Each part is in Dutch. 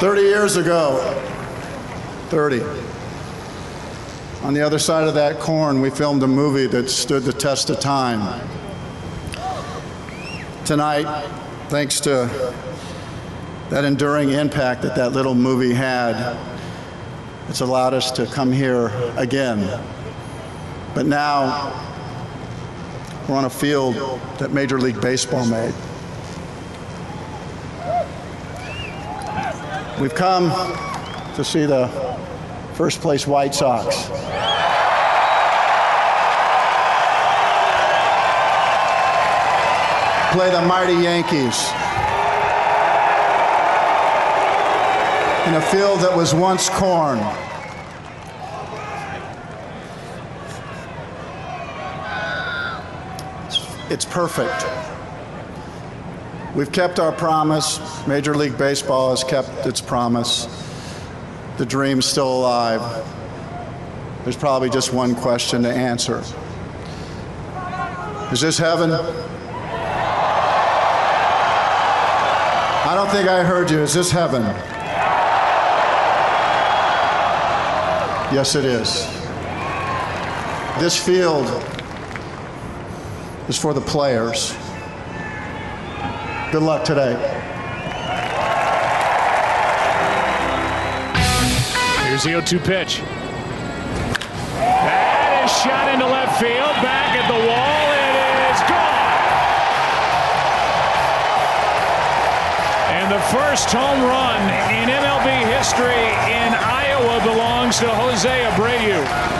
30 years ago, 30. On the other side of that corn, we filmed a movie that stood the test of time. Tonight, thanks to that enduring impact that that little movie had, it's allowed us to come here again. But now, we're on a field that Major League Baseball made. We've come to see the first place White Sox. Play the mighty Yankees. In a field that was once corn. It's perfect. We've kept our promise. Major League Baseball has kept its promise. The dream's still alive. There's probably just one question to answer Is this heaven? I don't think I heard you. Is this heaven? Yes, it is. This field is for the players. Good luck today. Here's the 0 2 pitch. That is shot into left field. Back at the wall. It is gone. And the first home run in MLB history in Iowa belongs to Jose Abreu.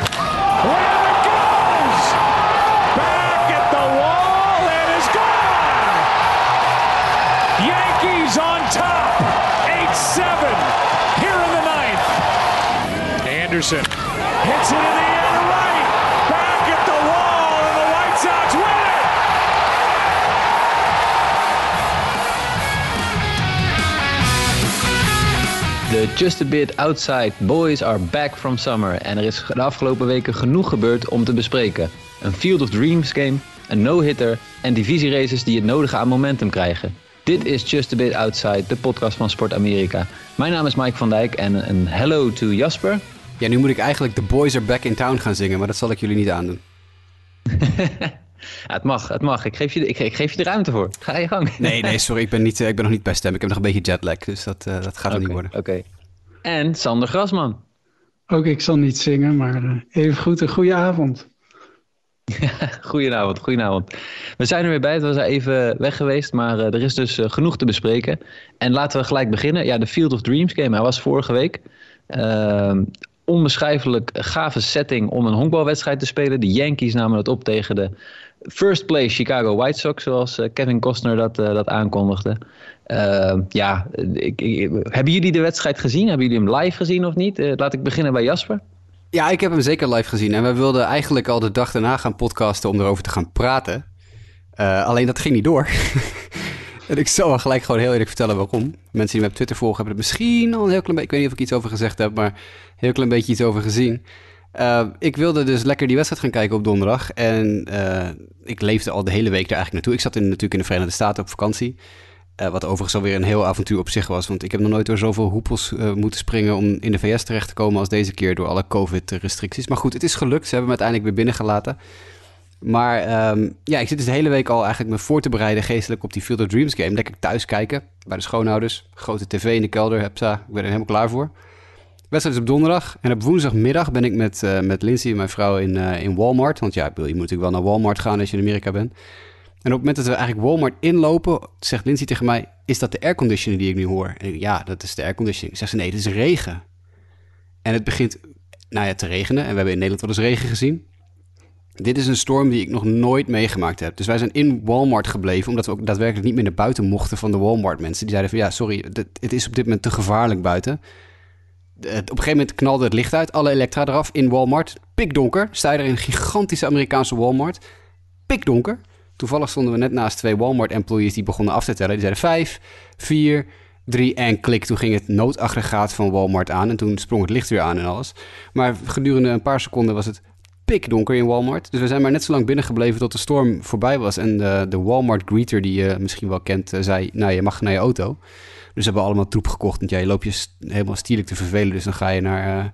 Hits it in the air right. Back at the wall, and the White Sox win it. De Just a Bit Outside Boys are back from summer. En er is de afgelopen weken genoeg gebeurd om te bespreken. Een Field of Dreams game, een no-hitter en divisieraces die het nodige aan momentum krijgen. Dit is Just a Bit Outside, de podcast van Sport Amerika. Mijn naam is Mike van Dijk en een hello to Jasper. Ja, nu moet ik eigenlijk The Boys Are Back in Town gaan zingen, maar dat zal ik jullie niet aandoen. Ja, het mag, het mag. Ik geef, je, de- ik, ik geef je de ruimte voor. Ga je gang. Nee, nee, sorry, ik ben, niet, eh, ik ben nog niet bij stem. Ik heb nog een beetje jetlag, dus dat, eh, dat gaat er niet worden. Oké. En Sander Grasman. Ook ik zal niet zingen, maar eh, even goed een goede avond. Goedenavond, goedenavond. We zijn er weer bij. We zijn even weg geweest, maar er is dus genoeg te bespreken. En laten we gelijk beginnen. Ja, de Field of Dreams game. Hij was vorige week. Onbeschrijfelijk gave setting om een honkbalwedstrijd te spelen. De Yankees namen het op tegen de first place Chicago White Sox, zoals eh, Kevin Costner dat, eh, dat aankondigde. Ehm, ja, ik, ik- hebben jullie de wedstrijd gezien? Hebben jullie hem live gezien of niet? Eh, laat ik beginnen bij Jasper. Ja, ik heb hem zeker live gezien. En we wilden eigenlijk al de dag daarna gaan podcasten om erover te gaan praten. Alleen dat ging niet door. en ik zal wel gelijk gewoon heel eerlijk vertellen waarom. Mensen die me op Twitter volgen hebben er misschien al een heel klein beetje... Ik weet niet of ik iets over gezegd heb, maar een heel klein beetje iets over gezien. Eh, ik wilde dus lekker die wedstrijd gaan kijken op donderdag. En eh, ik leefde al de hele week daar eigenlijk naartoe. Ik zat in, natuurlijk in de Verenigde Staten op vakantie. Eh, wat overigens alweer een heel avontuur op zich was. Want ik heb nog nooit door zoveel hoepels eh, moeten springen om in de VS terecht te komen als deze keer door alle COVID-restricties. Maar goed, het is gelukt. Ze hebben me uiteindelijk weer binnengelaten. Maar ehm, ja, ik zit dus de hele week al eigenlijk me voor te bereiden geestelijk op die Field of Dreams game. Lekker thuis kijken bij de schoonouders. Grote tv in de kelder. Hepsa, ik ben er helemaal klaar voor. wedstrijd is op donderdag. En op woensdagmiddag ben ik met, eh, met Lindsay, mijn vrouw, in, eh, in Walmart. Want ja, je moet natuurlijk wel naar Walmart gaan als je in Amerika bent. En op het moment dat we eigenlijk Walmart inlopen, zegt Lindsay tegen mij: Is dat de airconditioner die ik nu hoor? En ik, ja, dat is de airconditioning. Zegt ze: Nee, het is regen. En het begint nou ja, te regenen. En we hebben in Nederland wel eens regen gezien. Dit is een storm die ik nog nooit meegemaakt heb. Dus wij zijn in Walmart gebleven, omdat we ook daadwerkelijk niet meer naar buiten mochten van de Walmart-mensen. Die zeiden van ja, sorry, het is op dit moment te gevaarlijk buiten. Op een gegeven moment knalde het licht uit, alle elektra eraf in Walmart. Pikdonker, sta je er in een gigantische Amerikaanse Walmart. Pikdonker. Toevallig stonden we net naast twee Walmart-employees die begonnen af te tellen. Die zeiden 5, 4, 3 en klik. Toen ging het noodaggregaat van Walmart aan en toen sprong het licht weer aan en alles. Maar gedurende een paar seconden was het pikdonker in Walmart. Dus we zijn maar net zo lang binnengebleven tot de storm voorbij was. En de, de Walmart greeter, die je misschien wel kent, eh, zei... Nou, je mag naar je auto. Dus hebben we allemaal troep gekocht. Want jij loopt je helemaal stierlijk te vervelen. Dus dan ga je naar eh,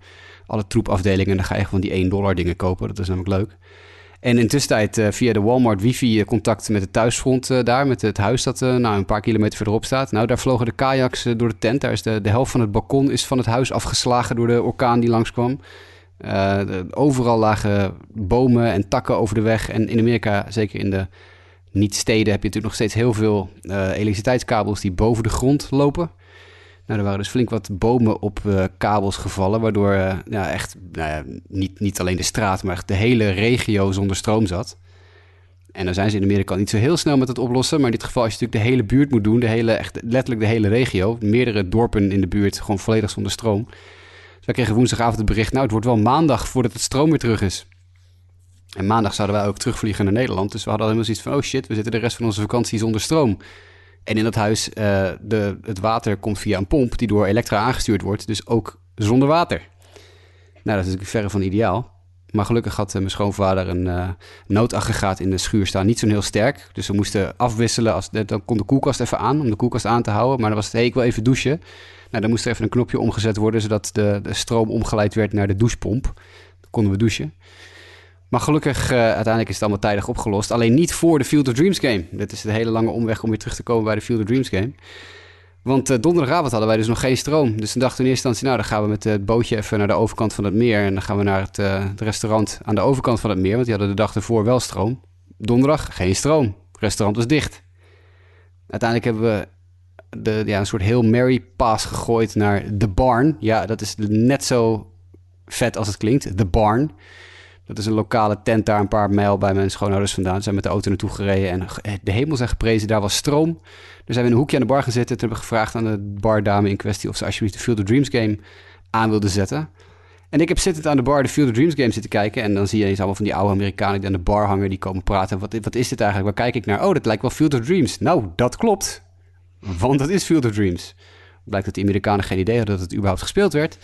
alle troepafdelingen... en dan ga je gewoon die 1 dollar dingen kopen. Dat is namelijk leuk. En intussen tijd eh, via de Walmart wifi contact met het thuisfront daar, met het huis dat eh, nou, een paar kilometer verderop staat. Nou, daar vlogen de kajaks door de tent. Daar is de, de helft van het balkon is van het huis afgeslagen door de orkaan die langskwam. Eh, overal lagen bomen en takken over de weg. En in Amerika, zeker in de niet-steden, heb je natuurlijk nog steeds heel veel eh, elektriciteitskabels die boven de grond lopen. Nou, er waren dus flink wat bomen op eh, kabels gevallen, waardoor ja, echt nou niet, niet alleen de straat, maar echt de hele regio zonder stroom zat. En dan zijn ze in Amerika niet zo heel snel met het oplossen, maar in dit geval als je natuurlijk de hele buurt moet doen, de hele, echt letterlijk de hele regio, meerdere dorpen in de buurt gewoon volledig zonder stroom. Wij kregen woensdagavond het bericht, nou het wordt wel maandag voordat het stroom weer terug is. En maandag zouden wij ook terugvliegen naar Nederland, dus we hadden helemaal zoiets van, oh shit, we zitten de rest van onze vakantie zonder stroom. En in dat huis, eh, de, het water komt via een pomp die door elektra aangestuurd wordt. Dus ook zonder water. Nou, dat is natuurlijk verre van ideaal. Maar gelukkig had eh, mijn schoonvader een eh, noodaggregaat in de schuur staan. Niet zo heel sterk. Dus we moesten afwisselen. Als, dan kon de koelkast even aan, om de koelkast aan te houden. Maar dan was het, hey, ik wil even douchen. Nou, dan moest er even een knopje omgezet worden... zodat de, de stroom omgeleid werd naar de douchepomp. Dan konden we douchen. Maar gelukkig, eh, uiteindelijk is het allemaal tijdig opgelost. Alleen niet voor de Field of Dreams game. Dit is de hele lange omweg om weer terug te komen bij de Field of Dreams game. Want eh, donderdagavond hadden wij dus nog geen stroom. Dus toen dachten we in eerste instantie, nou dan gaan we met het bootje even naar de overkant van het meer. En dan gaan we naar het, eh, het restaurant aan de overkant van het meer. Want die hadden de dag ervoor wel stroom. Donderdag geen stroom. Het restaurant was dicht. Uiteindelijk hebben we de, ja, een soort heel Mary pass gegooid naar The Barn. Ja, dat is net zo vet als het klinkt. The Barn. Dat is een lokale tent daar een paar mijl bij mijn schoonouders vandaan. Zijn met de auto naartoe gereden en de hemel zijn geprezen. Daar was stroom. Dus zijn we in een hoekje aan de bar gaan zitten. Toen hebben we gevraagd aan de bardame in kwestie of ze alsjeblieft de Field of Dreams game aan wilde zetten. En ik heb zittend aan de bar de Field of Dreams game zitten kijken. En dan zie je eens allemaal van die oude Amerikanen die aan de bar hangen. Die komen praten. Wat, wat is dit eigenlijk? Waar kijk ik naar? Oh, dat lijkt wel Field of Dreams. Nou, dat klopt. Want dat is Field of Dreams. Blijkt dat die Amerikanen geen idee hadden dat het überhaupt gespeeld werd.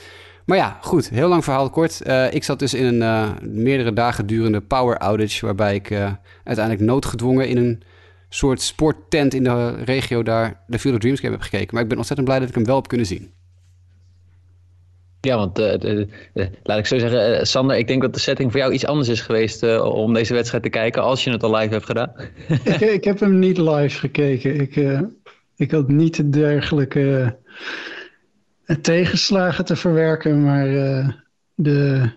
Maar ja, goed. Heel lang verhaal kort. Uh, ik zat dus in een uh, meerdere dagen durende power outage... waarbij ik uh, uiteindelijk noodgedwongen in een soort sporttent in de regio daar... de Field of Dreams game heb gekeken. Maar ik ben ontzettend blij dat ik hem wel heb kunnen zien. Ja, want uh, laat ik zo zeggen, uh, Sander, ik denk dat de setting voor jou iets anders is geweest uh, om deze wedstrijd te kijken als je het al live hebt gedaan. ik, ik, heb hem niet live gekeken. Ik, ik had niet dergelijke tegenslagen te verwerken, maar de,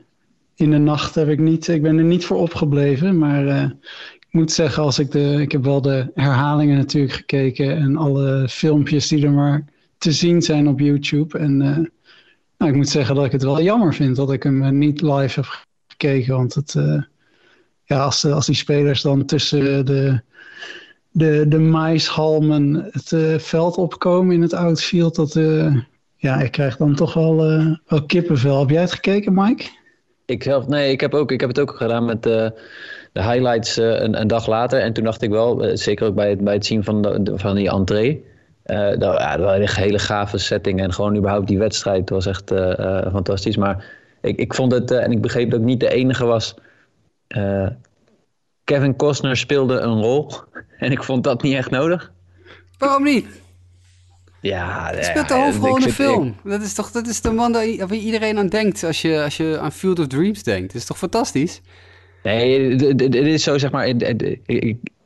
in de nacht heb ik niet, ik ben er niet voor opgebleven. Maar ik moet zeggen, als ik de, ik heb wel de herhalingen natuurlijk gekeken en alle filmpjes die er maar te zien zijn op YouTube en nou, ik moet zeggen dat ik het wel jammer vind dat ik hem niet live heb gekeken. Want het, ja, als, als die spelers dan tussen de, de, de maishalmen het uh, veld opkomen in het outfield, dat, uh, ja, ik krijg dan toch wel, wel kippenvel. Heb jij het gekeken, Mike? Ik zelf, nee, ik heb, ook, ik heb het ook gedaan met de highlights een, een, dag later. En toen dacht ik wel, zeker ook bij het, bij het zien van, de, van die entree. Dat, ja, dat was een hele gave setting. En gewoon überhaupt die wedstrijd was echt fantastisch. Maar ik, ik vond het, en ik begreep dat ik niet de enige was. Kevin Costner speelde een rol. En ik vond dat niet echt nodig. Waarom niet? Ja, Hij speelt de hoofdrol in de film. Ik... Dat is toch dat is de man waar iedereen aan denkt als je, als je aan Field of Dreams denkt. Dat is toch fantastisch? Nee, het is zo zeg maar.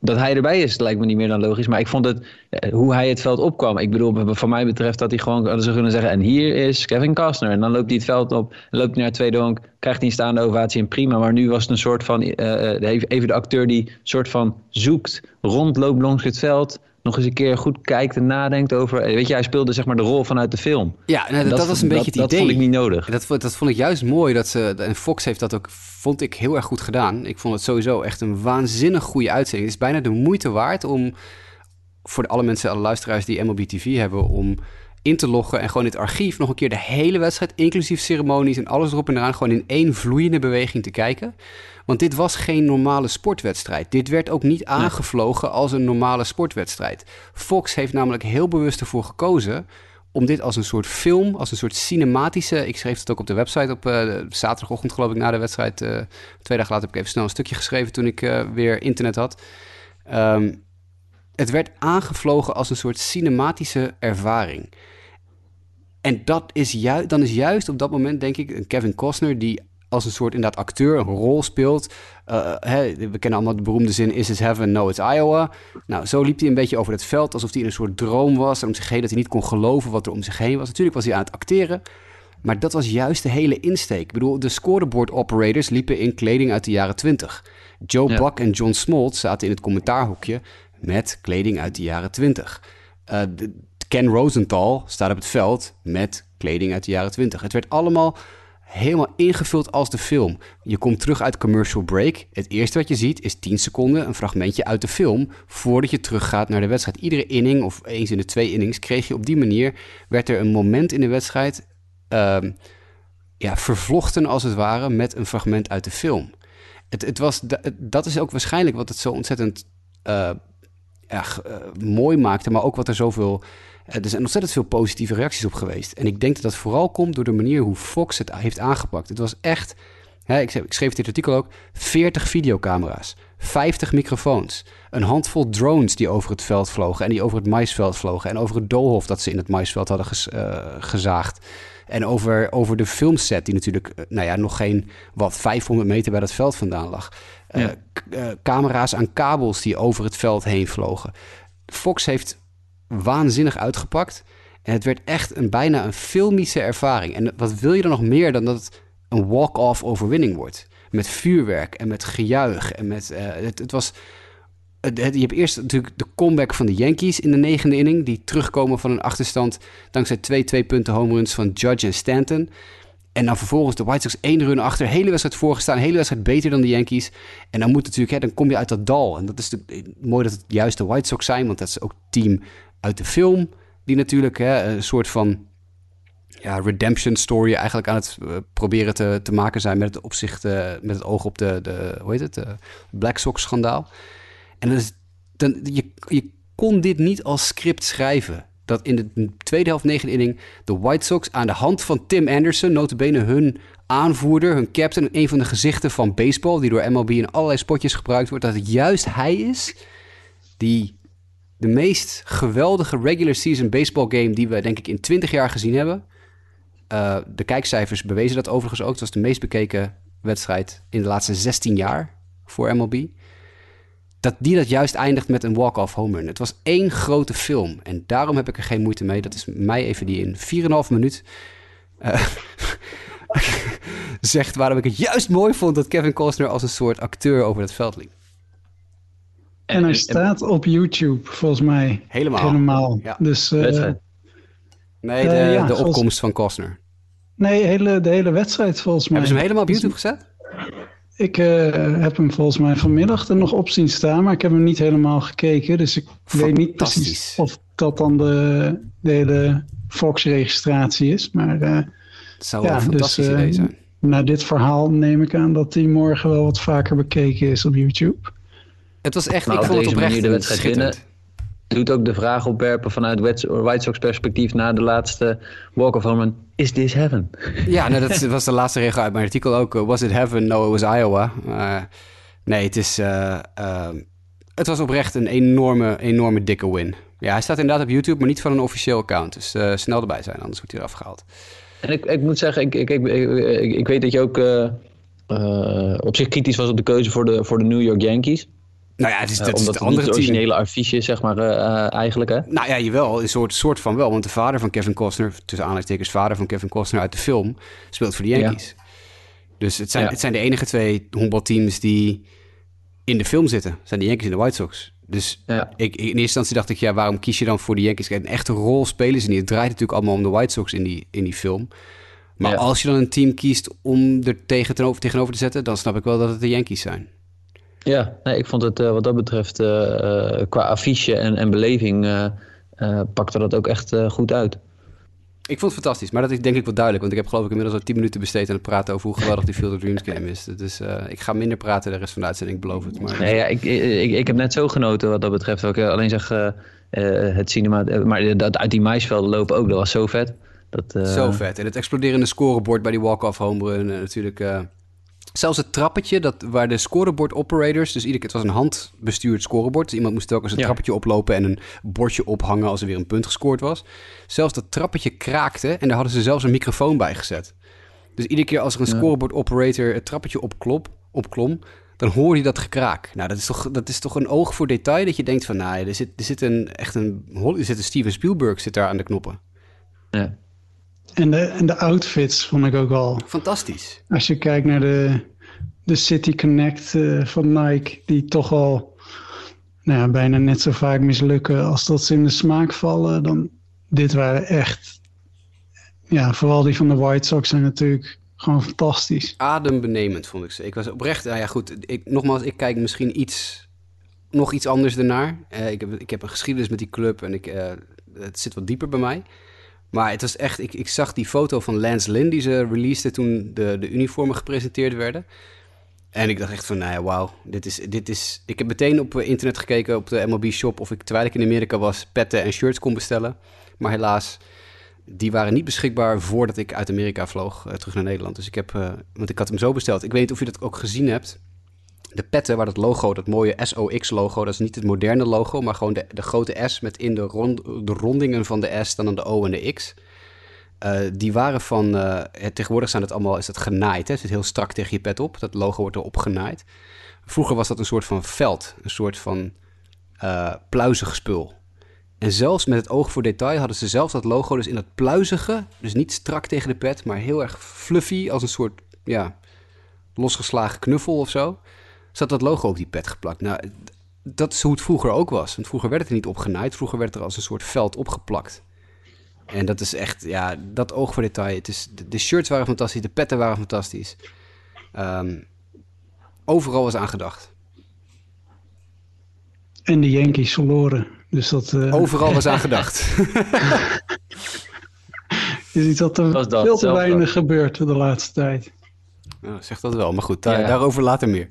Dat hij erbij is, lijkt me niet meer dan logisch. Maar ik vond het, hoe hij het veld opkwam. Ik bedoel, van mij betreft dat hij gewoon ze kunnen zeggen. En hier is Kevin Costner. En dan loopt hij het veld op, loopt naar het tweede honk, krijgt hij staande ovatie en prima. Maar nu was het een soort van, uh, even de acteur die soort van zoekt, rondloopt langs het veld. Nog eens een keer goed kijkt en nadenkt over. Weet je, hij speelde zeg maar de rol vanuit de film. Ja, nou, dat, dat, was een beetje het dat, idee. Dat vond ik niet nodig. Dat, dat vond ik juist mooi. Dat ze, en Fox heeft dat ook, vond ik, heel erg goed gedaan. Ik vond het sowieso echt een waanzinnig goede uitzending. Het is bijna de moeite waard om, voor alle mensen, alle luisteraars die MLB TV hebben, om in te loggen en gewoon in het archief nog een keer de hele wedstrijd, inclusief ceremonies en alles erop en eraan, gewoon in één vloeiende beweging te kijken. Want dit was geen normale sportwedstrijd. Dit werd ook niet aangevlogen als een normale sportwedstrijd. Fox heeft namelijk heel bewust ervoor gekozen om dit als een soort film, als een soort cinematische... Ik schreef het ook op de website op uh, zaterdagochtend geloof ik na de wedstrijd. Uh, twee dagen later heb ik even snel een stukje geschreven toen ik uh, weer internet had. Um, het werd aangevlogen als een soort cinematische ervaring. En dat is juist, dan is juist op dat moment, denk ik, een Kevin Costner die als een soort inderdaad acteur een rol speelt. Uh, hè, we kennen allemaal de beroemde zin: Is it heaven? No, it's Iowa. Nou, zo liep hij een beetje over het veld alsof hij in een soort droom was. En om zich heen dat hij niet kon geloven wat er om zich heen was. Natuurlijk was hij aan het acteren. Maar dat was juist de hele insteek. Ik bedoel, de scoreboard operators liepen in kleding uit de jaren 20. Joe ja. Buck en John Smolt zaten in het commentaarhoekje met kleding uit de jaren 20. Uh, de, Ken Rosenthal staat op het veld met kleding uit de jaren 20. Het werd allemaal helemaal ingevuld als de film. Je komt terug uit commercial break. Het eerste wat je ziet is 10 seconden een fragmentje uit de film voordat je teruggaat naar de wedstrijd. Iedere inning of eens in de twee innings kreeg je op die manier werd er een moment in de wedstrijd uh, ja, vervlochten als het ware met een fragment uit de film. Het, het was, dat is ook waarschijnlijk wat het zo ontzettend ja, uh, mooi maakte, maar ook wat er zoveel er zijn ontzettend veel positieve reacties op geweest. En ik denk dat dat vooral komt door de manier hoe Fox het heeft aangepakt. Het was echt, hè, ik, ik schreef dit artikel ook, 40 videocamera's, 50 microfoons, een handvol drones die over het veld vlogen en die over het maisveld vlogen en over het doolhof dat ze in het maisveld hadden uh, gezaagd. En over, over de filmset, die natuurlijk uh, nou ja, nog geen wat 500 meter bij dat veld vandaan lag. Uh, ja. camera's aan kabels die over het veld heen vlogen. Fox heeft waanzinnig uitgepakt. En het werd echt een bijna een filmische ervaring. En wat wil je dan nog meer dan dat het een walk-off overwinning wordt? Met vuurwerk en met gejuich. En met, uh, het, het, was. Het, je hebt eerst natuurlijk de comeback van de Yankees in de negende inning. Die terugkomen van een achterstand. Dankzij twee twee punten home runs van Judge en Stanton. En dan vervolgens de White Sox één run achter. Hele wedstrijd voorgestaan. Hele wedstrijd beter dan de Yankees. En dan moet natuurlijk, hè, dan kom je uit dat dal. En dat is de, mooi dat het juist de White Sox zijn. Want dat is ook team uit de film. Die natuurlijk hè, een soort van ja, redemption story eigenlijk aan het uh, proberen te, te maken zijn met het opzicht, met het oog op de, de hoe heet het, Black Sox schandaal. En dan, je, je kon dit niet als script schrijven. Dat in de tweede helft negende inning de White Sox aan de hand van Tim Anderson, notabene hun aanvoerder, hun captain, een van de gezichten van baseball, die door MLB in allerlei spotjes gebruikt wordt, dat het juist hij is die de meest geweldige regular season baseball game die we denk ik in 20 jaar gezien hebben. Uh, de kijkcijfers bewezen dat overigens ook. Het was de meest bekeken wedstrijd in de laatste 16 jaar voor MLB. Dat die dat juist eindigt met een walk-off home run. Het was één grote film. En daarom heb ik er geen moeite mee. Dat is mij even die in 4,5 minuut uh, zegt waarom ik het juist mooi vond dat Kevin Costner als een soort acteur over het veld liep. En hij staat op YouTube, volgens mij. Helemaal. Helemaal. Ja. Dus, uh, nee, de, uh, ja, de opkomst volgens... van Costner. Nee, hele, de hele wedstrijd volgens mij. Hebben ze hem helemaal op YouTube gezet? Ik uh, heb hem volgens mij vanmiddag er nog op zien staan, maar ik heb hem niet helemaal gekeken. Dus ik weet niet precies of dat dan de, de hele Fox-registratie is. Maar uh, het zou wel ja, een fantastisch dus, idee zijn. Na dit verhaal neem ik aan dat hij morgen wel wat vaker bekeken is op YouTube. Het was echt, ik vond het oprecht de wedstrijd winnen. Doet ook de vraag opwerpen vanuit White Sox perspectief na de laatste walk of home Is this heaven? Ja, nou, dat was de laatste regel uit mijn artikel ook. Was it heaven? No, it was Iowa. Uh, nee, het is... Uh, uh, het was oprecht een enorme, enorme dikke win. Ja, hij staat inderdaad op YouTube, maar niet van een officieel account. Dus snel erbij zijn, anders wordt hij eraf gehaald. En ik, ik moet zeggen, ik, ik, ik, ik, ik weet dat je ook op zich kritisch was op de keuze voor de, voor de New York Yankees. Nou ja, het is, dat uh, is het andere het originele affiche, zeg maar, uh, eigenlijk, hè? Nou ja, jawel, een soort, soort van wel. Want de vader van Kevin Costner, tussen aanhalingstekens vader van Kevin Costner uit de film, speelt voor de Yankees. Ja. Dus het zijn, ja. het zijn de enige twee honkbalteams die in de film zitten. Zijn de Yankees en de White Sox. Dus ja. ik, in eerste instantie dacht ik, ja, waarom kies je dan voor de Yankees? Een echte rol spelen ze niet. Het draait natuurlijk allemaal om de White Sox in die, in die film. Maar als je dan een team kiest om er tegen, tegenover te zetten, dan snap ik wel dat het de Yankees zijn. Ja, nee, ik vond het uh, wat dat betreft uh, qua affiche en, en beleving pakte dat ook echt goed uit. Ik vond het fantastisch, maar dat is denk ik wel duidelijk. Want ik heb geloof ik inmiddels al 10 minuten besteed aan het praten over hoe geweldig die Field of Dreams game is. Dus ik ga minder praten de rest van de uitzending, ik beloof het. Maar... Nee, ja, ik, ik, ik heb net zo genoten wat dat betreft. Alleen zeg, eh, het cinema. eh, maar dat uit die maisvelden lopen ook, dat was zo vet. Dat, eh, Zo vet. En het exploderende scorebord bij die walk-off home run. En natuurlijk eh, zelfs het trappetje dat, waar de scoreboard operators... Dus iedere keer, het was een handbestuurd scorebord. Dus iemand moest telkens een Ja. trappetje oplopen en een bordje ophangen als er weer een punt gescoord was. Zelfs dat trappetje kraakte en daar hadden ze zelfs een microfoon bij gezet. Dus iedere keer als er een Ja. scoreboard operator het trappetje opklop, opklom... Dan hoor je dat gekraak. Nou, dat is, toch, dat is toch een oog voor detail dat je denkt van... Nou, er zit, er zit een echt een... Er zit een Steven Spielberg zit daar aan de knoppen. ja. En de, en de outfits vond ik ook al. Fantastisch. Als je kijkt naar de, de City Connect eh, van Nike, die toch al nou ja, bijna net zo vaak mislukken als dat ze in de smaak vallen, dan dit waren echt, ja, vooral die van de White Sox zijn natuurlijk gewoon fantastisch. adembenemend, vond ik ze. Ik was oprecht, nou ja goed, ik, nogmaals, ik kijk misschien iets, nog iets anders ernaar. Eh, ik, heb, ik heb een geschiedenis met die club en ik, eh, het zit wat dieper bij mij. Maar het was echt, ik, ik zag die foto van Lance Lynn die ze releaseden toen de, de uniformen gepresenteerd werden. En ik dacht echt van, nou ja, wauw, dit is, dit is... Ik heb meteen op eh, internet gekeken, op de MLB shop, of ik, terwijl ik in Amerika was, petten en shirts kon bestellen. Maar helaas, die waren niet beschikbaar voordat ik uit Amerika vloog eh, terug naar Nederland. Dus ik heb, eh, want ik had hem zo besteld. Ik weet niet of je dat ook gezien hebt. De petten waar dat logo, dat mooie SOX-logo, dat is niet het moderne logo, maar gewoon de, de grote S met in de, rond, de rondingen van de S dan aan de O en de X. Eh, die waren van, eh, tegenwoordig zijn het allemaal, is het genaaid, hè? het zit heel strak tegen je pet op. Dat logo wordt erop genaaid. Vroeger was dat een soort van veld, een soort van eh pluizig spul. En zelfs met het oog voor detail hadden ze zelfs dat logo dus in dat pluizige, dus niet strak tegen de pet, maar heel erg fluffy, als een soort, ja, losgeslagen knuffel of zo, zat dat logo op die pet geplakt. Nou, dat is hoe het vroeger ook was. Want vroeger werd het er niet opgenaaid, vroeger werd het er als een soort veld opgeplakt. En dat is echt, ja, dat oog voor detail. Het is, de, de shirts waren fantastisch, de petten waren fantastisch. Ehm, overal was aangedacht. En de Yankees verloren. Dus dat eh, Overal was aangedacht. is iets wat er dat, veel te weinig gebeurt de laatste tijd. Nou, zeg dat wel, maar goed, daar- Ja. daarover later meer.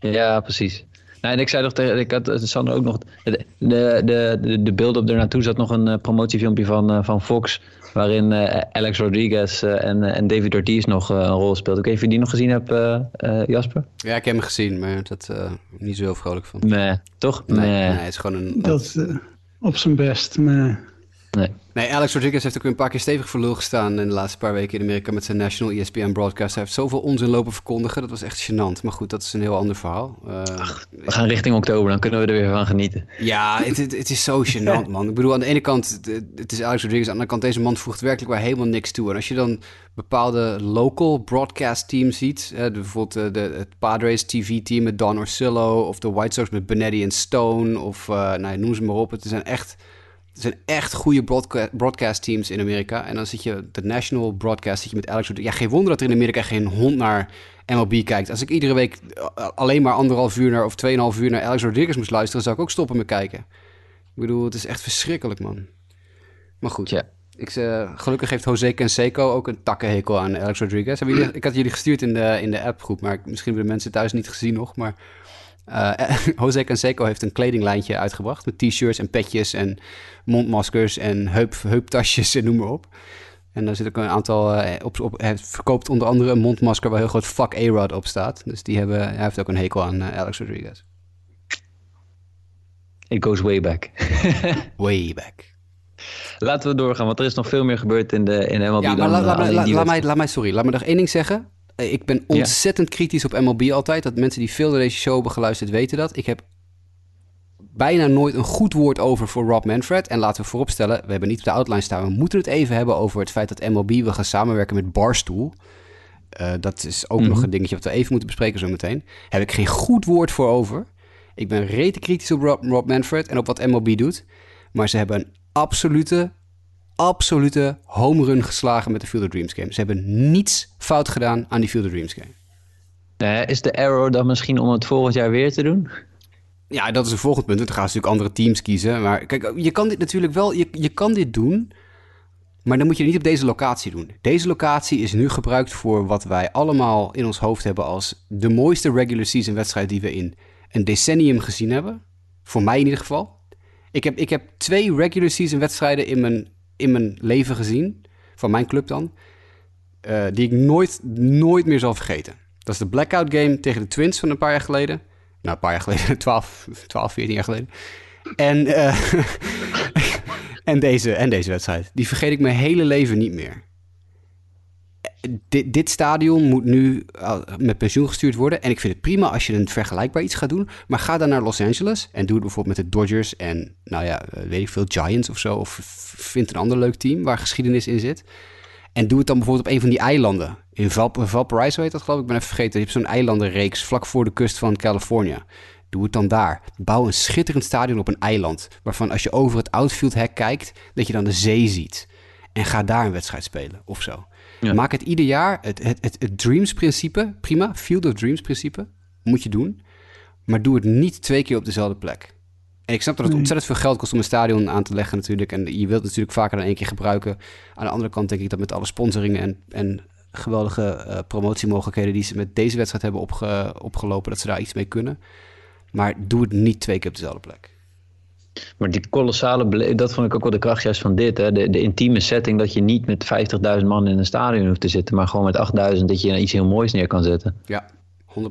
Ja, precies. Nou, en ik zei nog tegen, ik had Sander ook nog, de, de, de, de build-up ernaartoe zat nog een eh, promotiefilmpje van, eh, van Fox, waarin eh, Alex Rodriguez eh, en, en David Ortiz nog een rol speelt. Ik weet niet of je die nog gezien hebt, eh, eh, Jasper? Ja, ik heb hem gezien, maar dat eh niet zo heel vrolijk van. Nee, toch? Nee, Nee. nee, het is gewoon een... Dat is op zijn best. Maar nee. Nee, Alex Rodriguez heeft ook een paar keer stevig voor lul gestaan in de laatste paar weken in Amerika met zijn National ESPN broadcast. Hij heeft zoveel onzin lopen verkondigen, dat was echt gênant. Maar goed, dat is een heel ander verhaal. Eh, We gaan richting oktober, dan kunnen we er weer van genieten. ja, het, het, het is zo gênant, man. Ik bedoel, aan de ene kant, het, het is Alex Rodriguez. Aan de andere kant, deze man voegt werkelijk waar helemaal niks toe. En als je dan bepaalde local broadcast teams ziet, hè, bijvoorbeeld eh, de, het Padres TV-team met Don Orsillo, of de White Sox met Benetti en Stone, of eh, nou, noem ze maar op. Het zijn echt... Het zijn echt goede broadca- broadcast teams in Amerika. En dan zit je, de national broadcast, zit je met Alex Rodriguez. Ja, geen wonder dat er in Amerika geen hond naar MLB kijkt. Als ik iedere week eh, alleen maar anderhalf uur naar, of tweeënhalf uur naar Alex Rodriguez moest luisteren, zou ik ook stoppen met kijken. Ik bedoel, het is echt verschrikkelijk, man. Maar goed. Ja. Ik, eh, gelukkig heeft Jose Canseco ook een takkenhekel aan Alex Rodriguez. Hebben jullie, ik had jullie gestuurd in de, in de appgroep, maar misschien hebben de mensen thuis niet gezien nog. Maar eh, Jose Canseco heeft een kledinglijntje uitgebracht met t-shirts en petjes en mondmaskers en heup, heuptasjes en noem maar op. En daar zit ook een aantal eh, op, op. Hij verkoopt onder andere een mondmasker waar heel groot fuck A-Rod op staat. Dus die hebben, hij heeft ook een hekel aan eh, Alex Rodriguez. It goes way back. Way back. Laten we doorgaan, want er is nog veel meer gebeurd in de in MLB Ja, maar la- laat, la- mij, laat mij, sorry, laat me nog één ding zeggen. Eh, Ik ben ontzettend kritisch op MLB altijd. Dat mensen die veel naar deze show hebben geluisterd weten dat. Ik heb bijna nooit een goed woord over voor Rob Manfred. En laten we vooropstellen, we hebben niet op de outline staan. We moeten het even hebben over het feit dat MLB wil gaan samenwerken met Barstool. Eh, dat is ook nog een dingetje wat we even moeten bespreken zo meteen. Heb ik geen goed woord voor over. Ik ben rete kritisch op Rob, Rob Manfred en op wat MLB doet. Maar ze hebben een absolute, absolute home run geslagen met de Field of Dreams game. Ze hebben niets fout gedaan aan die Field of Dreams game. Nee, is de arrow dan misschien om het volgend jaar weer te doen? Ja, dat is een volgend punt. Dan gaan ze natuurlijk andere teams kiezen. Maar kijk, je kan dit natuurlijk wel... Je, je kan dit doen, maar dan moet je het niet op deze locatie doen. Deze locatie is nu gebruikt voor wat wij allemaal in ons hoofd hebben... als de mooiste regular season wedstrijd die we in een decennium gezien hebben. Voor mij in ieder geval. Ik heb, ik heb twee regular season wedstrijden in mijn, in mijn leven gezien. Van mijn club dan. eh, die ik nooit, nooit meer zal vergeten. Dat is de blackout game tegen de Twins van een paar jaar geleden. Nou, een paar jaar geleden. 12, 12 14 jaar geleden. En, eh, en, deze, en deze wedstrijd. Die vergeet ik mijn hele leven niet meer. Dit, dit stadion moet nu uh, met pensioen gestuurd worden. En ik vind het prima als je een vergelijkbaar iets gaat doen. Maar ga dan naar Los Angeles en doe het bijvoorbeeld met de Dodgers en, nou ja, uh, weet ik veel, Giants of zo. Of vind een ander leuk team waar geschiedenis in zit. En doe het dan bijvoorbeeld op een van die eilanden. In Val Valparaiso heet dat geloof ik, ik ben even vergeten. Je hebt zo'n eilandenreeks vlak voor de kust van Californië. Doe het dan daar. Bouw een schitterend stadion op een eiland. Waarvan als je over het outfield hek kijkt, dat je dan de zee ziet. En ga daar een wedstrijd spelen of zo. Ja. Maak het ieder jaar. Het, het, het, het Dreams-principe, prima. Field of Dreams-principe, moet je doen. Maar doe het niet twee keer op dezelfde plek. En ik snap dat het nee. ontzettend veel geld kost om een stadion aan te leggen natuurlijk. En je wilt het natuurlijk vaker dan één keer gebruiken. Aan de andere kant denk ik dat met alle sponsoringen en, en geweldige uh, promotiemogelijkheden... die ze met deze wedstrijd hebben opge, opgelopen, dat ze daar iets mee kunnen. Maar doe het niet twee keer op dezelfde plek. Maar die kolossale, dat vond ik ook wel de kracht juist van dit. Hè? De, de intieme setting dat je niet met 50.000 man in een stadion hoeft te zitten, maar gewoon met 8.000 dat je iets heel moois neer kan zetten. Ja, 100%.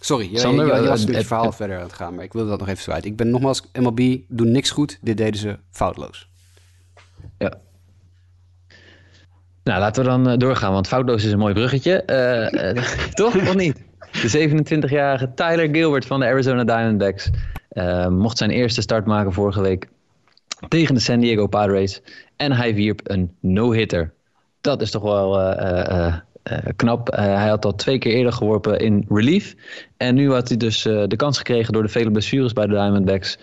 Sorry, je, Sander, je, je, je was het, het verhaal verder aan het gaan, maar ik wilde dat nog even kwijt. Ik ben nogmaals, MLB doen niks goed. Dit deden ze foutloos. Ja. Nou, laten we dan doorgaan, want foutloos is een mooi bruggetje. Uh, uh, toch, of niet? De 27-jarige Tyler Gilbert van de Arizona Diamondbacks uh, mocht zijn eerste start maken vorige week tegen de San Diego Padres. En hij wierp een no-hitter. Dat is toch wel uh, uh, knap. hij had al twee keer eerder geworpen in relief. En nu had hij dus de kans gekregen door de vele blessures bij de Diamondbacks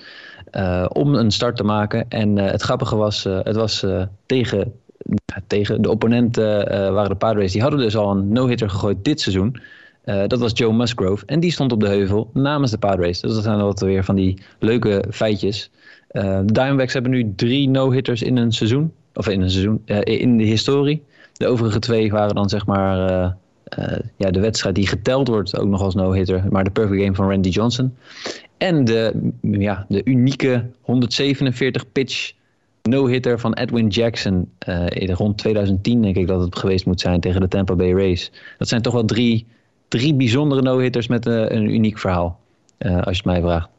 om een start te maken. En het grappige was, het was tegen, tegen de opponenten waren de Padres. Die hadden dus al een no-hitter gegooid dit seizoen. Uh, dat was Joe Musgrove. En die stond op de heuvel namens de Padres. Dus dat zijn altijd weer van die leuke feitjes. Uh, de Diamondbacks hebben nu drie no-hitters in een seizoen. Of in een seizoen. Uh, in de historie. De overige twee waren dan zeg maar ja, de wedstrijd die geteld wordt. Ook nog als no-hitter. Maar de perfect game van Randy Johnson. En de, ja, de unieke 147 pitch no-hitter van Edwin Jackson. rond 2010 denk ik dat het geweest moet zijn tegen de Tampa Bay Rays. Dat zijn toch wel drie drie bijzondere no-hitters met uh, een uniek verhaal. Uh, als je het mij vraagt.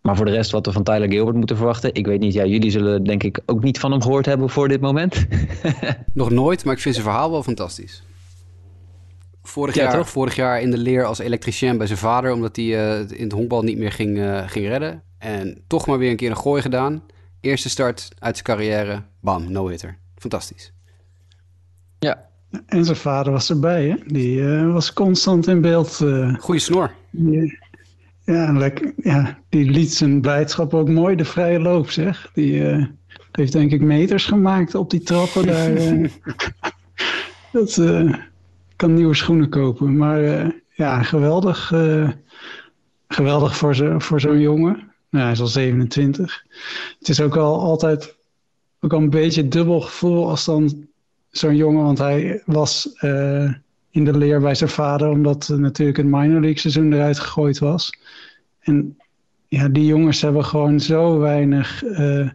Maar voor de rest wat we van Tyler Gilbert moeten verwachten. Ik weet niet, ja, jullie zullen denk ik ook niet van hem gehoord hebben voor dit moment. Nog nooit, maar ik vind zijn verhaal wel fantastisch. Vorig, ja, jaar, toch? vorig jaar in de leer als elektricien bij zijn vader... omdat hij uh, in het honkbal niet meer ging, ging redden. En toch maar weer een keer een gooi gedaan. Eerste start uit zijn carrière. Bam, no-hitter. Fantastisch. Ja, en zijn vader was erbij, hè? Die uh, was constant in beeld. Uh, Goeie snor. Die, ja, lekker, ja, die liet zijn blijdschap ook mooi de vrije loop, zeg. Die uh, heeft denk ik meters gemaakt op die trappen daar. dat kan nieuwe schoenen kopen. Maar ja, geweldig. geweldig voor zo'n voor zo'n jongen. Nou, hij is al 27. Het is ook al altijd ook al een beetje dubbel gevoel als dan zo'n jongen, want hij was uh, in de leer bij zijn vader, omdat natuurlijk het minor league seizoen eruit gegooid was. En ja, die jongens hebben gewoon zo weinig uh,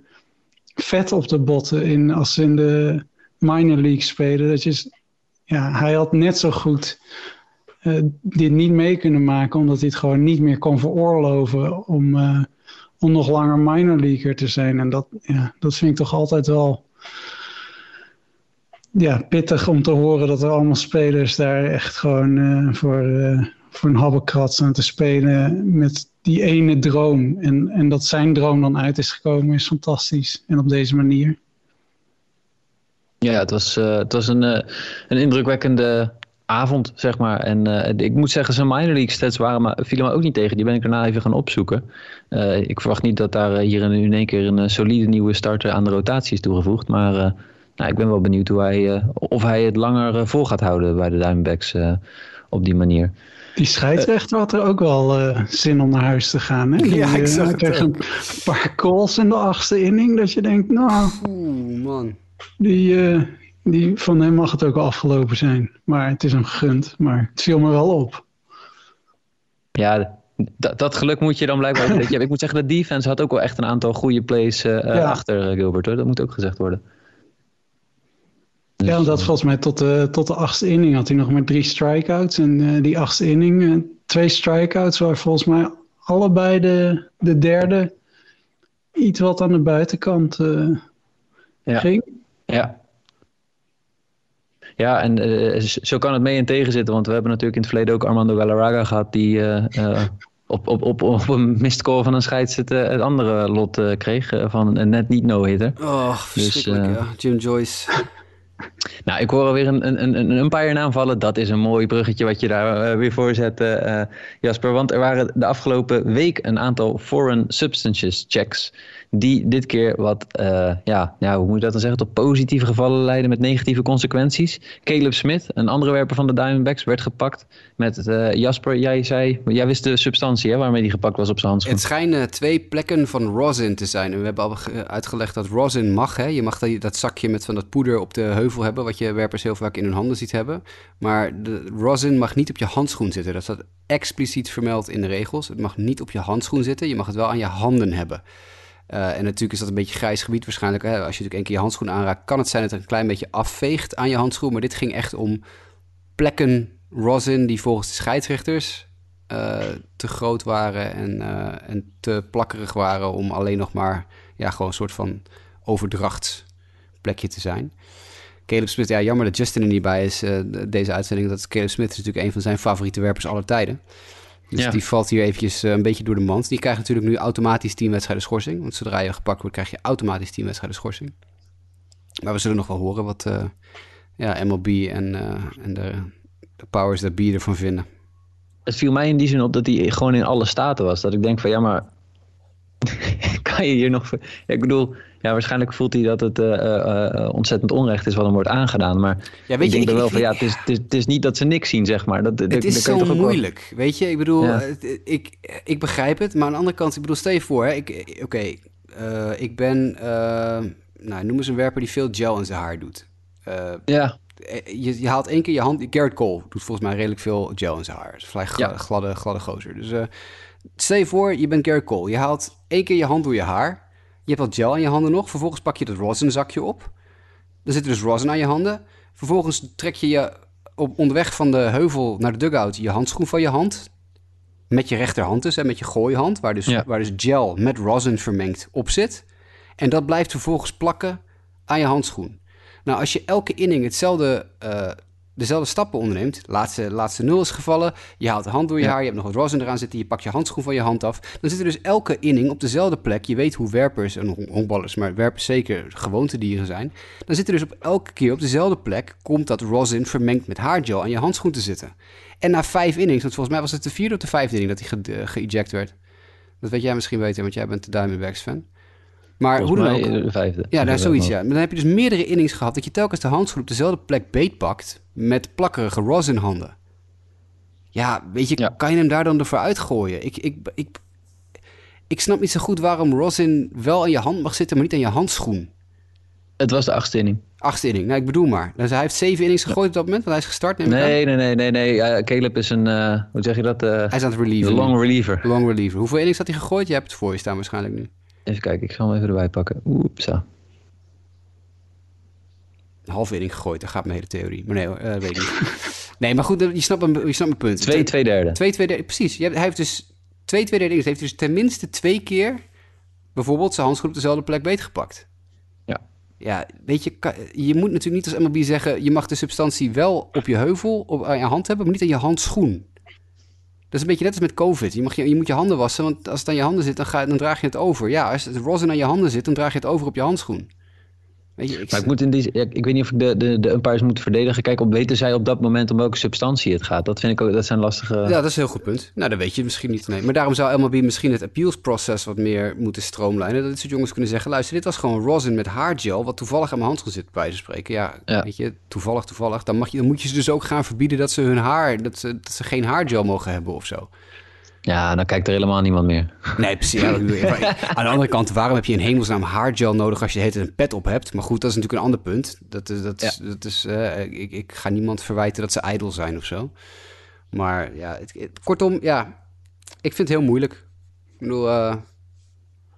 vet op de botten in, als ze in de minor league spelen. Dat je, ja, hij had net zo goed dit niet mee kunnen maken, omdat hij het gewoon niet meer kon veroorloven om, om nog langer minor leaguer te zijn. En dat, ja, dat vind ik toch altijd wel ja, pittig om te horen dat er allemaal spelers daar echt gewoon uh, voor, uh, voor een habbekrat staan te spelen met die ene droom. En, en dat zijn droom dan uit is gekomen is fantastisch. En op deze manier. Ja, het was, uh, het was een, een indrukwekkende avond, zeg maar. En ik moet zeggen, zijn minor league stats waren maar, vielen me ook niet tegen. Die ben ik daarna even gaan opzoeken. ik verwacht niet dat daar hier in, in één keer een solide nieuwe starter aan de rotatie is toegevoegd. Maar nou, ik ben wel benieuwd hoe hij, uh, of hij het langer uh, vol gaat houden bij de Diamondbacks uh, op die manier. Die scheidsrechter had er ook wel zin om naar huis te gaan. Hè? Die, ja, ik zag het een paar calls in de achtste inning dat je denkt, nou... Oeh, man. Die, die, van hem mag het ook afgelopen zijn. Maar het is hem gegund. Maar het viel me wel op. Ja, dat, dat geluk moet je dan blijkbaar... ik moet zeggen, de defense had ook wel echt een aantal goede plays uh, Ja. achter uh, Gilbert. Hoor. Dat moet ook gezegd worden. Ja, want dat volgens mij tot de, tot de achtste inning had hij nog maar drie strikeouts. En eh, die achtste inning, eh, twee strikeouts, waar volgens mij allebei de, de derde iets wat aan de buitenkant eh, Ja. ging. Ja. Ja, en eh, zo kan het mee en tegen zitten. Want we hebben natuurlijk in het verleden ook Armando Galarraga gehad... die eh, eh, op, op, op, op een missed call van een scheidsrechter het andere lot eh, kreeg... eh, van een net niet no-hitter. Oh, verschrikkelijk, eh, ja. Jim Joyce. Nou, ik hoor alweer een, een, een, umpire naam vallen. Dat is een mooi bruggetje wat je daar eh, weer voor zet, eh, eh, Jasper. Want er waren de afgelopen week een aantal foreign substances checks. Die dit keer wat, eh, ja, hoe moet je dat dan zeggen, tot positieve gevallen leiden met negatieve consequenties. Caleb Smith, een andere werper van de Diamondbacks, werd gepakt met eh, Jasper. Jij zei, jij wist de substantie hè, waarmee die gepakt was op zijn handschoen. Het schijnen twee plekken van rosin te zijn. En we hebben al ge- uitgelegd dat rosin mag. Hè? Je mag dat, dat zakje met van dat poeder op de heuvel hebben... wat je werpers heel vaak in hun handen ziet hebben. Maar de rosin mag niet op je handschoen zitten. Dat staat expliciet vermeld in de regels. Het mag niet op je handschoen zitten. Je mag het wel aan je handen hebben. Uh, en natuurlijk is dat een beetje grijs gebied waarschijnlijk. Hè? Als je natuurlijk één keer je handschoen aanraakt... kan het zijn dat het een klein beetje afveegt aan je handschoen. Maar dit ging echt om plekken rosin die volgens de scheidsrechters uh, te groot waren en, uh, en te plakkerig waren om alleen nog maar ja, gewoon een soort van overdrachtsplekje te zijn. Caleb Smith, ja, jammer dat Justin er niet bij is, deze uitzending. Dat Caleb Smith is natuurlijk een van zijn favoriete werpers aller tijden. Dus ja. die valt hier eventjes uh, een beetje door de mand. Die krijgt natuurlijk nu automatisch 10 wedstrijden schorsing. Want zodra je gepakt wordt, krijg je automatisch 10 wedstrijden schorsing. Maar we zullen nog wel horen wat uh, ja, MLB en, uh, en de, de powers that be ervan vinden het viel mij in die zin op dat hij gewoon in alle staten was. Dat ik denk van ja, maar kan je hier nog. Ja, ik bedoel, ja, waarschijnlijk voelt hij dat het uh, uh, ontzettend onrecht is wat hem wordt aangedaan. Maar ja, weet ik je, denk ik, er wel ik, van ja, het is, het, is, het is niet dat ze niks zien, zeg maar. Dat, het dat, is dat zo moeilijk, wel... weet je. Ik bedoel, ja. ik, ik begrijp het, maar aan de andere kant, ik bedoel, stel je voor, hè, ik, oké, okay, uh, ik ben, nou, noem eens een werper die veel gel in zijn haar doet. ja. Je, je, haalt één keer je hand. Garrett Cole doet volgens mij redelijk veel gel in zijn haar. Het is vrij gladde, ja. gladde, gladde gozer. Dus stel je voor, je bent Garrett Cole. Je haalt één keer je hand door je haar. Je hebt wat gel aan je handen nog. Vervolgens pak je dat rosin zakje op. Dan zit er dus rosin aan je handen. Vervolgens trek je je op, onderweg van de heuvel naar de dugout je handschoen van je hand. Met je rechterhand dus, hè, met je gooihand. Waar dus, ja. waar dus gel met rosin vermengd op zit. En dat blijft vervolgens plakken aan je handschoen. Nou, als je elke inning hetzelfde, uh, dezelfde stappen onderneemt, laatste, laatste nul is gevallen, je haalt de hand door je ja. haar, je hebt nog wat rosin eraan zitten, je pakt je handschoen van je hand af, dan zit er dus elke inning op dezelfde plek. Je weet hoe werpers, en honkballers, maar werpers zeker gewoontedieren zijn. Dan zit er dus op elke keer op dezelfde plek, komt dat rosin vermengd met haargel aan je handschoen te zitten. En na vijf innings, want volgens mij was het de vierde of de vijfde inning dat hij ge, geëject werd. Dat weet jij misschien weten, want jij bent de Diamondbacks fan. Maar Volgens hoe dan ook. de vijfde. Ja, nou, zoiets, ja. Maar dan heb je dus meerdere innings gehad dat je telkens de handschoen op dezelfde plek beetpakt met plakkerige rosin handen. Ja, weet je, Ja. kan je hem daar dan ervoor uitgooien? Ik, ik, ik, ik snap niet zo goed waarom rosin wel aan je hand mag zitten, maar niet aan je handschoen. Het was de achtste inning. Achtste inning, nou ik bedoel maar. Dus hij heeft zeven innings gegooid op dat moment, want hij is gestart. Neem ik aan. Nee, nee, nee, nee, nee. Caleb is een, eh, hoe zeg je dat? Eh, Hij is aan het de relieven. long reliever. Long reliever. Hoeveel innings had hij gegooid? Je hebt het voor je staan waarschijnlijk nu. Even kijken, ik zal hem even erbij pakken. Oepsa. Een inning gegooid, daar gaat mijn hele theorie. Maar nee, eh, weet ik niet. nee, maar goed, je snapt, mijn- je snapt mijn punt. Twee, twee derde. Twee, twee derde, precies. Je hebt, hij heeft dus twee, twee derde. Hij heeft dus tenminste twee keer bijvoorbeeld zijn handschoen op dezelfde plek beetgepakt. Ja. Ja, weet je, je moet natuurlijk niet als MLB zeggen... je mag de substantie wel op je heuvel, op, aan je hand hebben... maar niet aan je handschoen. Dat is een beetje net als met COVID. Je, mag je, je moet je handen wassen, want als het aan je handen zit... dan, ga, dan draag je het over. Ja, als het rosin aan je handen zit, dan draag je het over op je handschoen. Weet je, ik, Maar ik, moet in die, ik weet niet of ik de, de, de umpires moet verdedigen. Kijk, op weten zij op dat moment om welke substantie het gaat. Dat vind ik ook, dat zijn lastige... Ja, dat is een heel goed punt. Nou, dat weet je misschien niet. Nee. Maar daarom zou MLB misschien het appeals process wat meer moeten stroomlijnen. Dat dit soort jongens kunnen zeggen, luister, dit was gewoon rosin met haargel, wat toevallig aan mijn handschoen zit, bij van spreken. Ja, Ja. weet je, toevallig, toevallig. Dan, mag je, dan moet je ze dus ook gaan verbieden dat ze hun haar, dat ze, dat ze geen haargel mogen hebben of zo. Ja, dan kijkt er helemaal niemand meer. Nee, precies. Ja, aan de andere kant, waarom heb je in hemelsnaam haargel nodig als je het een pet op hebt? Maar goed, dat is natuurlijk een ander punt. Dat is, dat is, dat is, eh, ik, ik ga niemand verwijten dat ze ijdel zijn of zo. Maar ja, het, het- kortom, ja. Ik vind het heel moeilijk. Ik bedoel, uh,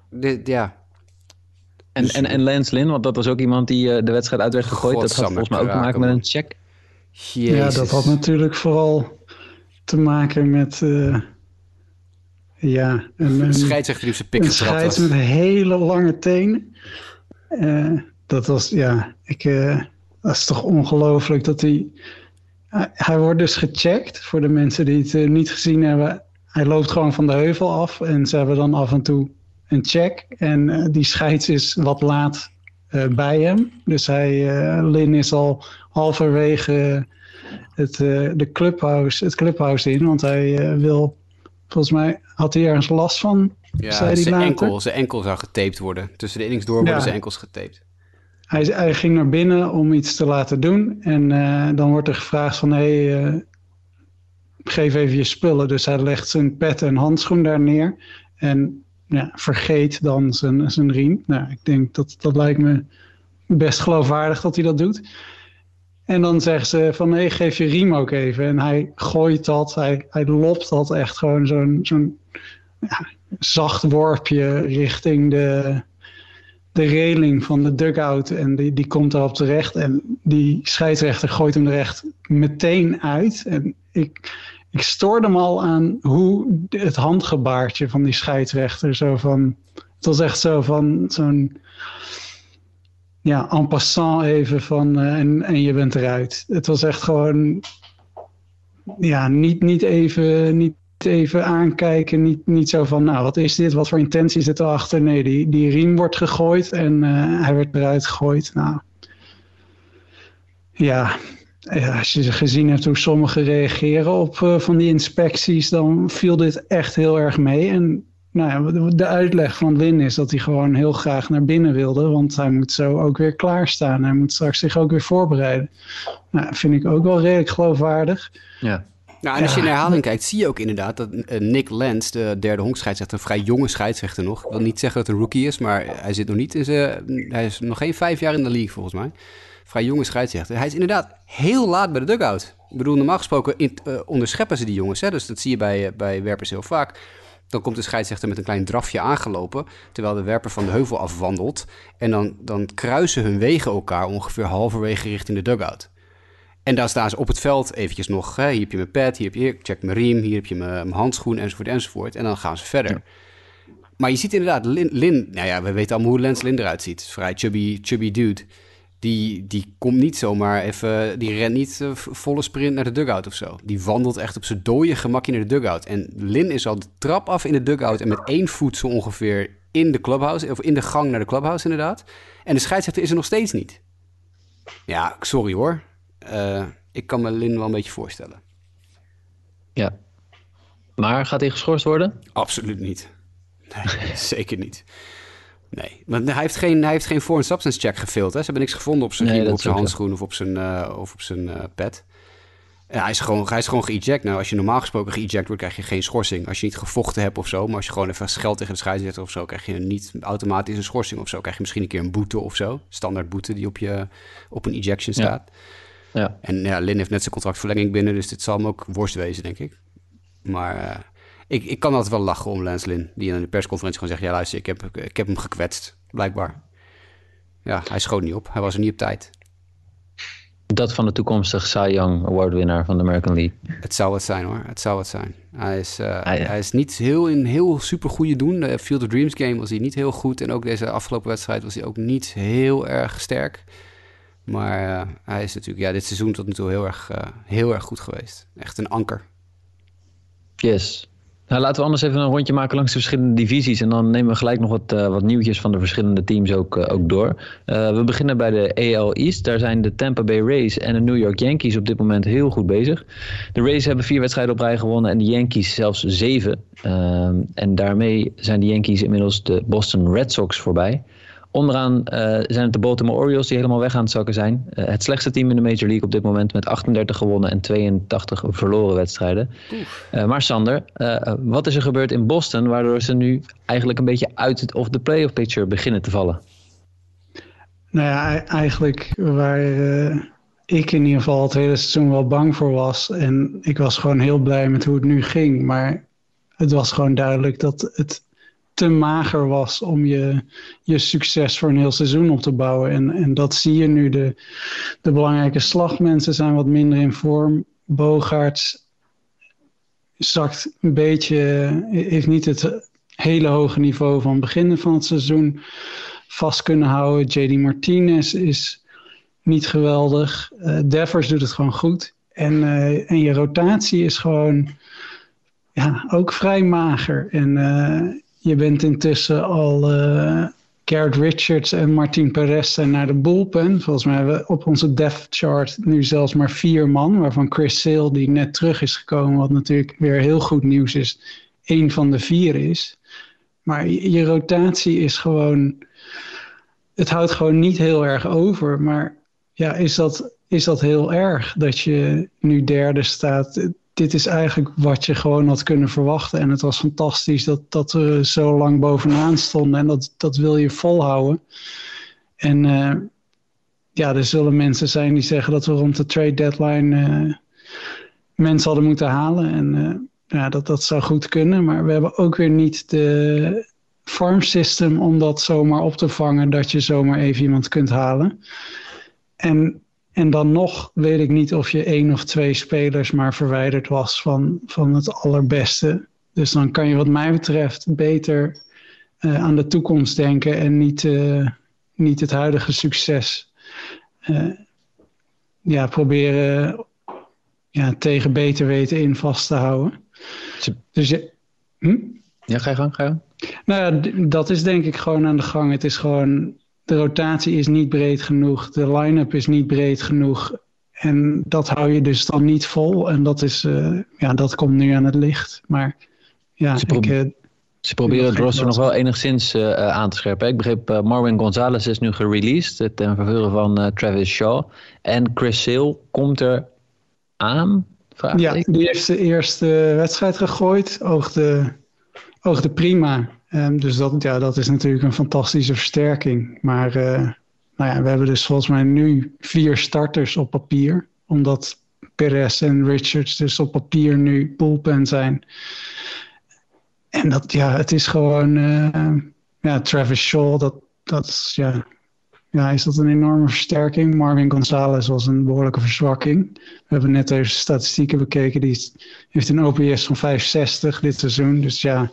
dit, ja. En, en, en Lance Lynn, want dat was ook iemand die uh, de wedstrijd uit werd gegooid. dat had volgens mij ook te maken met een check. Jezus. Ja, dat had natuurlijk vooral te maken met... Uh, ja, een, een scheidsrechter die op zijn pik Een scheids met hele lange tenen. Uh, dat was, ja, ik, uh, dat is toch ongelooflijk dat hij... hij wordt dus gecheckt, voor de mensen die het niet gezien hebben. Hij loopt gewoon van de heuvel af en ze hebben dan af en toe een check. En die scheids is wat laat bij hem. Dus hij, Lin is al halverwege het, de clubhouse, het clubhouse in, want hij wil Volgens mij had hij ergens last van. Ja, zijn enkel, zijn enkel zou getaped worden. Tussen de innings door worden zijn enkels getaped. Hij, hij, ging naar binnen om iets te laten doen. En uh, dan wordt er gevraagd van... hé, hey, uh, geef even je spullen. Dus hij legt zijn pet en handschoen daar neer. En ja, vergeet dan zijn, zijn riem. Nou, ik denk dat dat lijkt me best geloofwaardig dat hij dat doet. En dan zeggen ze van nee, geef je riem ook even. En hij gooit dat, hij, hij lopt dat echt gewoon zo'n zo'n ja, zacht worpje richting de, de reling van de dugout. En die, die komt daarop terecht. En die scheidsrechter gooit hem er echt meteen uit. En ik, ik stoorde hem al aan hoe het handgebaartje van die scheidsrechter zo van... Het was echt zo van zo'n ja, en passant even van uh, en, en je bent eruit. Het was echt gewoon, ja, niet, niet, even, niet even aankijken. Niet, niet zo van, nou, wat is dit? Wat voor intentie zit erachter? Nee, die, die riem wordt gegooid en uh, hij werd eruit gegooid. Nou, ja, als je gezien hebt hoe sommigen reageren op uh, van die inspecties, dan viel dit echt heel erg mee. En nou ja, de uitleg van Lin is dat hij gewoon heel graag naar binnen wilde. Want hij moet zo ook weer klaarstaan. Hij moet straks zich ook weer voorbereiden. Nou, vind ik ook wel redelijk geloofwaardig. Ja. Nou, en als je in herhaling kijkt, zie je ook inderdaad dat eh, Nick Lens, de derde honkscheidsrechter, een vrij jonge scheidsrechter nog. Ik wil niet zeggen dat een rookie is, maar hij zit nog niet in zijn. Hij is nog geen vijf jaar in de league volgens mij. Vrij jonge scheidsrechter. Hij is inderdaad heel laat bij de dugout. Ik bedoel, normaal gesproken in, uh, onderscheppen ze die jongens. Hè? Dus dat zie je bij, uh, bij werpers heel vaak. Dan komt de scheidsrechter met een klein drafje aangelopen, terwijl de werper van de heuvel afwandelt. En dan, dan kruisen hun wegen elkaar ongeveer halverwege richting de dugout. En daar staan ze op het veld eventjes nog. Hè, hier heb je mijn pad, hier heb je, ik check mijn riem, hier heb je mijn, mijn handschoen, enzovoort, enzovoort. En dan gaan ze verder. Maar je ziet inderdaad, Lin, Lin, nou ja, we weten allemaal hoe Lens Lin eruit ziet. Vrij chubby, chubby dude die, die komt niet zomaar even, die rent niet uh, volle sprint naar de dugout of zo. Die wandelt echt op zijn dode gemakje naar de dugout. En Lin is al de trap af in de dugout en met één voet zo ongeveer in de clubhouse, of in de gang naar de clubhouse inderdaad. En de scheidsrechter is er nog steeds niet. Ja, sorry hoor. Uh, ik kan me Lin wel een beetje voorstellen. Ja. Maar gaat hij geschorst worden? Absoluut niet. Nee, zeker niet. Nee, want hij heeft geen, hij heeft geen foreign substance check gefilmd. Hè? Ze hebben niks gevonden op zijn, nee, op zijn handschoen of op zijn, uh, of op zijn uh, pet. Ja, hij is gewoon, hij is gewoon geëject. Nou, als je normaal gesproken geëject wordt, krijg je geen schorsing. Als je niet gevochten hebt of zo, maar als je gewoon even scheld tegen de scheidsrechter of zo, krijg je niet automatisch een schorsing of zo. Krijg je misschien een keer een boete of zo. Standaard boete die op, je, op een ejection staat. Ja. ja. En ja, Lin heeft net zijn contractverlenging binnen, dus dit zal hem ook worst wezen, denk ik. Maar uh, ik, ik kan altijd wel lachen om Lynn. Die in de persconferentie gewoon zegt... ja, luister, ik heb, ik heb hem gekwetst, blijkbaar. Ja, hij schoot niet op. Hij was er niet op tijd. Dat van de toekomstige Cy Young Award-winnaar van de American League. Het zou het zijn hoor, het zou het zijn. Hij is, uh, hij is niet heel in heel super goede doen. De Field of Dreams game was hij niet heel goed. En ook deze afgelopen wedstrijd was hij ook niet heel erg sterk. Maar uh, hij is natuurlijk ja, dit seizoen tot nu toe heel erg, uh, heel erg goed geweest. Echt een anker. Yes. Nou, laten we anders even een rondje maken langs de verschillende divisies. En dan nemen we gelijk nog wat, uh, wat nieuwtjes van de verschillende teams ook, uh, ook door. Uh, we beginnen bij de AL East. Daar zijn de Tampa Bay Rays en de New York Yankees op dit moment heel goed bezig. De Rays hebben vier wedstrijden op rij gewonnen en de Yankees zelfs zeven. Ehm, en daarmee zijn de Yankees inmiddels de Boston Red Sox voorbij. Onderaan uh, zijn het de Baltimore Orioles die helemaal weg aan het zakken zijn. Uh, het slechtste team in de Major League op dit moment met 38 gewonnen en 82 verloren wedstrijden. Uh, maar Sander, wat is er gebeurd in Boston waardoor ze nu eigenlijk een beetje uit het of de playoff picture beginnen te vallen? Nou ja, eigenlijk waar ik in ieder geval het hele seizoen wel bang voor was. En ik was gewoon heel blij met hoe het nu ging. Maar het was gewoon duidelijk dat het te mager was om je, je succes voor een heel seizoen op te bouwen. En, en dat zie je nu. De, de belangrijke slagmensen zijn wat minder in vorm. Bogaerts zakt een beetje, heeft niet het hele hoge niveau van het begin van het seizoen vast kunnen houden. JD Martinez is niet geweldig. Uh, Devers doet het gewoon goed. En, uh, en je rotatie is gewoon ja, ook vrij mager. En uh, je bent intussen al uh, Richards en Martin Perez zijn naar de bullpen. Volgens mij hebben we op onze depth chart nu zelfs maar vier man. Waarvan Chris Sale, die net terug is gekomen, wat natuurlijk weer heel goed nieuws is, één van de vier is. Maar je, je rotatie is gewoon. Het houdt gewoon niet heel erg over. Maar ja, is dat, is dat heel erg dat je nu derde staat? Dit is eigenlijk wat je gewoon had kunnen verwachten. En het was fantastisch dat, dat we zo lang bovenaan stonden. En dat, dat wil je volhouden. En uh, ja, er zullen mensen zijn die zeggen dat we rond de trade deadline uh, mensen hadden moeten halen. En uh, ja, dat, dat zou goed kunnen. Maar we hebben ook weer niet de farm system om dat zomaar op te vangen. Dat je zomaar even iemand kunt halen. En en dan nog weet ik niet of je één of twee spelers maar verwijderd was van, van het allerbeste. Dus dan kan je wat mij betreft beter uh, aan de toekomst denken en niet, uh, niet het huidige succes uh, ja, proberen ja, tegen beter weten in vast te houden. Dus je, hm? Ja, ga je gang, ga je gang. Nou ja, dat is denk ik gewoon aan de gang. Het is gewoon de rotatie is niet breed genoeg, de line-up is niet breed genoeg. En dat hou je dus dan niet vol. En dat, is, uh, ja, dat komt nu aan het licht. Maar ja, ze, ik, uh, ze proberen het roster nog wel enigszins uh, aan te scherpen. Ik begreep, Marvin Gonzalez is nu gereleased ten vervulling van Travis Shaw. En Chris Sale komt er aan. Ja, die heeft de eerste wedstrijd gegooid. Oogde, oogde prima. Um, dus dat, ja, dat is natuurlijk een fantastische versterking. Maar uh, nou ja, we hebben dus volgens mij nu vier starters op papier. Omdat Perez en Richards dus op papier nu bullpen zijn. En dat, ja, het is gewoon... Uh, ja, Travis Shaw, dat, dat is, ja... Ja, is dat een enorme versterking? Marvin Gonzalez was een behoorlijke verzwakking. We hebben net even statistieken bekeken. Die heeft een OPS van 65 dit seizoen. Dus ja,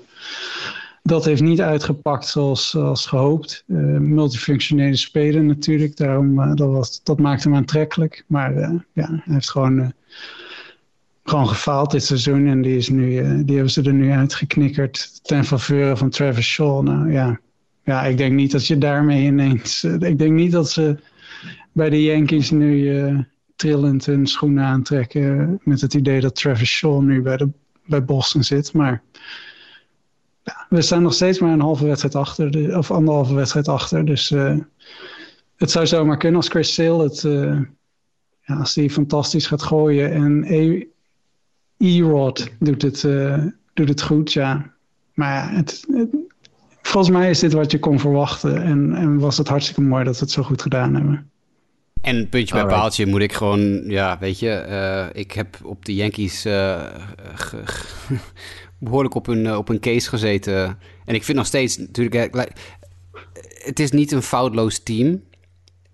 dat heeft niet uitgepakt zoals, gehoopt. Uh, multifunctionele speler natuurlijk, daarom, uh, dat, was, dat maakte hem aantrekkelijk. Maar uh, ja, hij heeft gewoon, gewoon gefaald dit seizoen en die, is nu, die hebben ze er nu uitgeknikkerd ten faveur van Travis Shaw. Nou ja, ja, ik denk niet dat je daarmee ineens... ik denk niet dat ze bij de Yankees nu trillend hun schoenen aantrekken met het idee dat Travis Shaw nu bij, de, bij Boston zit, maar ja, we staan nog steeds maar een halve wedstrijd achter, of anderhalve wedstrijd achter. Dus uh, het zou zomaar kunnen als Chris Sale het, uh, ja, als hij fantastisch gaat gooien en E-Rod doet, het, uh, doet het goed, ja. Maar ja, het, het, volgens mij is dit wat je kon verwachten en, en was het hartstikke mooi dat we het zo goed gedaan hebben. En puntje bij Alright. paaltje moet ik gewoon, ja, weet je, uh, ik heb op de Yankees uh, behoorlijk op hun, uh, op case gezeten. En ik vind nog steeds, natuurlijk, het is niet een foutloos team.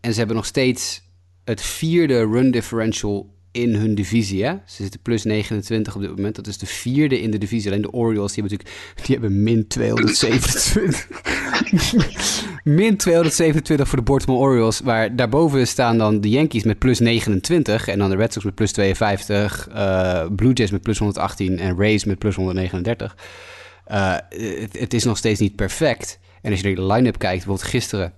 En ze hebben nog steeds het vierde run differential in hun divisie. Hè? Ze zitten plus 29 op dit moment. Dat is de vierde in de divisie. Alleen de Orioles, die hebben natuurlijk die hebben min 227. min 227 voor de Baltimore Orioles. Waar daarboven staan dan de Yankees met plus 29. En dan de Red Sox met plus 52. Uh, Blue Jays met plus 118. En Rays met plus 139. Uh, het, het is nog steeds niet perfect. En als je naar de line-up kijkt, bijvoorbeeld gisteren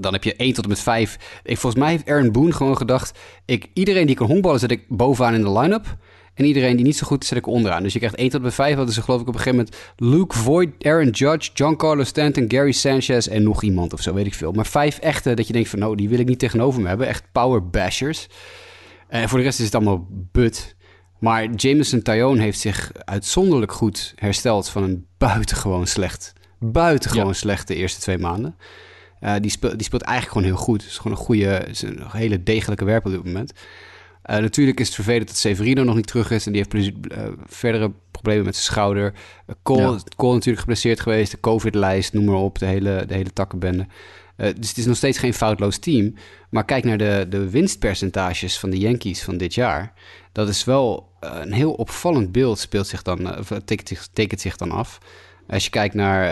dan heb je 1 tot en met 5. Ik, volgens mij heeft Aaron Boone gewoon gedacht... Ik, iedereen die kan honkballen zet ik bovenaan in de line-up. En iedereen die niet zo goed is, zet ik onderaan. Dus je krijgt 1 tot en met 5. Hadden ze geloof ik op een gegeven moment... Luke Voigt, Aaron Judge, Giancarlo Stanton, Gary Sanchez en nog iemand of zo, weet ik veel. Maar vijf echte dat je denkt van... nou, die wil ik niet tegenover me hebben. Echt power bashers. En voor de rest is het allemaal but. Maar Jameson Tyone heeft zich uitzonderlijk goed hersteld... van een buitengewoon slecht... buitengewoon ja. slechte eerste twee maanden. Uh, die, speelt, die speelt eigenlijk gewoon heel goed. Het is gewoon een goede, is een hele degelijke werper op dit moment. Uh, natuurlijk is het vervelend dat Severino nog niet terug is. En die heeft uh, verdere problemen met zijn schouder. Uh, Cole, Ja. Cole natuurlijk geblesseerd geweest. De COVID-lijst, noem maar op. De hele, de hele takkenbende. Eh, dus het is nog steeds geen foutloos team. Maar kijk naar de, de winstpercentages van de Yankees van dit jaar. Dat is wel eh, een heel opvallend beeld speelt zich dan, eh, of, tekent, zich, tekent zich dan af. Als je kijkt naar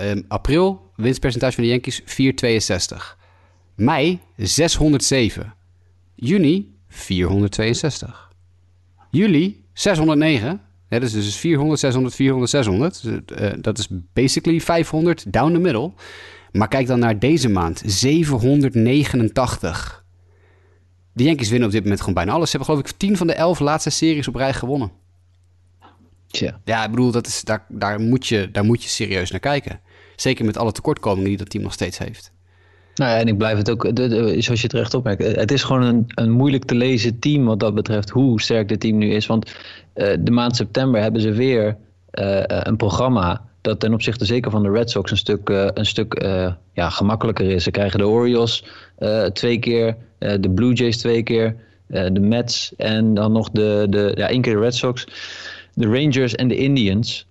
eh, april, winstpercentage van de Yankees 4,62. Mei 607. Juni 462. Juli 609. Ja, dat is dus 400, 600, 400, 600. Dus, eh, dat is basically 500 down the middle. Maar kijk dan naar deze maand. 789. De Yankees winnen op dit moment gewoon bijna alles. Ze hebben geloof ik 10 van de 11 laatste series op rij gewonnen. Tja. Ja, ik bedoel, dat is, daar, daar, moet je, daar moet je serieus naar kijken. Zeker met alle tekortkomingen die dat team nog steeds heeft. Nou ja, en ik blijf het ook, de, de- zoals je terecht opmerkt, het is gewoon een, een moeilijk te lezen team wat dat betreft, hoe sterk dit team nu is. Want eh, de maand september hebben ze weer eh, een programma dat ten opzichte zeker van de Red Sox een stuk, eh, een stuk eh, ja, gemakkelijker is. Ze krijgen de Orioles eh, twee keer, eh, de Blue Jays twee keer, eh, de Mets en dan nog de, de, ja, één keer de Red Sox, de Rangers en de Indians.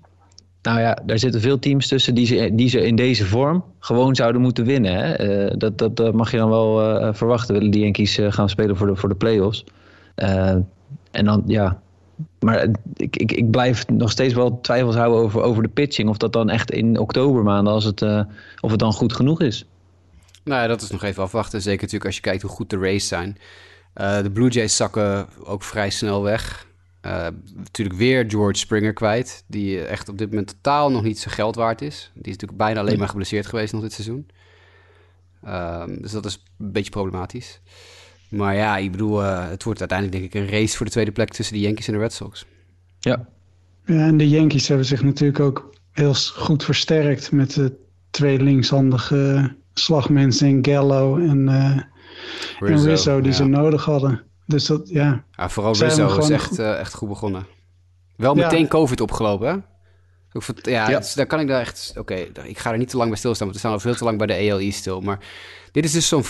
Nou ja, daar zitten veel teams tussen die ze, die ze in deze vorm gewoon zouden moeten winnen. Hè? Eh, dat, dat, dat mag je dan wel eh, verwachten. Willen die Yankees eh, gaan spelen voor de, voor de playoffs. En dan, ja... Maar ik, ik, ik blijf nog steeds wel twijfels houden over, over de pitching. Of dat dan echt in oktobermaanden, als het, of het dan goed genoeg is. Nou ja, dat is nog even afwachten. Zeker natuurlijk als je kijkt hoe goed de Rays zijn. De Blue Jays zakken ook vrij snel weg. Eh, natuurlijk weer George Springer kwijt. Die eh, echt op dit moment totaal nog niet zijn geld waard is. Die is natuurlijk bijna alleen maar geblesseerd geweest nog dit seizoen. Ehm, dus dat is een beetje problematisch. Maar ja, ik bedoel, eh, het wordt uiteindelijk denk ik een race voor de tweede plek tussen de Yankees en de Red Sox. Ja, Ja, en de Yankees hebben zich natuurlijk ook heel goed versterkt met de twee linkshandige slagmensen in Gallo en, eh, en Rizzo die ja. ze nodig hadden. Dus dat, ja, Ja, vooral Zij Rizzo is echt, goed- eh, echt goed begonnen. Wel Ja. meteen COVID opgelopen, hè? Vond- ja, Ja. dus daar kan ik daar echt... Oké, ik ga er niet te lang bij stilstaan, want we staan al veel te lang bij de ALE stil. Maar dit is dus zo'n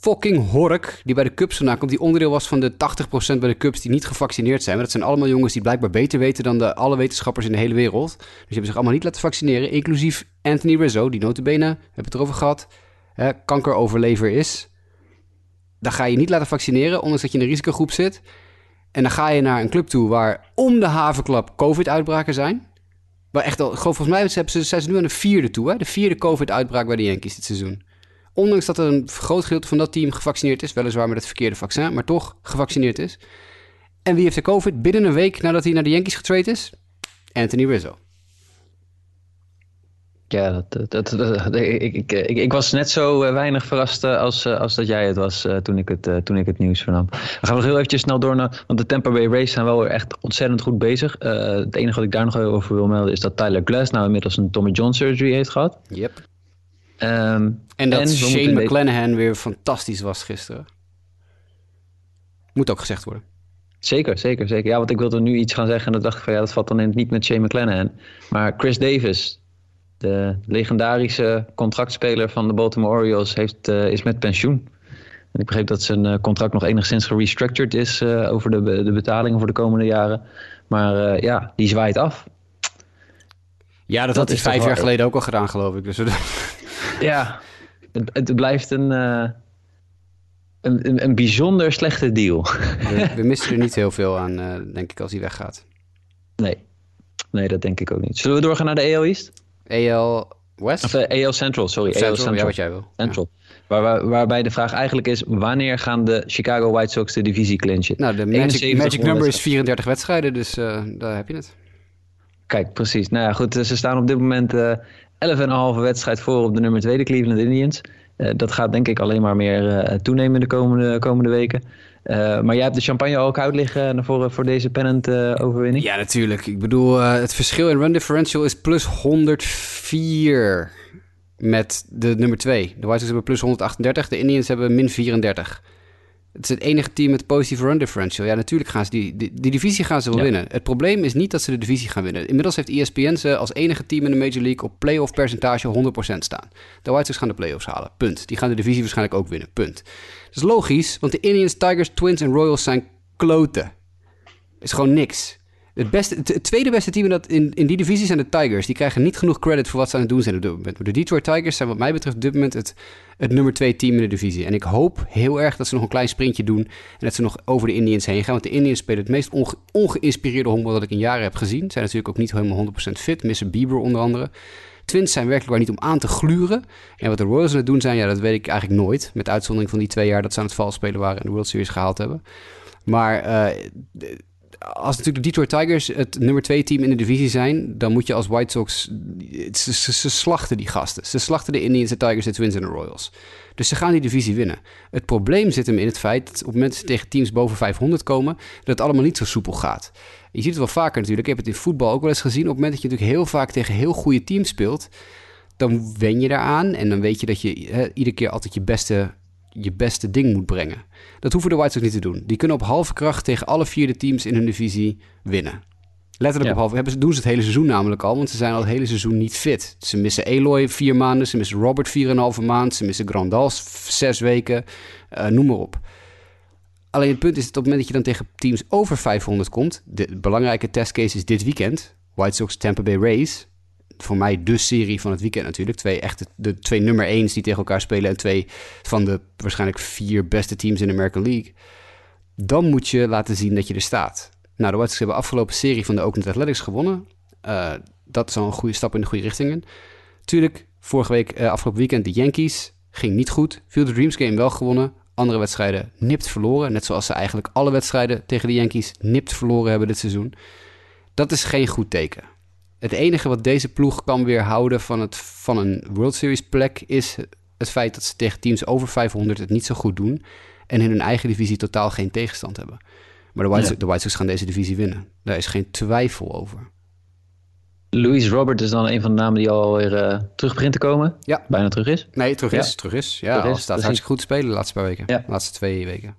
fucking hork die bij de Cubs vandaan komt. Die onderdeel was van de 80% bij de Cubs die niet gevaccineerd zijn. Maar dat zijn allemaal jongens die blijkbaar beter weten dan de alle wetenschappers in de hele wereld. Dus die hebben zich allemaal niet laten vaccineren. Inclusief Anthony Rizzo, die notabene, hebben we het erover gehad, hè, kankeroverlever is. Dan ga je niet laten vaccineren, ondanks dat je in een risicogroep zit. En dan ga je naar een club toe waar om de havenklap COVID-uitbraken zijn. Waar echt al, volgens mij zijn ze nu aan de vierde toe. Hè? De vierde COVID-uitbraak bij de Yankees dit seizoen. Ondanks dat er een groot gedeelte van dat team gevaccineerd is. Weliswaar met het verkeerde vaccin, maar toch gevaccineerd is. En wie heeft de COVID binnen een week nadat hij naar de Yankees getraind is? Anthony Rizzo. Ja dat, dat, ik, ik, ik, ik was net zo eh, weinig verrast eh, als, eh, als dat jij het was eh, toen, ik het, eh, toen ik het nieuws vernam. We gaan nog heel eventjes snel door naar... Want de Tampa Bay Rays zijn wel weer echt ontzettend goed bezig. Eh, het enige wat ik daar nog over wil melden is dat Tyler Glass nou inmiddels een Tommy John surgery heeft gehad. Yep. Ehm, En dat Shane weten- McClanahan weer fantastisch was gisteren. Moet ook gezegd worden. Zeker, zeker, zeker. Ja, want ik wilde nu iets gaan zeggen en dan dacht ik van ja, dat valt dan in het niet met Shane McClanahan. Maar Chris Davis, de legendarische contractspeler van de Baltimore Orioles, heeft, eh, is met pensioen. En ik begreep dat zijn eh, contract nog enigszins gerestructured is eh, over de, de betalingen voor de komende jaren. Maar ja, die zwaait af. Ja, dat, Dat had hij vijf jaar geleden ook al gedaan, geloof ik. Dus Ja, het, het blijft een, een, een, een bijzonder slechte deal. we, we missen er niet heel veel aan, denk ik, als hij weggaat. Nee. nee, dat denk ik ook niet. Zullen we doorgaan naar de AL East? AL West? Of eh, AL Central, sorry. AL Central, Central. ja, wat jij wil. Central. Waar, waar- waarbij de vraag eigenlijk is: wanneer gaan de Chicago White Sox de divisie clinchen? Nou, de magic, 71 magic number is wedstrijden. 34 wedstrijden, dus eh, daar heb je het. Kijk, precies. Nou ja, goed. Ze staan op dit moment eh 11,5 wedstrijd voor op de nummer 2, de Cleveland Indians. Eh, dat gaat denk ik alleen maar meer eh, toenemen de komende, komende weken. Eh, maar jij hebt de champagne al koud liggen voor, voor deze pennant-overwinning. Ja, natuurlijk. Ik bedoel, eh, het verschil in run differential is plus 104 met de nummer 2. De White Sox hebben plus 138, de Indians hebben min 34. Het is het enige team met positieve run differential. Ja, natuurlijk gaan ze die, die, die divisie gaan ze wel Ja. winnen. Het probleem is niet dat ze de divisie gaan winnen. Inmiddels heeft ESPN ze als enige team in de Major League op playoff percentage 100% staan. De White Sox gaan de playoffs halen. Punt. Die gaan de divisie waarschijnlijk ook winnen. Punt. Dat is logisch, want de Indians, Tigers, Twins en Royals zijn kloten. Is gewoon niks. Het, beste, het, tweede beste team in, dat, in, die divisie zijn de Tigers. Die krijgen niet genoeg credit voor wat ze aan het doen zijn op dit moment. De Detroit Tigers zijn wat mij betreft op dit moment het, het nummer twee team in de divisie. En ik hoop heel erg dat ze nog een klein sprintje doen. En dat ze nog over de Indians heen gaan. Want de Indians spelen het meest onge, ongeïnspireerde honkbal dat ik in jaren heb gezien. Zijn natuurlijk ook niet helemaal 100% fit. Missen Bieber onder andere. Twins zijn werkelijk waar niet om aan te gluren. En wat de Royals aan het doen zijn, ja, dat weet ik eigenlijk nooit. Met uitzondering van die twee jaar dat ze aan het vals spelen waren en de World Series gehaald hebben. Maar uh, als natuurlijk de Detroit Tigers het nummer twee team in de divisie zijn, dan moet je als White Sox. Ze, slachten die gasten. Ze slachten de Indians, de Tigers, de Twins en de Royals. Dus ze gaan die divisie winnen. Het probleem zit hem in het feit dat op het moment dat ze tegen teams boven 500 komen, dat het allemaal niet zo soepel gaat. Je ziet het wel vaker natuurlijk. Ik heb het in voetbal ook wel eens gezien. Op het moment dat je natuurlijk heel vaak tegen heel goede teams speelt, dan wen je daaraan. En dan weet je dat je iedere keer altijd je beste, je beste ding moet brengen. Dat hoeven de White Sox niet te doen. Die kunnen op halve kracht tegen alle vier de teams in hun divisie winnen. Letterlijk Ja. op halve. Hebben, ze- doen ze het hele seizoen namelijk al, want ze zijn al het hele seizoen niet fit. Ze missen Eloy vier maanden, ze missen Robert vier en een halve maand, ze missen Grandals zes weken, eh, noem maar op. Alleen het punt is dat op het moment dat je dan tegen teams over 500 komt, de belangrijke testcase is dit weekend, White Sox Tampa Bay Rays. Voor mij de serie van het weekend natuurlijk. Twee echte, de twee nummer 1's die tegen elkaar spelen en twee van de waarschijnlijk vier beste teams in de American League. Dan moet je laten zien dat je er staat. Nou, de White Sox hebben de afgelopen serie van de Oakland Athletics gewonnen. Eh, dat is al een goede stap in de goede richting. in. Tuurlijk, vorige week, eh, afgelopen weekend, de Yankees. Ging niet goed. Field of Dreams game wel gewonnen. Andere wedstrijden nipt verloren. Net zoals ze eigenlijk alle wedstrijden tegen de Yankees nipt verloren hebben dit seizoen. Dat is geen goed teken. Het enige wat deze ploeg kan weerhouden van, het, van een World Series plek is het feit dat ze tegen teams over 500 het niet zo goed doen. En in hun eigen divisie totaal geen tegenstand hebben. Maar de White, Ja. Sox, de White Sox gaan deze divisie winnen. Daar is geen twijfel over. Louis Robert is dan een van de namen die alweer eh terug begint te komen. Ja. Bijna terug is. Nee, terug Ja. is. Terug is. Ja, Terug is, staat hartstikke goed te spelen de laatste paar weken. Ja. De laatste twee weken.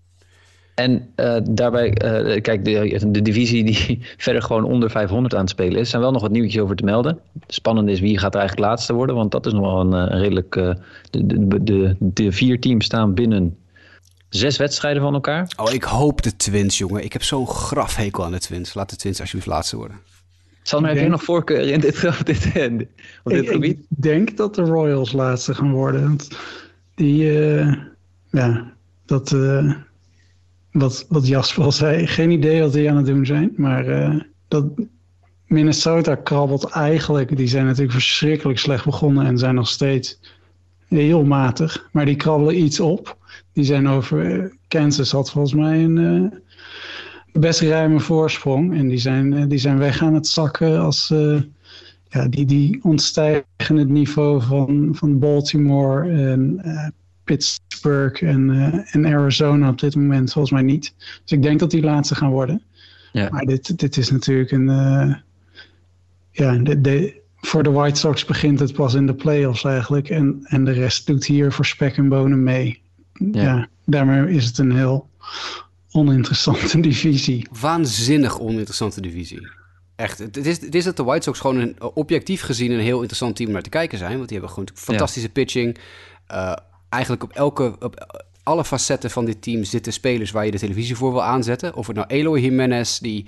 En eh, daarbij, eh, kijk, de, de divisie die verder gewoon onder 500 aan het spelen is, zijn wel nog wat nieuwtjes over te melden. Spannend is wie gaat er eigenlijk laatste worden, want dat is nog wel een, eh, een redelijk. eh, de, de, de, de vier teams staan binnen zes wedstrijden van elkaar. Oh, ik hoop de Twins, jongen. Ik heb zo'n grafhekel aan de Twins. Laat de Twins alsjeblieft laatste worden. Sander, heb jij denk- nog voorkeur in dit, op dit, op dit Ik, gebied? ik denk dat de Royals laatste gaan worden. Want die, eh, ja, dat, eh, wat, wat Jasper al zei, geen idee wat die aan het doen zijn. Maar eh, dat Minnesota krabbelt eigenlijk, die zijn natuurlijk verschrikkelijk slecht begonnen en zijn nog steeds heel matig. Maar die krabbelen iets op. Die zijn over, eh, Kansas had volgens mij een eh, best ruime voorsprong. En die zijn, die zijn weg aan het zakken als... eh, ja, die, die ontstijgen het niveau van, van Baltimore en Pittsburgh en, eh, en Arizona op dit moment volgens mij niet. Dus ik denk dat die laatste gaan worden. Ja. Maar dit, dit is natuurlijk een. eh, ja, de, de, voor de White Sox begint het pas in de playoffs eigenlijk. En, en de rest doet hier voor spek en bonen mee. Ja. daarmee is het een heel oninteressante divisie. Waanzinnig oninteressante divisie. Echt. Het is, het is dat de White Sox gewoon een, objectief gezien een heel interessant team om naar te kijken zijn. Want die hebben gewoon fantastische pitching. Uh, eigenlijk op elke... Op, alle facetten van dit team zitten spelers waar je de televisie voor wil aanzetten. Of het nou Eloy Jimenez, die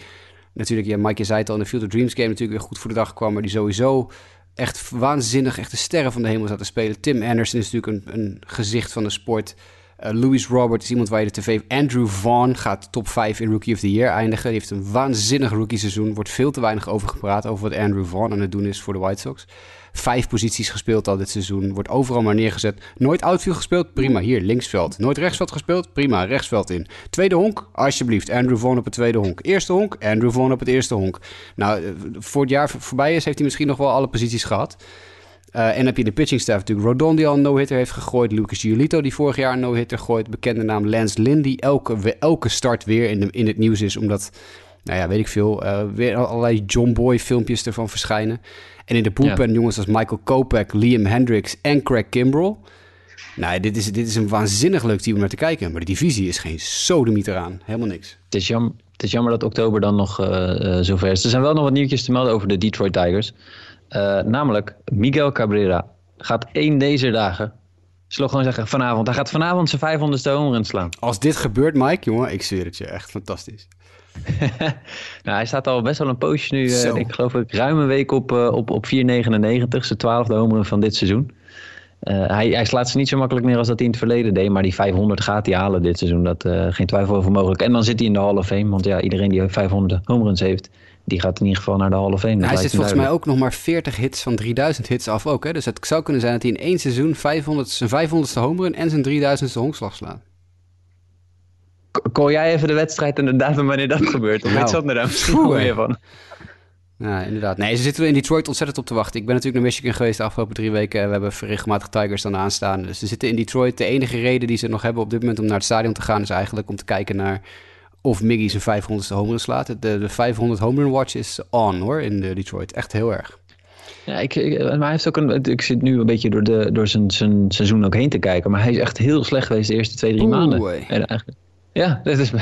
natuurlijk, ja, Mike, zei het al, in de Field of Dreams game natuurlijk weer goed voor de dag kwam. Maar die sowieso echt waanzinnig, echt de sterren van de hemel zat te spelen. Tim Anderson is natuurlijk een, een gezicht van de sport. Uh, Louis Robert is iemand waar je de tv... Andrew Vaughn gaat top 5 in Rookie of the Year eindigen. Die heeft een waanzinnig rookie seizoen. Wordt veel te weinig over gepraat over wat Andrew Vaughn aan het doen is voor de White Sox. Vijf posities gespeeld al dit seizoen. Wordt overal maar neergezet. Nooit outfield gespeeld? Prima, hier, linksveld. Nooit rechtsveld gespeeld? Prima, rechtsveld in. Tweede honk? Alsjeblieft, Andrew Vaughn op het tweede honk. Eerste honk? Andrew Vaughn op het eerste honk. Nou, voor het jaar voorbij is, heeft hij misschien nog wel alle posities gehad. Uh, en dan heb je de pitching staff natuurlijk. Rodon die al een no-hitter heeft gegooid. Lucas Giolito die vorig jaar een no-hitter gooit. Bekende naam Lance Lynn die elke, elke start weer in, de, in het nieuws is. Omdat, nou ja, weet ik veel, uh, weer allerlei John Boy filmpjes ervan verschijnen. En in de bullpen ja. jongens als Michael Kopech, Liam Hendricks en Craig Kimbrell. Nou, dit is, dit is een waanzinnig leuk team om naar te kijken. Maar de divisie is geen sodemiet eraan. Helemaal niks. Het is jammer, het is jammer dat oktober dan nog uh, uh, zover is. Er zijn wel nog wat nieuwtjes te melden over de Detroit Tigers. Namelijk, Miguel Cabrera gaat één deze dagen. Zullen gewoon zeggen vanavond. Hij gaat vanavond zijn 500ste home run slaan. Als dit gebeurt, Mike, jongen, ik zweer het je. Echt fantastisch. nou, hij staat al best wel een poosje nu. Uh, ik geloof ik ruim een week op, uh, op, op 4,99. Zijn twaalfde homer van dit seizoen. Uh, hij, hij, slaat ze niet zo makkelijk meer als dat hij in het verleden deed. Maar die 500 gaat hij halen dit seizoen. Dat geen twijfel over mogelijk. En dan zit hij in de Hall of Fame. Want ja, iedereen die 500 homeruns heeft, die gaat in ieder geval naar de Hall of Fame. Nou, hij zit volgens mij ook nog maar 40 hits van 3000 hits af ook. Hè? Dus het zou kunnen zijn dat hij in één seizoen 500, zijn 500ste homerun en zijn 3000ste honkslag slaat. Call jij even de wedstrijd en de datum wanneer dat gebeurt? Of nou, weet daar misschien meer van? Ja, inderdaad. Nee, ze zitten in Detroit ontzettend op te wachten. Ik ben natuurlijk naar Michigan geweest de afgelopen drie weken. We hebben regelmatig Tigers dan aanstaan. Dus ze zitten in Detroit. De enige reden die ze nog hebben op dit moment om naar het stadion te gaan... is eigenlijk om te kijken naar of Miggy zijn 500ste home slaat. De, de 500 home run watch is on hoor in de Detroit. Echt heel erg. Ja, ik, maar hij heeft ook een, ik zit nu een beetje door, de, door zijn, zijn seizoen ook heen te kijken. Maar hij is echt heel slecht geweest de eerste twee, drie maanden. En eigenlijk, ja, dat is.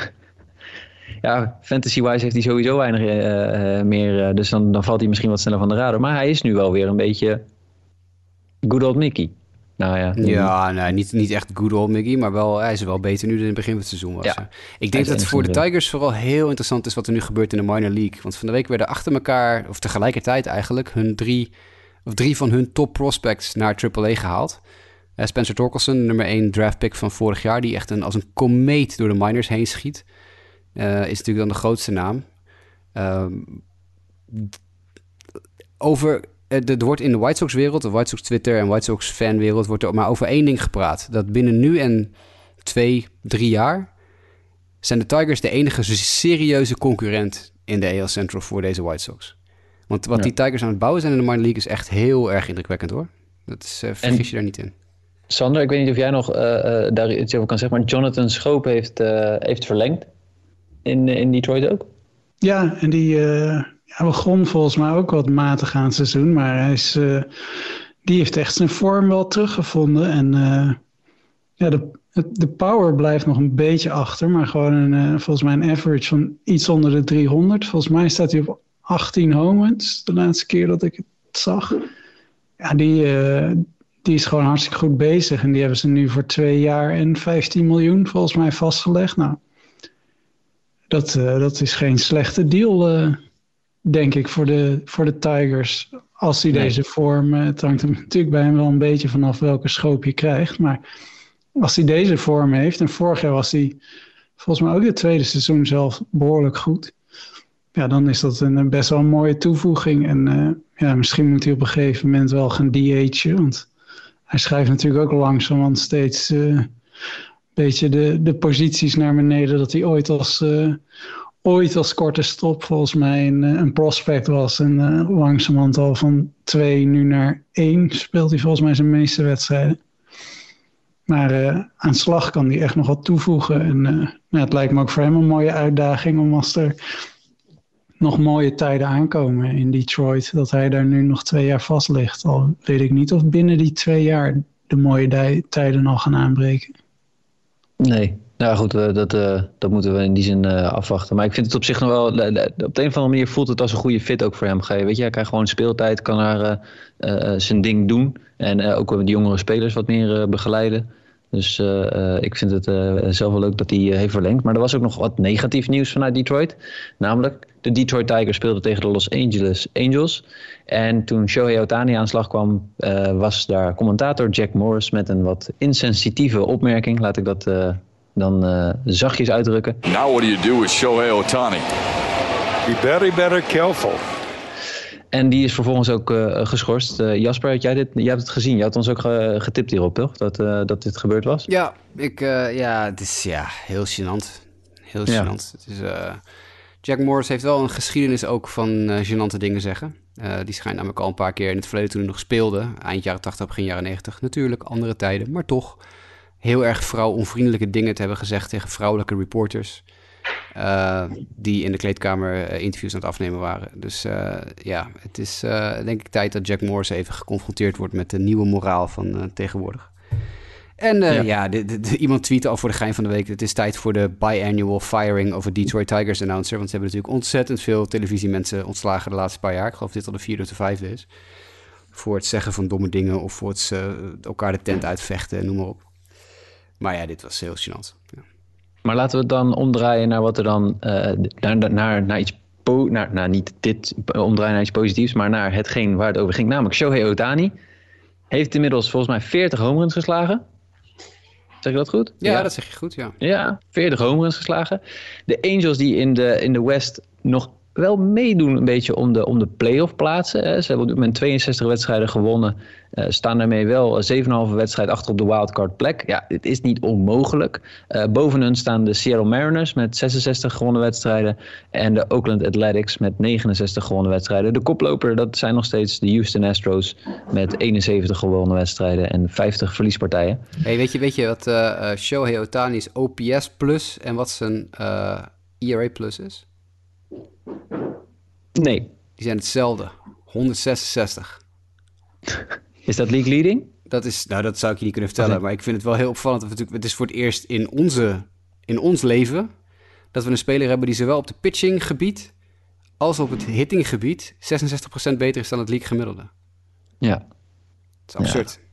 Ja, fantasy-wise heeft hij sowieso weinig uh, meer. Uh, dus dan, dan valt hij misschien wat sneller van de radar. Maar hij is nu wel weer een beetje. Good old Mickey. Nou ja, ja nee, niet, niet echt good old Mickey, maar wel, hij is wel beter nu dan in het begin van het seizoen was. Ja. Ik denk dat het voor de Tigers vooral heel interessant is wat er nu gebeurt in de minor league. Want van de week werden achter elkaar, of tegelijkertijd eigenlijk, hun drie, of drie van hun top prospects naar AAA gehaald. Uh, Spencer Torkelson, nummer 1 draft pick van vorig jaar, die echt een, als een komeet door de minors heen schiet. Uh, is natuurlijk dan de grootste naam. Uh, over er wordt in de White Sox-wereld, de White Sox Twitter en White Sox-fanwereld, wordt er maar over één ding gepraat. Dat binnen nu en twee, drie jaar zijn de Tigers de enige serieuze concurrent in de AL Central voor deze White Sox. Want wat die Tigers aan het bouwen zijn in de minor league is echt heel erg indrukwekkend hoor. Dat is, uh, vergis je daar niet in. Sander, ik weet niet of jij nog uh, uh, daar iets over kan zeggen, maar Jonathan Schoop heeft, heeft verlengd in, in Detroit ook. Ja, en die, hij begon volgens mij ook wat matig aan het seizoen, maar hij is, die heeft echt zijn vorm wel teruggevonden. En ja, de, de power blijft nog een beetje achter, maar gewoon een, volgens mij een average van iets onder de 300. Volgens mij staat hij op 18 homens de laatste keer dat ik het zag. Ja, die, die is gewoon hartstikke goed bezig. En die hebben ze nu voor twee jaar en 15 miljoen volgens mij vastgelegd. Nou, dat, dat is geen slechte deal denk ik, voor de, voor de Tigers. Als hij deze vorm, eh, het hangt er natuurlijk bij hem wel een beetje vanaf welke schoop je krijgt. Maar als hij deze vorm heeft, en vorig jaar was hij volgens mij ook het tweede seizoen zelf behoorlijk goed. Ja, dan is dat een best wel een mooie toevoeging. En uh, ja, misschien moet hij op een gegeven moment wel gaan DH'en. Want hij schrijft natuurlijk ook langzaam, want steeds uh, een beetje de, de posities naar beneden dat hij ooit als, uh, ooit als korte stop volgens mij een, eh, een prospect was. En langzamerhand al van twee nu naar één speelt hij volgens mij zijn meeste wedstrijden. Maar aan slag kan hij echt nog wat toevoegen. En nou, het lijkt me ook voor hem een mooie uitdaging om als er nog mooie tijden aankomen in Detroit, dat hij daar nu nog twee jaar vast ligt. Al weet ik niet of binnen die twee jaar de mooie tijden al gaan aanbreken. Nee, nou goed, uh, dat, uh, dat moeten we in die zin uh, afwachten. Maar ik vind het op zich nog wel, op de een of andere manier voelt het als een goede fit ook voor hem. Weet je, hij krijgt gewoon speeltijd, kan daar zijn ding doen. En ook de jongere spelers wat meer begeleiden. Dus ik vind het zelf wel leuk dat hij heeft verlengd. Maar er was ook nog wat negatief nieuws vanuit Detroit. Namelijk, de Detroit Tigers speelden tegen de Los Angeles Angels. En toen Shohei Otani aan slag kwam, was daar commentator Jack Morris met een wat insensitieve opmerking. Laat ik dat dan uh, zachtjes uitdrukken. Now what do you do with Shohei Otani? Be very, very careful. En die is vervolgens ook uh, geschorst. Uh, Jasper, had jij, dit, jij hebt het gezien. Je had ons ook getipt hierop, toch? Dat, dat dit gebeurd was. Ja, ik, ja het is ja, heel gênant. Heel gênant. Ja. Het is, Jack Morris heeft wel een geschiedenis ook van gênante dingen zeggen. die schijnt namelijk al een paar keer in het verleden toen hij nog speelde. Eind jaren 80, begin jaren 90. Natuurlijk, andere tijden, maar toch heel erg vrouwonvriendelijke dingen te hebben gezegd tegen vrouwelijke reporters. Uh, die in de kleedkamer uh, interviews aan het afnemen waren. Dus uh, ja, het is denk ik tijd dat Jack Morris even geconfronteerd wordt met de nieuwe moraal van tegenwoordig. En ja, ja de, de, de, iemand tweette al voor de gein van de week: het is tijd voor de biannual firing of a Detroit Tigers announcer. Want ze hebben natuurlijk ontzettend veel televisiemensen ontslagen de laatste paar jaar. Ik geloof dat dit al de vierde of de vijfde is. Voor het zeggen van domme dingen of voor het elkaar de tent uitvechten en noem maar op. Maar ja, dit was heel gênant. Ja. Maar laten we het dan omdraaien naar wat er dan eh, naar, naar, naar iets po naar, naar niet dit omdraaien naar iets positiefs, maar naar hetgeen waar het over ging, namelijk Shohei Otani heeft inmiddels volgens mij 40 home runs geslagen. Zeg je dat goed? Ja, dat zeg je goed, ja. Ja, 40 home runs geslagen. De Angels die in de, in de West nog wel meedoen een beetje om de, om de playoff plaatsen. Hè. Ze hebben op dit moment 62 wedstrijden gewonnen. eh, staan daarmee wel 7,5 wedstrijd achter op de wildcard plek. Ja, het is niet onmogelijk. Eh, boven hun staan de Seattle Mariners met 66 gewonnen wedstrijden. En de Oakland Athletics met 69 gewonnen wedstrijden. De koploper, dat zijn nog steeds de Houston Astros met 71 gewonnen wedstrijden en 50 verliespartijen. Hey, weet, je, weet je wat eh eh, Shohei Otani's OPS plus en wat zijn eh, ERA plus is? Nee. Die zijn hetzelfde. 166. Is dat league leading? Dat is, nou, dat zou ik je niet kunnen vertellen. Maar ik vind het wel heel opvallend. Want het is voor het eerst in, onze, in ons leven dat we een speler hebben die zowel op de pitchinggebied als op het hittinggebied 66% beter is dan het league gemiddelde. Ja. Het is absurd. Het is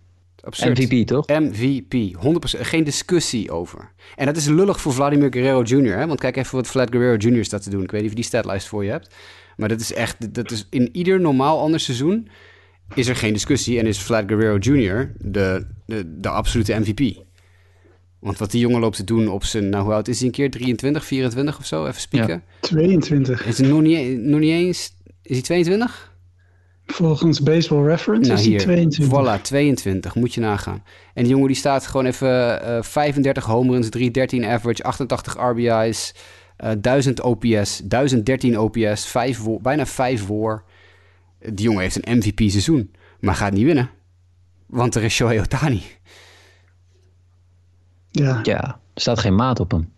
absurd. MVP toch? MVP, 100%. Geen discussie over. En dat is lullig voor Vladimir Guerrero Jr. Hè? Want kijk even wat Vlad Guerrero Jr. staat te doen. Ik weet niet of je die statlijst voor je hebt. Maar dat is echt, dat is in ieder normaal ander seizoen is er geen discussie. En is Vlad Guerrero Jr. de, de, de absolute MVP. Want wat die jongen loopt te doen op zijn, nou hoe oud is hij een keer? 23, 24 of zo? Even spieken. 22. Is het nog niet, nog niet eens, is hij 22? Volgens Baseball Reference Nou is hij hier, 22. voilà, 22, moet je nagaan. En die jongen die staat gewoon even eh 35 home runs, 313 average, 88 RBI's, eh 1000 OPS, 1013 OPS, 5 wo- bijna 5 war. Die jongen heeft een MVP seizoen, maar gaat niet winnen. Want er is Shohei Otani. Ja. Ja, er staat geen maat op hem.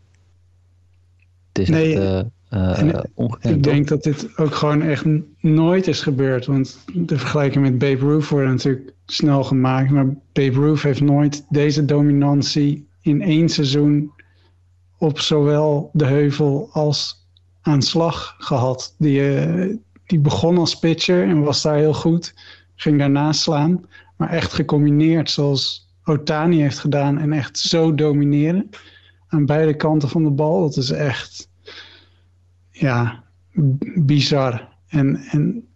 Het is Nee, echt eh, en ongekend, Ik toch? denk dat dit ook gewoon echt nooit is gebeurd. Want de vergelijking met Babe Ruth wordt natuurlijk snel gemaakt. Maar Babe Ruth heeft nooit deze dominantie in één seizoen op zowel de heuvel als aan slag gehad. Die, eh, die begon als pitcher en was daar heel goed. Ging daarna slaan. Maar echt gecombineerd zoals Otani heeft gedaan. En echt zo domineren aan beide kanten van de bal. Dat is echt ja, bizar. En, en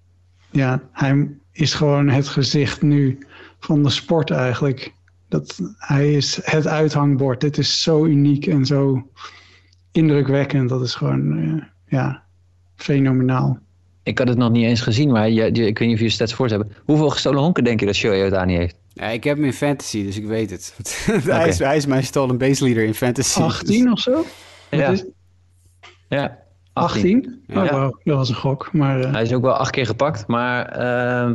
ja, hij is gewoon het gezicht nu van de sport eigenlijk. Dat, hij is het uithangbord. Dit is zo uniek en zo indrukwekkend. Dat is gewoon eh, ja, fenomenaal. Ik had het nog niet eens gezien, maar je, je- ik weet niet of je stats voor hebben. Hoeveel gestolen honken denk je dat Shohei Otani heeft? Ja, ik heb hem in fantasy, dus ik weet het. hij, is, hij is mijn stolen base leader in fantasy. 18 of zo? Ja. is- Ja, 18? Ja. Oh, wauw, dat was een gok. Maar eh, Hij is ook wel acht keer gepakt, maar ehm,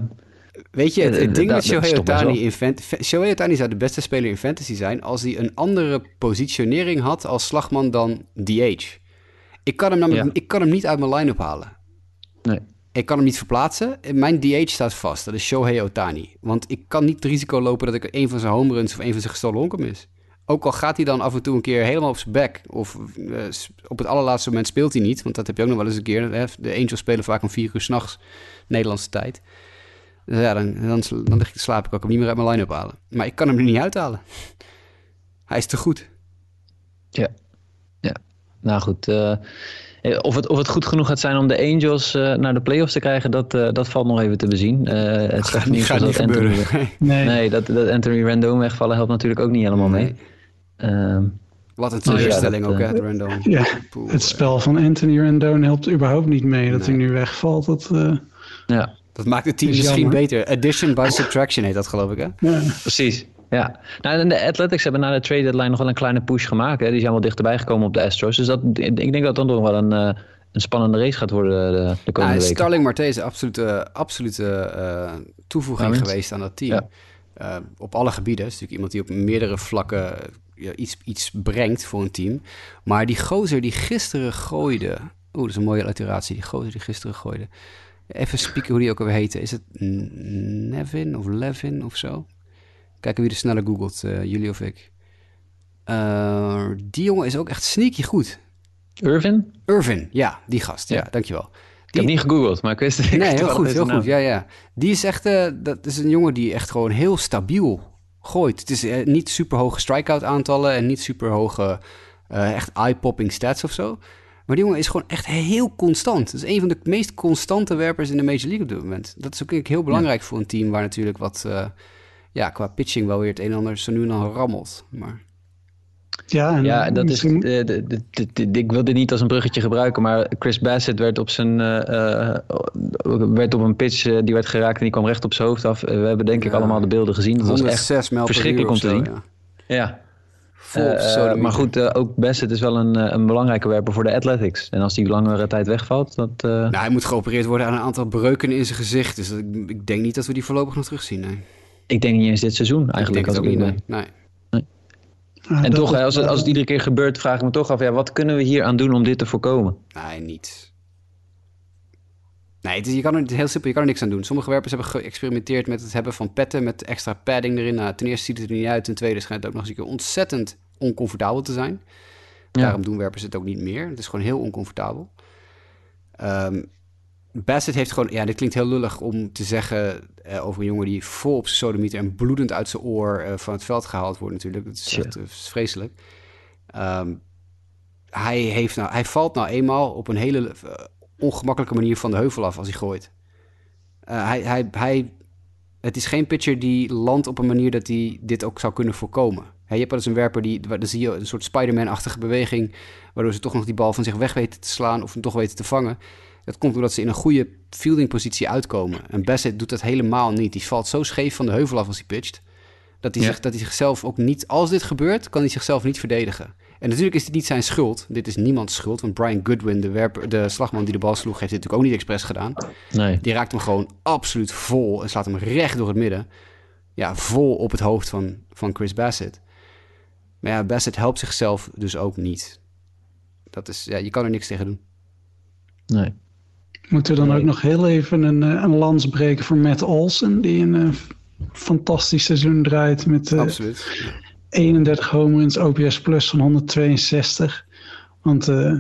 Weet je, het, Eh, het ding dat- met Shohei Otani in fant- fa- Shohei Otani zou de beste speler in fantasy zijn als hij een andere positionering had als slagman dan DH. Ik kan hem, namelijk, Ja. ik kan hem niet uit mijn line-up halen. nee. Ik kan hem niet verplaatsen. Mijn DH staat vast. Dat is Shohei Otani. Want ik kan niet het risico lopen dat ik een van zijn home runs of een van zijn gestolen honken mis. Ook al gaat hij dan af en toe een keer helemaal op zijn back. Of eh, op het allerlaatste moment speelt hij niet. Want dat heb je ook nog wel eens een keer. Hè? De Angels spelen vaak om vier uur s'nachts Nederlandse tijd. Dus ja, dan, dan, dan lig ik hem niet meer uit mijn line-up halen. Maar ik kan hem er niet uithalen. Hij is te goed. Ja. ja. Nou goed. eh, of, het, of het goed genoeg gaat zijn om de Angels eh, naar de playoffs te krijgen, dat, eh, dat valt nog even te bezien. Eh het nieuws was dat Anthony, nee. nee, dat, dat Anthony Rendon wegvallen helpt natuurlijk ook niet helemaal mee. Ehm, Wat een ja, teleurstelling ook, eh, hè, de Rendon. Ja, Poeh, het spel van Anthony Rendon helpt überhaupt niet mee. Dat Nee. hij nu wegvalt. Dat, eh, ja, Dat maakt het team Is misschien jammer. beter. Addition by subtraction heet dat, geloof ik, hè? ja. precies. Ja, nou, en de Athletics hebben na de trade deadline nog wel een kleine push gemaakt. Hè. Die zijn wel dichterbij gekomen op de Astros. Dus dat, ik denk dat dat nog wel een, eh, een spannende race gaat worden de, de komende Ja, weken. Starling Marte is een absolute, absolute eh, toevoeging Ja, winst. geweest aan dat team. Ja. Eh, op alle gebieden. Het is natuurlijk iemand die op meerdere vlakken ja, iets, iets brengt voor een team. Maar die gozer die gisteren gooide... Oeh, dat is een mooie alliteratie. Die gozer die gisteren gooide. Even spieken hoe die ook alweer heette. Is het Nevin of Levin of zo? Kijken wie er sneller googelt, eh, jullie of ik. Eh, die jongen is ook echt sneaky goed. Irvin? Irvin, ja, die gast. Ja, Ja. dankjewel. Ik heb niet gegoogeld, maar ik wist ik Nee, heel goed, heel naam. goed. Ja, ja. Die is echt, eh, dat is een jongen die echt gewoon heel stabiel gooit. Het is eh, niet super hoge strikeout aantallen en niet super hoge eh, echt eye-popping stats of zo. Maar die jongen is gewoon echt heel constant. Het is een van de meest constante werpers in de Major League op dit moment. Dat is ook heel belangrijk voor een team waar natuurlijk wat, ja, qua pitching wel weer het een en ander zo nu en dan rammelt. Maar Ja, en Ja, dat is. misschien- de- de- de- de- de- ik wil dit niet als een bruggetje gebruiken, maar Chris Bassett werd op zijn. eh, eh, werd op een pitch eh, die werd geraakt en die kwam recht op zijn hoofd af. We hebben denk ik Ja. allemaal de beelden gezien. Dat was echt 106 mijl per verschrikkelijk om te zien. ja. Maar goed, eh, ook Bassett is wel een, een belangrijke werper voor de Athletics. En als die langere tijd wegvalt, dat. eh, Nou, hij moet geopereerd worden aan een aantal breuken in zijn gezicht. Dus dat- ik, ik denk niet dat we die voorlopig nog terugzien. Nee. ik denk niet eens dit seizoen eigenlijk. ik Als denk ik het ook eerlijk niet. ben. Nee. nee. Ah, En toch, als, het, als het iedere keer gebeurt, vraag ik me toch af: ja, wat kunnen we hier aan doen om dit te voorkomen? Nee, niet. Nee, het is, je kan er, het is heel simpel, je kan er niks aan doen. Sommige werpers hebben geëxperimenteerd met het hebben van petten met extra padding erin. Nou, ten eerste ziet het er niet uit, ten tweede schijnt het ook nog eens een keer ontzettend oncomfortabel te zijn. Ja. Daarom doen werpers het ook niet meer. Het is gewoon heel oncomfortabel. Ehm Bassett heeft gewoon, ja, dit klinkt heel lullig om te zeggen eh, over een jongen die vol op zijn sodemieter en bloedend uit zijn oor eh, van het veld gehaald wordt natuurlijk. Dat is echt eh, vreselijk. Ehm, hij, heeft nou, hij valt nou eenmaal op een hele ongemakkelijke manier van de heuvel af als hij gooit. Hij, hij, hij, het is geen pitcher die landt op een manier dat hij dit ook zou kunnen voorkomen. Je hebt wel eens een werper die, dan zie je een soort Spider-Man-achtige beweging, waardoor ze toch nog die bal van zich weg weten te slaan of hem toch weten te vangen. Dat komt doordat ze in een goede fieldingpositie uitkomen. En Bassett doet dat helemaal niet. Die valt zo scheef van de heuvel af als hij pitcht. Dat hij, Ja. zich, dat hij zichzelf ook niet... Als dit gebeurt, kan hij zichzelf niet verdedigen. En natuurlijk is dit niet zijn schuld. Dit is niemands schuld. Want Brian Goodwin, de, werper, de slagman die de bal sloeg... heeft dit natuurlijk ook niet expres gedaan. Nee. Die raakt hem gewoon absoluut vol... en slaat hem recht door het midden. Ja, vol op het hoofd van, van Chris Bassett. Maar ja, Bassett helpt zichzelf dus ook niet. Dat is... Ja, je kan er niks tegen doen. nee. Moeten we dan ook nog heel even een, eh, een lans breken voor Matt Olsen, die een eh, fantastisch seizoen draait met Absoluut. 31 home runs, OPS plus van 162. Want eh,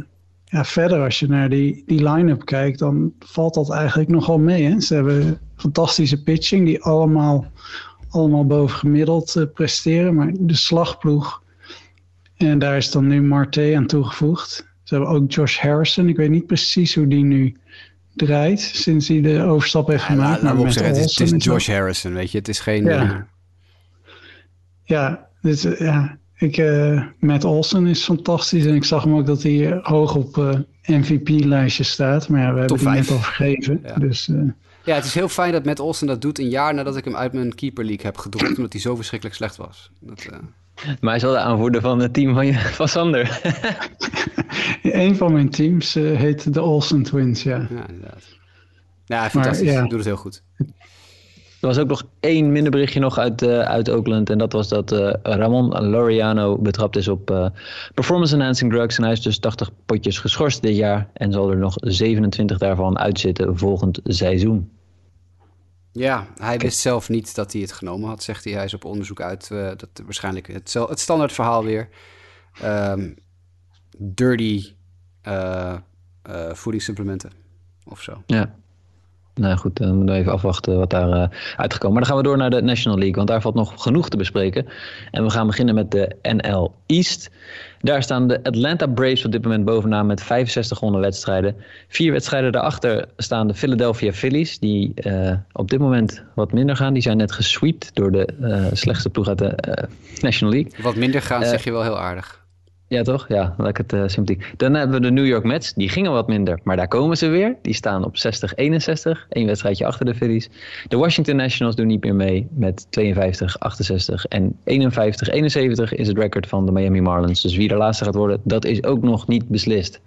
ja, verder als je naar die, die line-up kijkt, dan valt dat eigenlijk nogal mee. Hè? Ze hebben fantastische pitching, die allemaal, allemaal bovengemiddeld eh, presteren. Maar de slagploeg, en daar is dan nu Marte aan toegevoegd. Ze hebben ook Josh Harrison. Ik weet niet precies hoe die nu draait, sinds hij de overstap heeft Ja, gemaakt. zeggen, het is, het. Josh Harrison, weet je. Het is geen... Ja. eh, Ja, dus, eh, ja ik, eh Matt Olsen is fantastisch. En ik zag hem ook dat hij hoog op eh, MVP-lijstje staat. Maar ja, we hebben Top vijf. net al vergeven. Ja. Dus Ja, het is heel fijn dat Matt Olsen dat doet een jaar nadat ik hem uit mijn Keeper League heb gedropt, omdat hij zo verschrikkelijk slecht was. Dat, Maar hij is wel de aanvoerder van het team van, je, van Sander. een van mijn teams eh, heet de Olsen Twins, ja. ja, inderdaad. Ja, fantastisch. ja. Doet het heel goed. Er was ook nog één minder berichtje nog uit, eh, uit Oakland. En dat was dat eh, Ramon Laureano betrapt is op eh, performance enhancing drugs. En hij is dus 80 potjes geschorst dit jaar. En zal er nog 27 daarvan uitzitten volgend seizoen. Ja, hij wist zelf niet dat hij het genomen had, zegt hij. Hij is op onderzoek uit. eh, dat waarschijnlijk het, het standaard verhaal weer. Ehm, dirty eh, eh, voedingssupplementen of zo. Ja. Nou goed, dan moeten we even afwachten wat daar eh, uitgekomen. Maar dan gaan we door naar de National League, want daar valt nog genoeg te bespreken. En we gaan beginnen met de NL East. Daar staan de Atlanta Braves op dit moment bovenaan met 65 gewonnen wedstrijden. Vier wedstrijden daarachter staan de Philadelphia Phillies, die eh, op dit moment wat minder gaan. Die zijn net gesweept door de eh, slechtste ploeg uit de National League. Wat minder gaan, zeg je wel heel aardig. Ja, toch? Ja, het eh, sympathiek. Dan hebben we de New York Mets. Die gingen wat minder, maar daar komen ze weer. Die staan op 60-61. Eén wedstrijdje achter de Phillies. De Washington Nationals doen niet meer mee met 52-68. En 51-71 is het record van de Miami Marlins. Dus wie de laatste gaat worden, dat is ook nog niet beslist.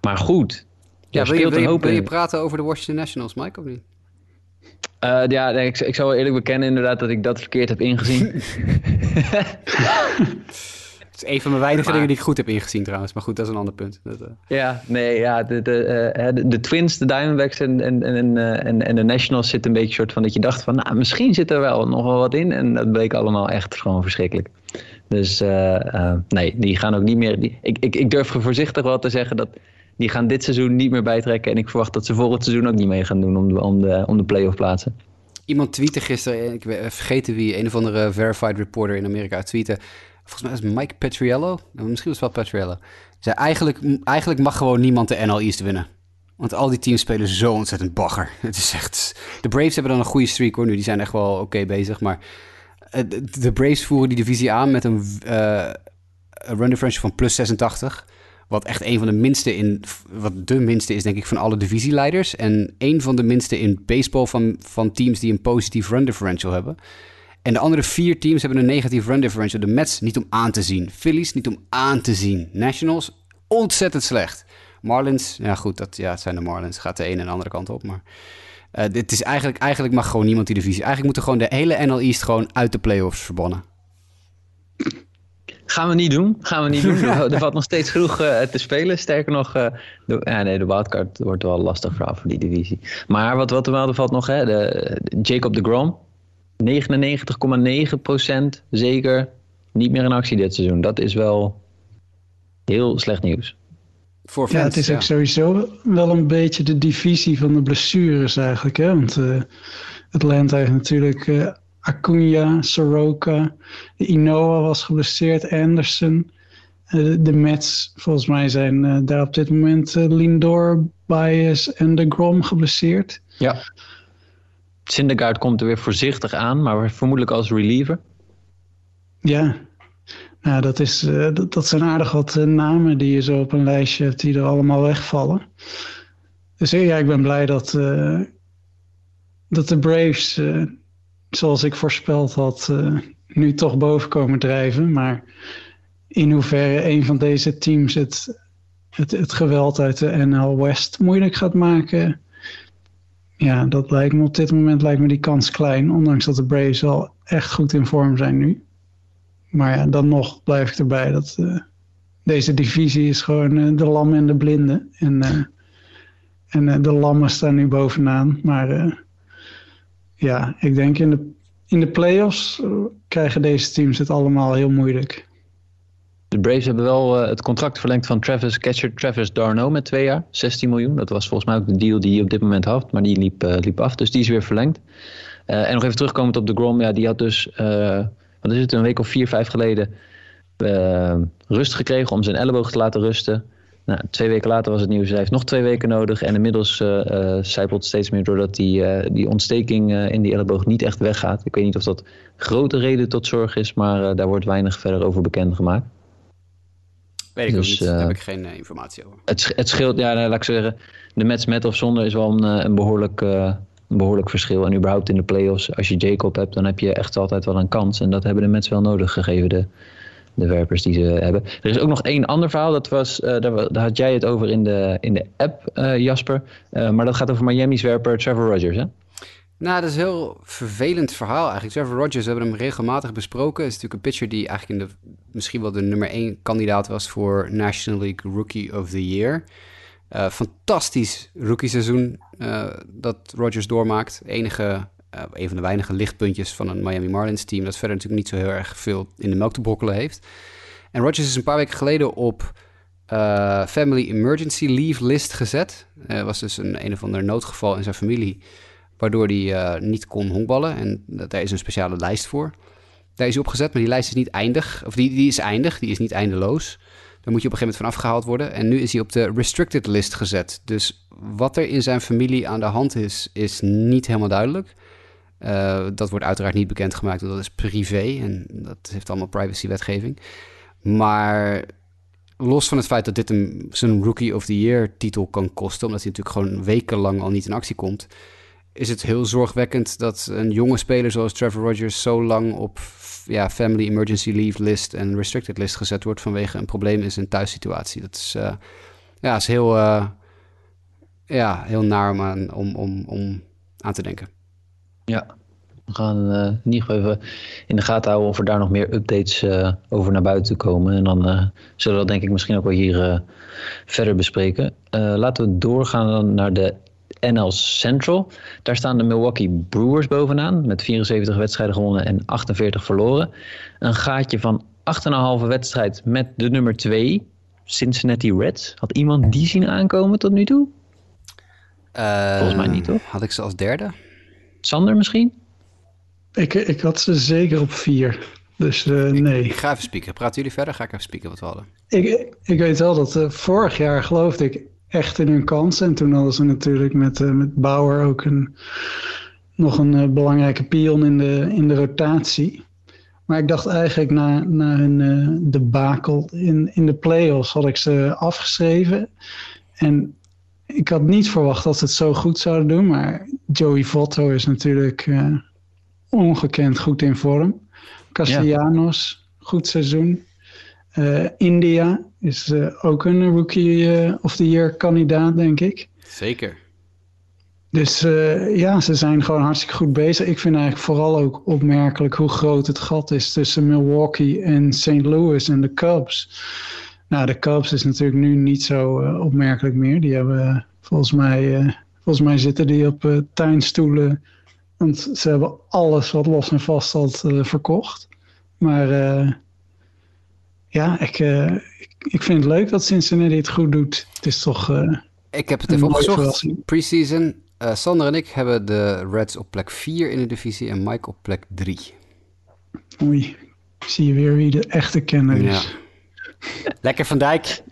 Maar goed. Ja, wil je, wil, je, wil je praten over de Washington Nationals, Mike, of niet? Eh, ja, ik, ik zal wel eerlijk bekennen inderdaad dat ik dat verkeerd heb ingezien. Het is een van mijn weinige Maar- dingen die ik goed heb ingezien trouwens. Maar goed, dat is een ander punt. Dat, eh, Ja, nee, ja, de, de, eh, de, de Twins, de Diamondbacks en, en, en, eh, en, en de Nationals zitten een beetje soort van dat je dacht van, nou, misschien zit er wel nog wel wat in. En dat bleek allemaal echt gewoon verschrikkelijk. Dus nee, die gaan ook niet meer. Die, ik, ik, ik durf voorzichtig wel te zeggen dat die gaan dit seizoen niet meer bijtrekken. En ik verwacht dat ze volgend seizoen ook niet mee gaan doen om de, om de, om de play-off plaatsen. Iemand tweette gisteren, ik vergeten wie, een of andere verified reporter in Amerika tweette. Volgens mij is Mike Petriello. Nou, misschien was het wel Petriello. Zei eigenlijk, eigenlijk mag gewoon niemand de NL East winnen. Want al die teams spelen zo ontzettend bagger. Het is echt... De Braves hebben dan een goede streak hoor nu. Die zijn echt wel oké bezig. Maar eh, de- Braves voeren die divisie aan met een, eh, run differential van plus 86. Wat echt een van de minste in... Wat de minste is denk ik van alle divisieleiders. En een van de minste in baseball van, van teams die een positief run differential hebben. En de andere vier teams hebben een negatief run differential. De Mets niet om aan te zien. Phillies niet om aan te zien. Nationals ontzettend slecht. Marlins, ja goed, dat, ja, het zijn de Marlins. Gaat de ene en de andere kant op. Maar eh, dit is eigenlijk, eigenlijk mag gewoon niemand die divisie. Eigenlijk moeten gewoon de hele NL East gewoon uit de playoffs verbannen. Gaan we niet doen. Gaan we niet doen. Er valt nog steeds genoeg eh, te spelen. Sterker nog, eh, de, ja, nee, de wildcard wordt wel lastig verhaal voor die divisie. Maar wat, wat er wel valt nog, hè, de, de Jacob de Grom. 99,9% zeker niet meer in actie dit seizoen. Dat is wel heel slecht nieuws. Voor fans, Ja, het is ook sowieso wel een beetje de divisie van de blessures eigenlijk. Hè? Want eh Atlanta heeft natuurlijk eh Acuna, Soroka, Inoa was geblesseerd, Anderson. Eh, de Mets, volgens mij zijn eh, daar op dit moment Lindor, Baez en de Grom geblesseerd. Ja. Syndergaard komt er weer voorzichtig aan, maar vermoedelijk als reliever. Ja, nou, dat, is, eh, dat, dat zijn aardig wat eh, namen die je zo op een lijstje hebt die er allemaal wegvallen. Dus eh, ja, ik ben blij dat, dat de Braves, zoals ik voorspeld had, nu toch boven komen drijven. Maar in hoeverre een van deze teams het, het, het geweld uit de NL West moeilijk gaat maken. Ja, dat lijkt me op dit moment lijkt me die kans klein. Ondanks dat de Braves wel echt goed in vorm zijn nu. Maar ja, dan nog blijf ik erbij dat eh, deze divisie is gewoon eh, de lam en de blinde. En, eh, en de lammen staan nu bovenaan. Maar ja, ik denk in de, in de playoffs krijgen deze teams het allemaal heel moeilijk. De Braves hebben wel eh, het contract verlengd van Travis catcher Travis Darno met twee jaar, 16 miljoen. Dat was volgens mij ook de deal die hij op dit moment had, maar die liep, eh, liep af, dus die is weer verlengd. Eh, en nog even terugkomend op de Grom, ja, die had dus, wat is het, een week of vier, vijf geleden rust gekregen om zijn elleboog te laten rusten. Nou, twee weken later was het nieuws, hij heeft nog twee weken nodig. En inmiddels zijpelt steeds meer doordat die, die ontsteking in die elleboog niet echt weggaat. Ik weet niet of dat grote reden tot zorg is, maar daar wordt weinig verder over bekend gemaakt. Weet ik dus, ook niet, daar heb ik geen uh, informatie over. Het, het scheelt, ja, nou, laat ik zeggen, de Mets met of zonder is wel een, uh, een behoorlijk, een behoorlijk verschil. En überhaupt in de playoffs, als je Jacob hebt, dan heb je echt altijd wel een kans. En dat hebben de Mets wel nodig gegeven, de, de werpers die ze hebben. Er is ook nog één ander verhaal, dat was, uh, daar, daar, had jij het over in de, in de app, uh, Jasper. Uh, maar dat gaat over Miami's werper Trevor Rogers, hè? Nou, dat is een heel vervelend verhaal eigenlijk. Trevor Rogers, we hebben hem regelmatig besproken. is natuurlijk een pitcher die eigenlijk in de, misschien wel de nummer één kandidaat was voor National League Rookie of the Year. Uh, fantastisch rookie seizoen dat Rogers doormaakt. Enige uh, een van de weinige lichtpuntjes van een Miami Marlins team dat verder natuurlijk niet zo heel erg veel in de melk te brokkelen heeft. En Rodgers is een paar weken geleden op uh, Family Emergency Leave list gezet. Was dus een een of ander noodgeval in zijn familie, waardoor hij uh, niet kon honkballen. En daar is een speciale lijst voor. Daar is hij opgezet, maar die lijst is niet eindig. Of die, die is eindig, die is niet eindeloos. Daar moet je op een gegeven moment van afgehaald worden. En nu is hij op de restricted list gezet. Dus wat er in zijn familie aan de hand is, is niet helemaal duidelijk. Uh, dat wordt uiteraard niet bekendgemaakt, want dat is privé en dat heeft allemaal privacywetgeving. Maar los van het feit dat dit een, zijn Rookie of the Year titel kan kosten, omdat hij natuurlijk gewoon wekenlang al niet in actie komt, is het heel zorgwekkend dat een jonge speler zoals Trevor Rogers zo lang op ja, Family Emergency Leave list en Restricted list gezet wordt vanwege een probleem in zijn thuissituatie. Dat is, uh, ja, is heel, uh, ja, heel naar om aan, om, om, om aan te denken. Ja, we gaan uh, in ieder geval even in de gaten houden of er daar nog meer updates over naar buiten komen. En dan zullen we dat denk ik misschien ook wel hier verder bespreken. laten we doorgaan naar de NL Central. Daar staan de Milwaukee Brewers bovenaan met 74 wedstrijden gewonnen en 48 verloren. Een gaatje van 8,5 wedstrijd met de nummer 2, Cincinnati Reds. Had iemand die zien aankomen tot nu toe? Volgens mij niet, toch? Had ik ze als derde? Sander misschien? Ik, ik had ze zeker op vier. Dus eh, nee. Ik ga even spieken. Praten jullie verder? Ga ik even spieken wat we hadden. Ik, ik weet wel dat eh, vorig jaar geloofde ik echt in hun kansen. En toen hadden ze natuurlijk met, eh, met Bauer ook een, nog een eh, belangrijke pion in de, in de rotatie. Maar ik dacht eigenlijk na, na hun eh, debakel in, in de play-offs had ik ze afgeschreven. En ik had niet verwacht dat ze het zo goed zouden doen. Maar Joey Votto is natuurlijk ongekend goed in vorm. Castellanos, goed seizoen. India is eh, ook een rookie eh, of the year kandidaat, denk ik. Zeker. Dus eh, ja, ze zijn gewoon hartstikke goed bezig. Ik vind eigenlijk vooral ook opmerkelijk hoe groot het gat is tussen Milwaukee en St. Louis en de Cubs. Nou, de Cubs is natuurlijk nu niet zo opmerkelijk meer. Die hebben volgens mij, volgens mij zitten die op tuinstoelen. Want ze hebben alles wat los en vast eh, verkocht. Maar ja, ik, ik, ik vind het leuk dat Cincinnati het goed doet. Het is toch... eh, Ik heb het even opgezocht. Preseason. Eh Sander en ik hebben de Reds op plek 4 in de divisie en Mike op plek 3. Oei, zie je weer wie de echte kenner is. Lekker Van Dijk.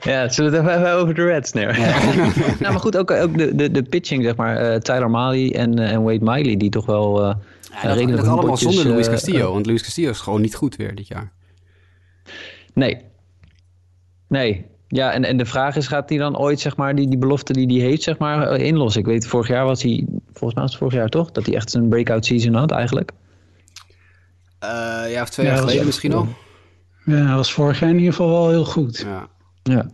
Ja, zullen we het even over de Reds neer? nou, maar goed, ook, ook de, de, de pitching, zeg maar. eh, Tyler Mali en, en Wade Miley, die toch wel eh Ja, dat, allemaal zonder Luis Castillo. want Luis Castillo is gewoon niet goed weer dit jaar. Nee. Nee. Ja, en, en de vraag is, gaat hij dan ooit, zeg maar, die, die belofte die hij heeft, zeg maar, eh, inlossen? Ik weet, vorig jaar was hij, volgens mij was het vorig jaar toch, dat hij echt een breakout season had eigenlijk. Eh, ja, of twee Ja, jaar dat geleden misschien al. Ja, hij was vorig jaar in ieder geval wel heel goed. Ja, Ja.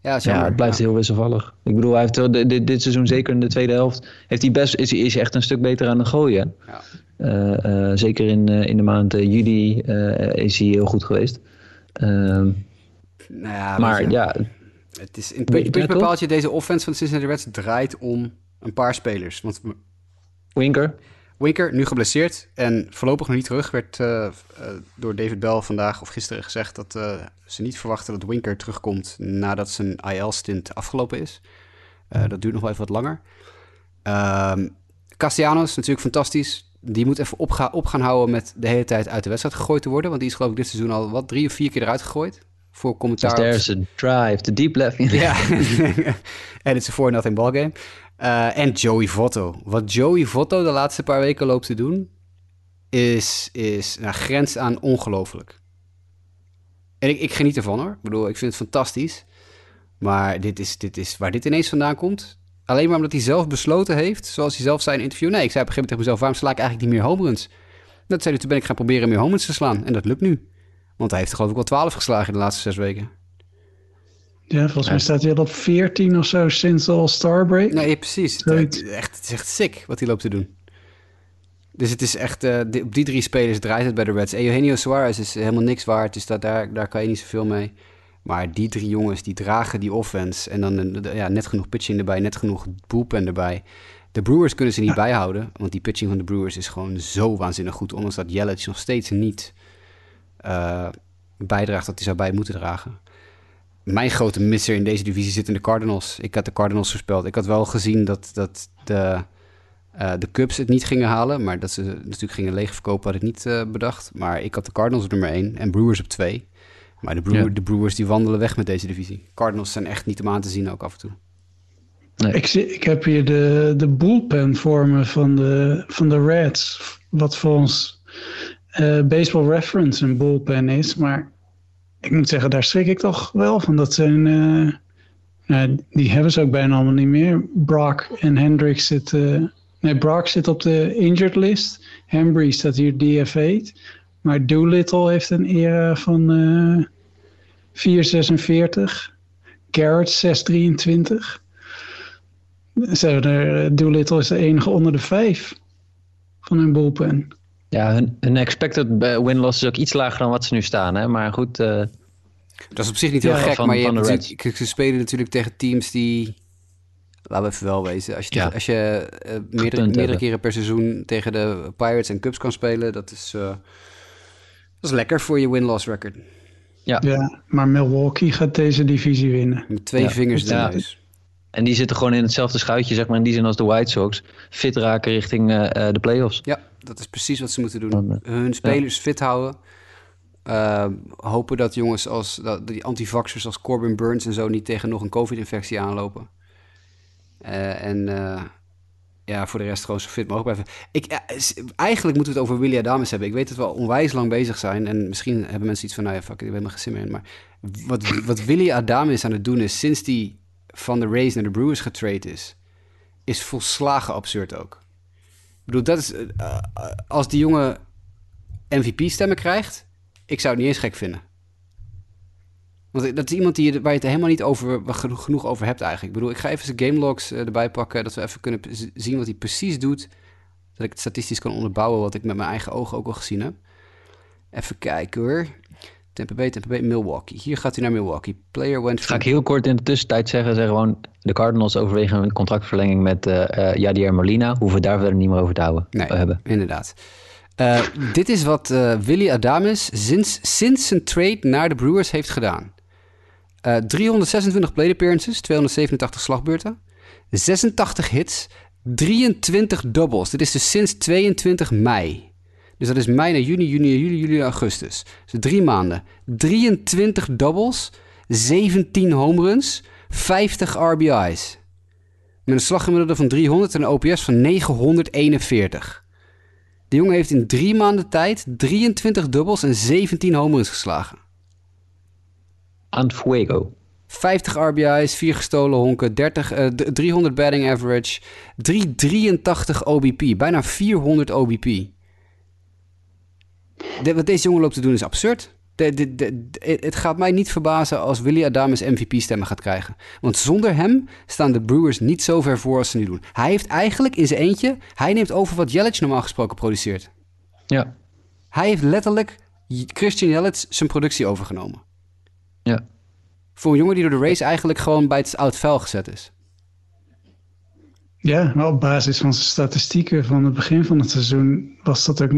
ja, dat het blijft Ja. heel wisselvallig. Ik bedoel, hij heeft wel dit, dit, dit seizoen, zeker in de tweede helft, heeft hij best, is, hij- is hij echt een stuk beter aan het gooien. Ja. Eh, eh, zeker in, eh, in de maand juli eh, is hij heel goed geweest. Ehm, Nou ja, maar je, ja, het is Ja, puntje, puntje toch? bepaalt je deze offense van de Cincinnati Reds draait om een paar spelers. Want Winker, Winker, nu geblesseerd en voorlopig nog niet terug, werd eh, eh, door David Bell vandaag of gisteren gezegd dat eh, ze niet verwachten dat Winker terugkomt nadat zijn IL-stint afgelopen is. Dat duurt nog wel even wat langer. Ehm Castellanos, natuurlijk fantastisch. Die moet even op gaan houden met de hele tijd uit de wedstrijd gegooid te worden. Want die is geloof ik dit seizoen al wat drie of vier keer eruit gegooid. Voor dus commentaar. op- there's a drive, the deep left. ja, en it's a 4-nothing ballgame. Eh en Joey Votto. Wat Joey Votto de laatste paar weken loopt te doen, is, is nou, grens aan ongelooflijk. En ik, ik geniet ervan hoor. Ik bedoel, ik vind het fantastisch. Maar dit is, dit is waar dit ineens vandaan komt. Alleen maar omdat hij zelf besloten heeft, zoals hij zelf zei in een interview. Nee, ik zei op een gegeven moment tegen mezelf, waarom sla ik eigenlijk niet meer home runs? Dat zei hij, toen ben ik gaan proberen meer home runs te slaan. En dat lukt nu. Want hij heeft er geloof ik wel 12 geslagen in de laatste zes weken. Ja, volgens mij staat hij al op 14 of zo sinds de All-Star break. Nee, precies. Het, echt, het is echt sick wat hij loopt te doen. Dus het is echt, eh, op die drie spelers draait het bij de Reds. Eugenio Suarez is helemaal niks waard, dus dat, daar, daar kan je niet zoveel mee. Maar die drie jongens, die dragen die offense. En dan ja, net genoeg pitching erbij, net genoeg bullpen erbij. De Brewers kunnen ze niet bijhouden, want die pitching van de Brewers is gewoon zo waanzinnig goed. Ondanks dat Yelich nog steeds niet eh, bijdraagt dat hij zou bij moeten dragen. Mijn grote misser in deze divisie zit in de Cardinals. Ik had de Cardinals voorspeld. Ik had wel gezien dat, dat de, eh, de Cubs het niet gingen halen. Maar dat ze natuurlijk gingen leegverkopen had ik niet eh, bedacht. Maar ik had de Cardinals op nummer 1 en Brewers op 2. Maar de, Brewer- Ja. de Brewers die wandelen weg met deze divisie. Cardinals zijn echt niet om aan te zien ook af en toe. Ik, zie, ik heb hier de, de bullpen vormen van de, van de Reds. Wat voor eh, baseball reference een bullpen is. Maar ik moet zeggen, daar schrik ik toch wel van. Dat zijn, eh, nou, die hebben ze ook bijna allemaal niet meer. Brock en Hendricks zitten... Nee, Brock zit op de injured list. Hembry staat hier DF8. Maar Doolittle heeft een era van eh 446. Garrett 623. Ze eh, Doolittle is de enige onder de vijf van hun bullpen. Ja, hun, hun expected win-loss is ook iets lager dan wat ze nu staan. Hè? Maar goed, eh, Dat is op zich niet heel Ja, gek, van- maar je hebt ze spelen natuurlijk tegen teams die... Laten we even wel wezen. Als je, Ja. als je eh, meerdere, meerdere keren per seizoen tegen de Pirates en Cubs kan spelen, dat is, eh, dat is lekker voor je win-loss record. Ja, maar Milwaukee gaat deze divisie winnen. Met twee Ja. vingers in de Ja. neus. En die zitten gewoon in hetzelfde schuitje, zeg maar, in die zin als de White Sox. Fit raken richting eh, eh, de playoffs. Ja, dat is precies wat ze moeten doen. Hun spelers fit houden. Uh, hopen dat jongens als dat, die antivaxers als Corbin Burns en zo niet tegen nog een COVID-infectie aanlopen. Uh, en uh, ja, voor de rest gewoon zo fit mogelijk blijven. Ik, eigenlijk moeten we het over Willy Adames hebben. Ik weet dat we al onwijs lang bezig zijn. En misschien hebben mensen iets van, nou ja, fuck, ik ben geen zin meer in. Maar wat, wat Willy Adames aan het doen is, sinds die van de Rays naar de Brewers getrade is, is volslagen absurd ook. Bedoel, dat is, als die jongen MVP-stemmen krijgt, ik zou het niet eens gek vinden. Want dat is iemand die, waar je het helemaal niet over, genoeg, over hebt eigenlijk. Ik bedoel, ik ga even zijn game logs uh, erbij pakken, dat we even kunnen zien wat hij precies doet. Dat ik het statistisch kan onderbouwen wat ik met mijn eigen ogen ook al gezien heb. Even kijken hoor. Tampa Bay, Tampa Bay, Milwaukee. Hier gaat hij naar Milwaukee. Player went Ga ik heel kort in de tussentijd zeggen, zeggen gewoon... de Cardinals overwegen een contractverlenging met uh, uh, Jadier Molina. Hoeven daar verder niet meer over te houden. Nee, hebben. inderdaad. Uh, dit is wat Willy Adames sinds, sinds zijn trade naar de Brewers heeft gedaan. Uh, 326 plate appearances, 287 slagbeurten, 86 hits, 23 doubles. Dit is dus sinds 22 mei. Dus dat is mei naar juni, juni, juli, juli, augustus. Dus drie maanden. 23 doubles, 17 home runs, 50 RBI's. Met een slaggemiddelde van 300 en een OPS van 941. De jongen heeft in drie maanden tijd 23 dubbels en 17 home runs geslagen. Aan fuego. 50 RBI's, 4 gestolen honken, 30, uh, 300 batting average, 383 OBP, bijna 400 OBP. De, wat deze jongen loopt te doen is absurd. De, de, de, het gaat mij niet verbazen als Willy Adames MVP-stemmen gaat krijgen. Want zonder hem staan de Brewers niet zo ver voor als ze nu doen. Hij heeft eigenlijk in zijn eentje... Hij neemt over wat Yelich normaal gesproken produceert. Ja. Hij heeft letterlijk Christian Yelich zijn productie overgenomen. Ja. Voor een jongen die door de race eigenlijk gewoon bij het oud vuil gezet is. Ja, maar op basis van zijn statistieken van het begin van het seizoen... was dat ook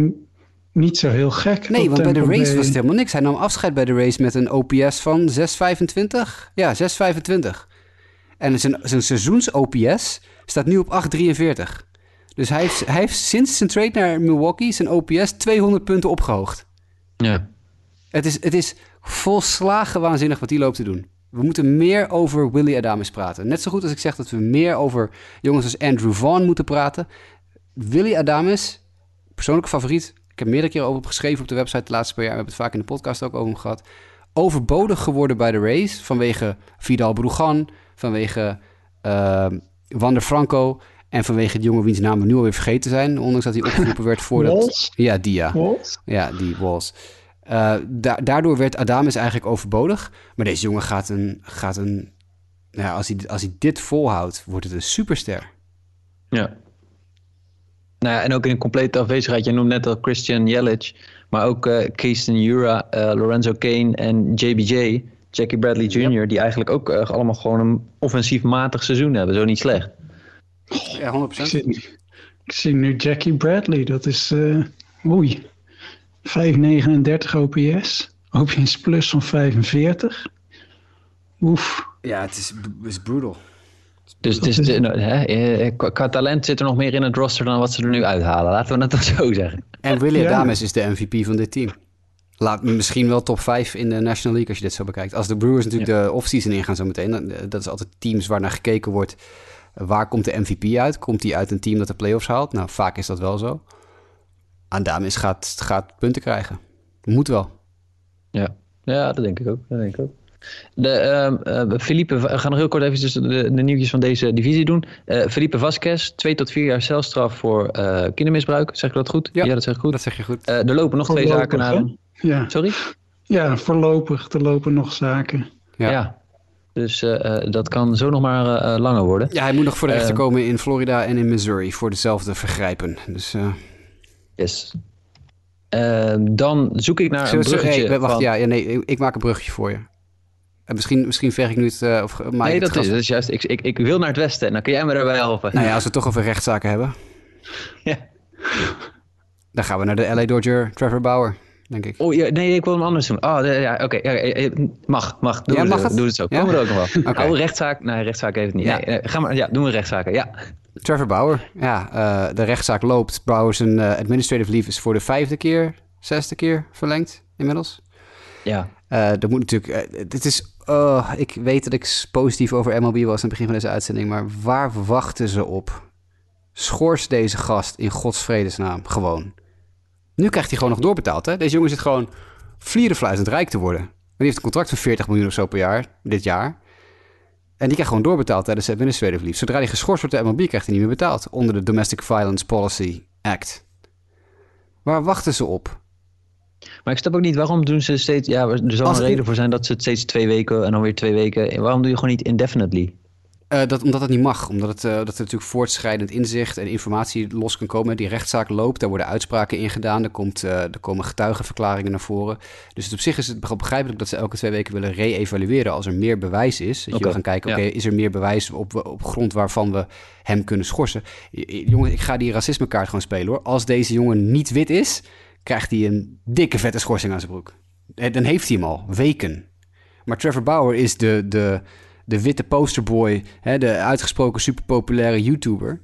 niet zo heel gek. Nee, want bij de race was het helemaal niks. Hij nam afscheid bij de race met een OPS van 6,25. Ja, 6,25. En zijn, zijn seizoens-OPS staat nu op 8,43. Dus hij heeft, hij heeft sinds zijn trade naar Milwaukee zijn OPS 200 punten opgehoogd. Ja. Het is, het is volslagen waanzinnig wat hij loopt te doen. We moeten meer over Willy Adames praten. Net zo goed als ik zeg dat we meer over jongens als Andrew Vaughn moeten praten. Willy Adames, persoonlijke favoriet, ik heb meerdere keren over geschreven op de website de laatste paar jaar. We hebben het vaak in de podcast ook over gehad. Overbodig geworden bij de race vanwege Vidal Brugan, vanwege uh, Wander Franco en vanwege de jongen wiens naam we nu alweer vergeten zijn. Ondanks dat hij opgeroepen werd voordat... Walls? Ja, die ja. Walls? Ja, die Walls. Uh, da daardoor werd Adames eigenlijk overbodig. Maar deze jongen gaat een... Gaat een nou ja, als, hij, als hij dit volhoudt, wordt het een superster. Ja. Nou ja, en ook in een complete afwezigheid. Je noemt net al Christian Yelich, maar ook uh, Keeston Jura, uh, Lorenzo Kane en JBJ, Jackie Bradley Jr., yep. die eigenlijk ook uh, allemaal gewoon een offensief matig seizoen hebben. Zo niet slecht. Ja, 100%. Ik zie, ik zie nu Jackie Bradley, dat is, oei, 539 OPS, OPS plus van 45. Oef. Ja, het is, het is brutal. Dus het is, hè, qua talent zit er nog meer in het roster dan wat ze er nu uithalen. Laten we het dan zo zeggen. En Willy Adames ja. is de MVP van dit team. Laat misschien wel top 5 in de National League als je dit zo bekijkt. Als de Brewers natuurlijk ja. de offseason ingaan zo meteen. Dat is altijd teams waar naar gekeken wordt. Waar komt de MVP uit? Komt hij uit een team dat de playoffs haalt? Nou, vaak is dat wel zo. Adames gaat, gaat punten krijgen. Moet wel. Ja. ja, dat denk ik ook. Dat denk ik ook. De, uh, Felipe, we gaan nog heel kort even de, de nieuwtjes van deze divisie doen. Uh, Felipe Vasquez, twee tot vier jaar celstraf voor uh, kindermisbruik. Zeg ik dat goed? Ja, dat zeg ik goed. Dat zeg je goed. er lopen nog voorlopig, twee zaken naar. Ja. Sorry? Ja, voorlopig. Er lopen nog zaken. Ja. ja. Dus dat kan zo nog maar langer worden. Ja, hij moet nog voor de rechter komen in Florida en in Missouri voor dezelfde vergrijpen. Dus, Yes. dan zoek ik naar Zullen een bruggetje. Hey, wacht, van... ja, ja, nee, ik maak een bruggetje voor je. En misschien, misschien veeg ik nu het... Uh, of, nee, het dat is, dat is juist... Ik, ik, ik wil naar het westen en dan kun jij me erbij helpen. Nou ja, als we het toch over rechtszaken hebben. ja. Dan gaan we naar de LA Dodger Trevor Bauer. denk ik. Oh, ja, nee, ik wil hem anders doen. Oh, ja, oké. ja, eh, eh, mag, mag. Doe, Ja, het, mag het? doe het zo. Ja? We er ook nog wel. Oké. Oh, rechtszaak? Nee, rechtszaak heeft het niet. Ja. Nee, eh, ga maar, ja, doen we rechtszaken. Ja. Trevor Bauer, ja, eh, de rechtszaak loopt. Bauer zijn eh, administrative leave is voor de vijfde keer, zesde keer verlengd inmiddels. Ja. Eh dat moet natuurlijk, eh, het is, oh, ik weet dat ik positief over MLB was aan het begin van deze uitzending, maar waar wachten ze op? Schors deze gast in Gods vredesnaam gewoon. Nu krijgt hij gewoon nog doorbetaald, hè? Deze jongen zit gewoon vlierenfluitend rijk te worden. Maar die heeft een contract van 40 miljoen of zo per jaar, dit jaar. En die krijgt gewoon doorbetaald tijdens de administrative leave. Zodra hij geschorst wordt de MLB, krijgt hij niet meer betaald. Onder de Domestic Violence Policy Act. Waar wachten ze op? Maar ik snap ook niet, waarom doen ze steeds... Ja, er zal Als een reden voor zijn dat ze het steeds twee weken en dan weer twee weken... Waarom doe je gewoon niet indefinitely? Eh, dat, omdat het niet mag. Omdat het, eh, dat er natuurlijk voortschrijdend inzicht en informatie los kan komen. Die rechtszaak loopt, daar worden uitspraken in gedaan. Er, komt, eh, er komen getuigenverklaringen naar voren. Dus het op zich is het begrijpelijk dat ze elke twee weken willen re-evalueren als er meer bewijs is. Dat je wil gaan kijken, ja. oké, is er meer bewijs op, op grond waarvan we hem kunnen schorsen? J- j- Jongens, ik ga die racismekaart gewoon spelen hoor. Als deze jongen niet wit is, krijgt hij een dikke vette schorsing aan zijn broek. Eh, Dan heeft hij hem al, weken. Maar Trevor Bauer is de, de, de witte posterboy, hè, de uitgesproken superpopulaire YouTuber.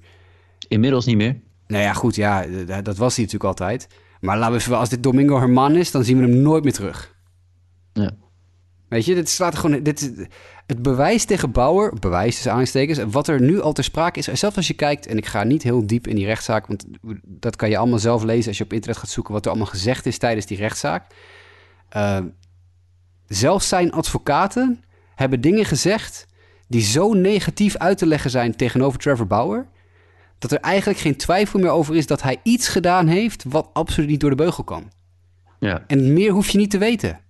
Inmiddels niet meer. Nou ja, goed, ja, dat was hij natuurlijk altijd. Maar laten we even, als dit Domingo Herman is, dan zien we hem nooit meer terug. Ja. Weet je, dit slaat er gewoon. Dit, het bewijs tegen Bauer, bewijs is aanstekens, wat er nu al ter sprake is, zelfs als je kijkt, en ik ga niet heel diep in die rechtszaak, want dat kan je allemaal zelf lezen als je op internet gaat zoeken wat er allemaal gezegd is tijdens die rechtszaak. Uh, zelfs zijn advocaten hebben dingen gezegd die zo negatief uit te leggen zijn tegenover Trevor Bauer, dat er eigenlijk geen twijfel meer over is dat hij iets gedaan heeft wat absoluut niet door de beugel kan. Ja. En meer hoef je niet te weten.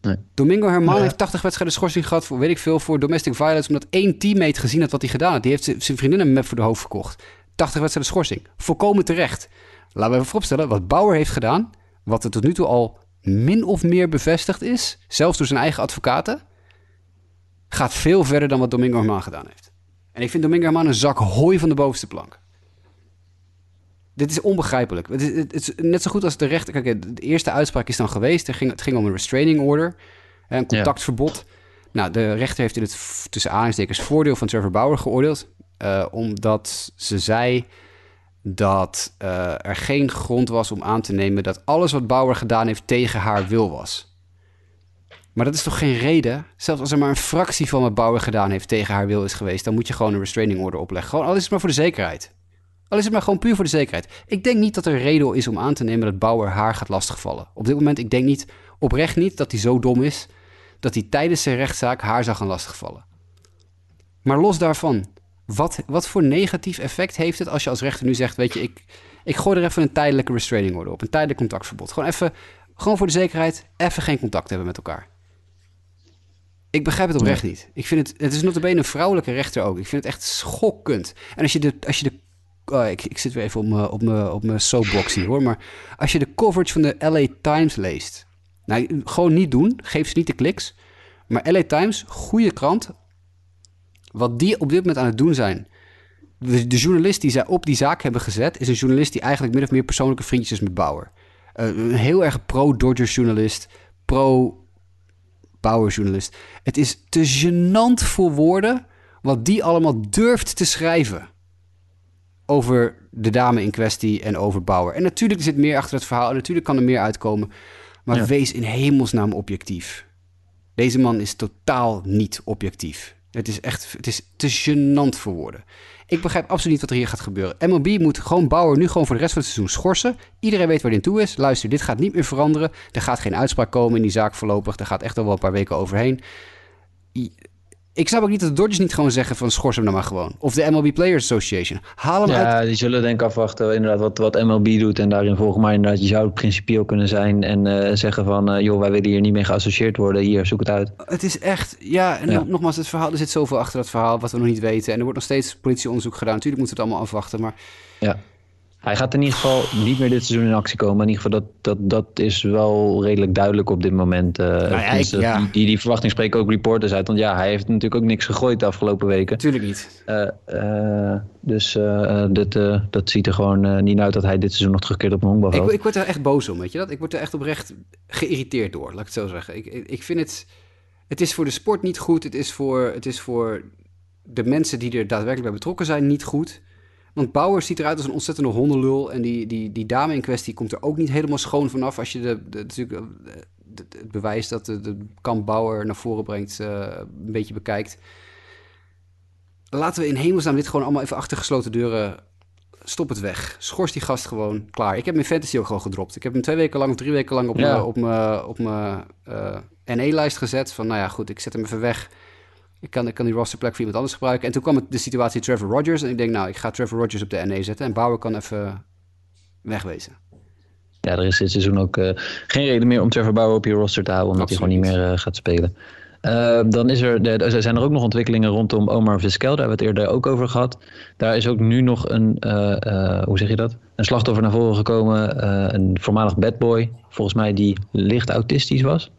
Nee. Domingo Herman Ja. heeft 80 wedstrijden schorsing gehad voor, weet ik veel, voor domestic violence, omdat één teammate gezien had wat hij gedaan had. Die heeft zijn vriendin een map voor de hoofd verkocht. 80 wedstrijden schorsing. Volkomen terecht. Laten we even vooropstellen, wat Bauer heeft gedaan, wat er tot nu toe al min of meer bevestigd is, zelfs door zijn eigen advocaten, gaat veel verder dan wat Domingo Herman gedaan heeft. En ik vind Domingo Herman een zak hooi van de bovenste plank. Dit is onbegrijpelijk. Het is, het is net zo goed als de rechter. Kijk, de eerste uitspraak is dan geweest. Er ging, het ging om een restraining order, een contactverbod. Nou, de rechter heeft in het tussen aanhalingstekens voordeel van Trevor Bauer geoordeeld. eh, omdat ze zei dat eh, er geen grond was om aan te nemen dat alles wat Bauer gedaan heeft tegen haar wil was. Maar dat is toch geen reden? Zelfs als er maar een fractie van wat Bauer gedaan heeft tegen haar wil is geweest, dan moet je gewoon een restraining order opleggen. Gewoon, al is het maar voor de zekerheid. Al is het maar gewoon puur voor de zekerheid. Ik denk niet dat er reden is om aan te nemen dat Bauer haar gaat lastigvallen. Op dit moment, ik denk niet, oprecht niet, dat hij zo dom is dat hij tijdens zijn rechtszaak haar zou gaan lastigvallen. Maar los daarvan, wat, wat voor negatief effect heeft het als je als rechter nu zegt, weet je, ik, ik gooi er even een tijdelijke restraining order op, een tijdelijk contactverbod. Gewoon even, gewoon voor de zekerheid, even geen contact hebben met elkaar. Ik begrijp het oprecht niet. Ik vind het, het is notabene een vrouwelijke rechter ook. Ik vind het echt schokkend. En als je de, als je de oh, ik, ik zit weer even op mijn, op op soapbox hier hoor. Maar als je de coverage van de LA Times leest. Nou, gewoon niet doen. Geef ze niet de kliks. Maar LA Times, goede krant. Wat die op dit moment aan het doen zijn. De, journalist die zij op die zaak hebben gezet... is een journalist die eigenlijk min of meer persoonlijke vriendjes is met Bauer. Uh, een heel erg pro-Dodgers journalist. Pro-Bauer journalist. Het is te gênant voor woorden... wat die allemaal durft te schrijven over de dame in kwestie en over Bauer. En natuurlijk zit meer achter het verhaal en natuurlijk kan er meer uitkomen. Maar ja. wees in hemelsnaam objectief. Deze man is totaal niet objectief. Het is echt het is te gênant voor woorden. Ik begrijp absoluut niet wat er hier gaat gebeuren. MLB moet gewoon Bauer nu gewoon voor de rest van het seizoen schorsen. Iedereen weet waar hij aan toe is. Luister, dit gaat niet meer veranderen. Er gaat geen uitspraak komen in die zaak voorlopig. Er gaat echt al wel een paar weken overheen ik snap ook niet dat de Dodgers niet gewoon zeggen van schors hem nou maar gewoon. Of de MLB Players Association. Haal hem ja, uit. Ja, die zullen denk ik afwachten inderdaad wat, wat MLB doet. En daarin volgens mij inderdaad, je zou principieel kunnen zijn en uh, zeggen van... Uh, joh, wij willen hier niet mee geassocieerd worden. Hier, zoek het uit. Het is echt, ja, en ja. nogmaals, het verhaal, er zit zoveel achter dat verhaal wat we nog niet weten. En er wordt nog steeds politieonderzoek gedaan. Natuurlijk moeten we het allemaal afwachten, maar... Ja. Hij gaat in ieder geval niet meer dit seizoen in actie komen. In ieder geval, dat, dat, dat is wel redelijk duidelijk op dit moment. Uh, Nou ik- ja. die, die, die verwachting spreken ook reporters uit. Want ja, hij heeft natuurlijk ook niks gegooid de afgelopen weken. Natuurlijk niet. Eh, eh, dus eh, eh, dit, eh, dat ziet er gewoon eh, niet uit dat hij dit seizoen nog terugkeert op een Ik, honkbalveld. ik word er echt boos om, weet je dat? Ik word er echt oprecht geïrriteerd door, laat ik het zo zeggen. Ik, ik, ik vind het... Het is voor de sport niet goed. Het is voor, het is voor de mensen die er daadwerkelijk bij betrokken zijn niet goed. Want Bauer ziet eruit als een ontzettende hondenlul. En die, die, die dame in kwestie komt er ook niet helemaal schoon vanaf. Als je de, de, natuurlijk, eh, de- de- het bewijs dat de, de kamp Bauer naar voren brengt eh, een beetje bekijkt. Laten we in hemelsnaam dit gewoon allemaal even achter gesloten deuren Stop het weg. Schors die gast gewoon klaar. Ik heb mijn fantasy ook gewoon gedropt. Ik heb hem twee weken lang of drie weken lang op Ja. mijn, op mijn eh, NE-lijst gezet. Van nou ja, goed, ik zet hem even weg. Ik kan, ik kan die rosterplek voor iemand anders gebruiken. En toen kwam het de situatie Trevor Rogers. En ik denk, nou, ik ga Trevor Rogers op de NE zetten. En Bauer kan even wegwezen. Ja, er is dit seizoen ook eh, geen reden meer om Trevor Bauer op je roster te houden, omdat hij gewoon niet meer eh, gaat spelen. Eh, dan is er, er zijn er ook nog ontwikkelingen rondom Omar Vizquel, daar hebben we het eerder ook over gehad. Daar is ook nu nog een, hoe zeg je dat? Een slachtoffer naar voren gekomen, een voormalig badboy, volgens mij die licht autistisch was.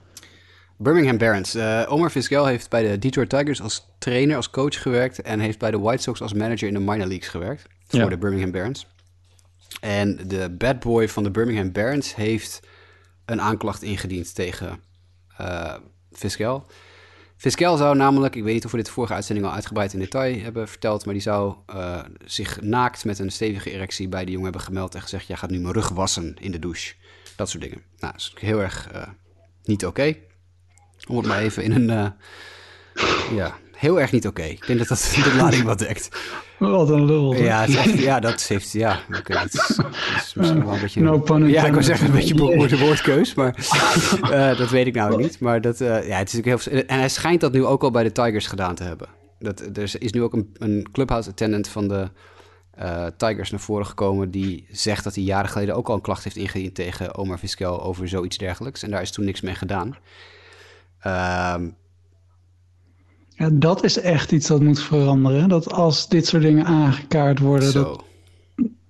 Birmingham Barons. Eh, Omar Vizquel heeft bij de Detroit Tigers als trainer, als coach gewerkt. En heeft bij de White Sox als manager in de minor leagues gewerkt. Voor Ja. de Birmingham Barons. En de bad boy van de Birmingham Barons heeft een aanklacht ingediend tegen eh Vizquel. Zou namelijk, ik weet niet of we dit vorige uitzending al uitgebreid in detail hebben verteld, maar die zou eh, zich naakt met een stevige erectie bij de jongen hebben gemeld en gezegd, jij gaat nu mijn rug wassen in de douche. Dat soort dingen. Nou, dat is heel erg niet oké. Om het maar even in een, eh, ja, heel erg niet oké. Ik denk dat dat de lading wat dekt. Wat een lul. Ja, het is echt, ja, dat heeft, ja, oké. dat, is, dat is misschien wel een beetje... No pun ja, ik wou zeggen een beetje beroerde woordkeus, maar eh, dat weet ik nou niet. Maar dat, eh, ja, het is natuurlijk heel... En hij schijnt dat nu ook al bij de Tigers gedaan te hebben. Dat, er is nu ook een, een clubhouse attendant van de Tigers naar voren gekomen... die zegt dat hij jaren geleden ook al een klacht heeft ingediend tegen Omar Vizquel over zoiets dergelijks. En daar is toen niks mee gedaan. Ehm, Ja, dat is echt iets dat moet veranderen. Dat als dit soort dingen aangekaart worden, dat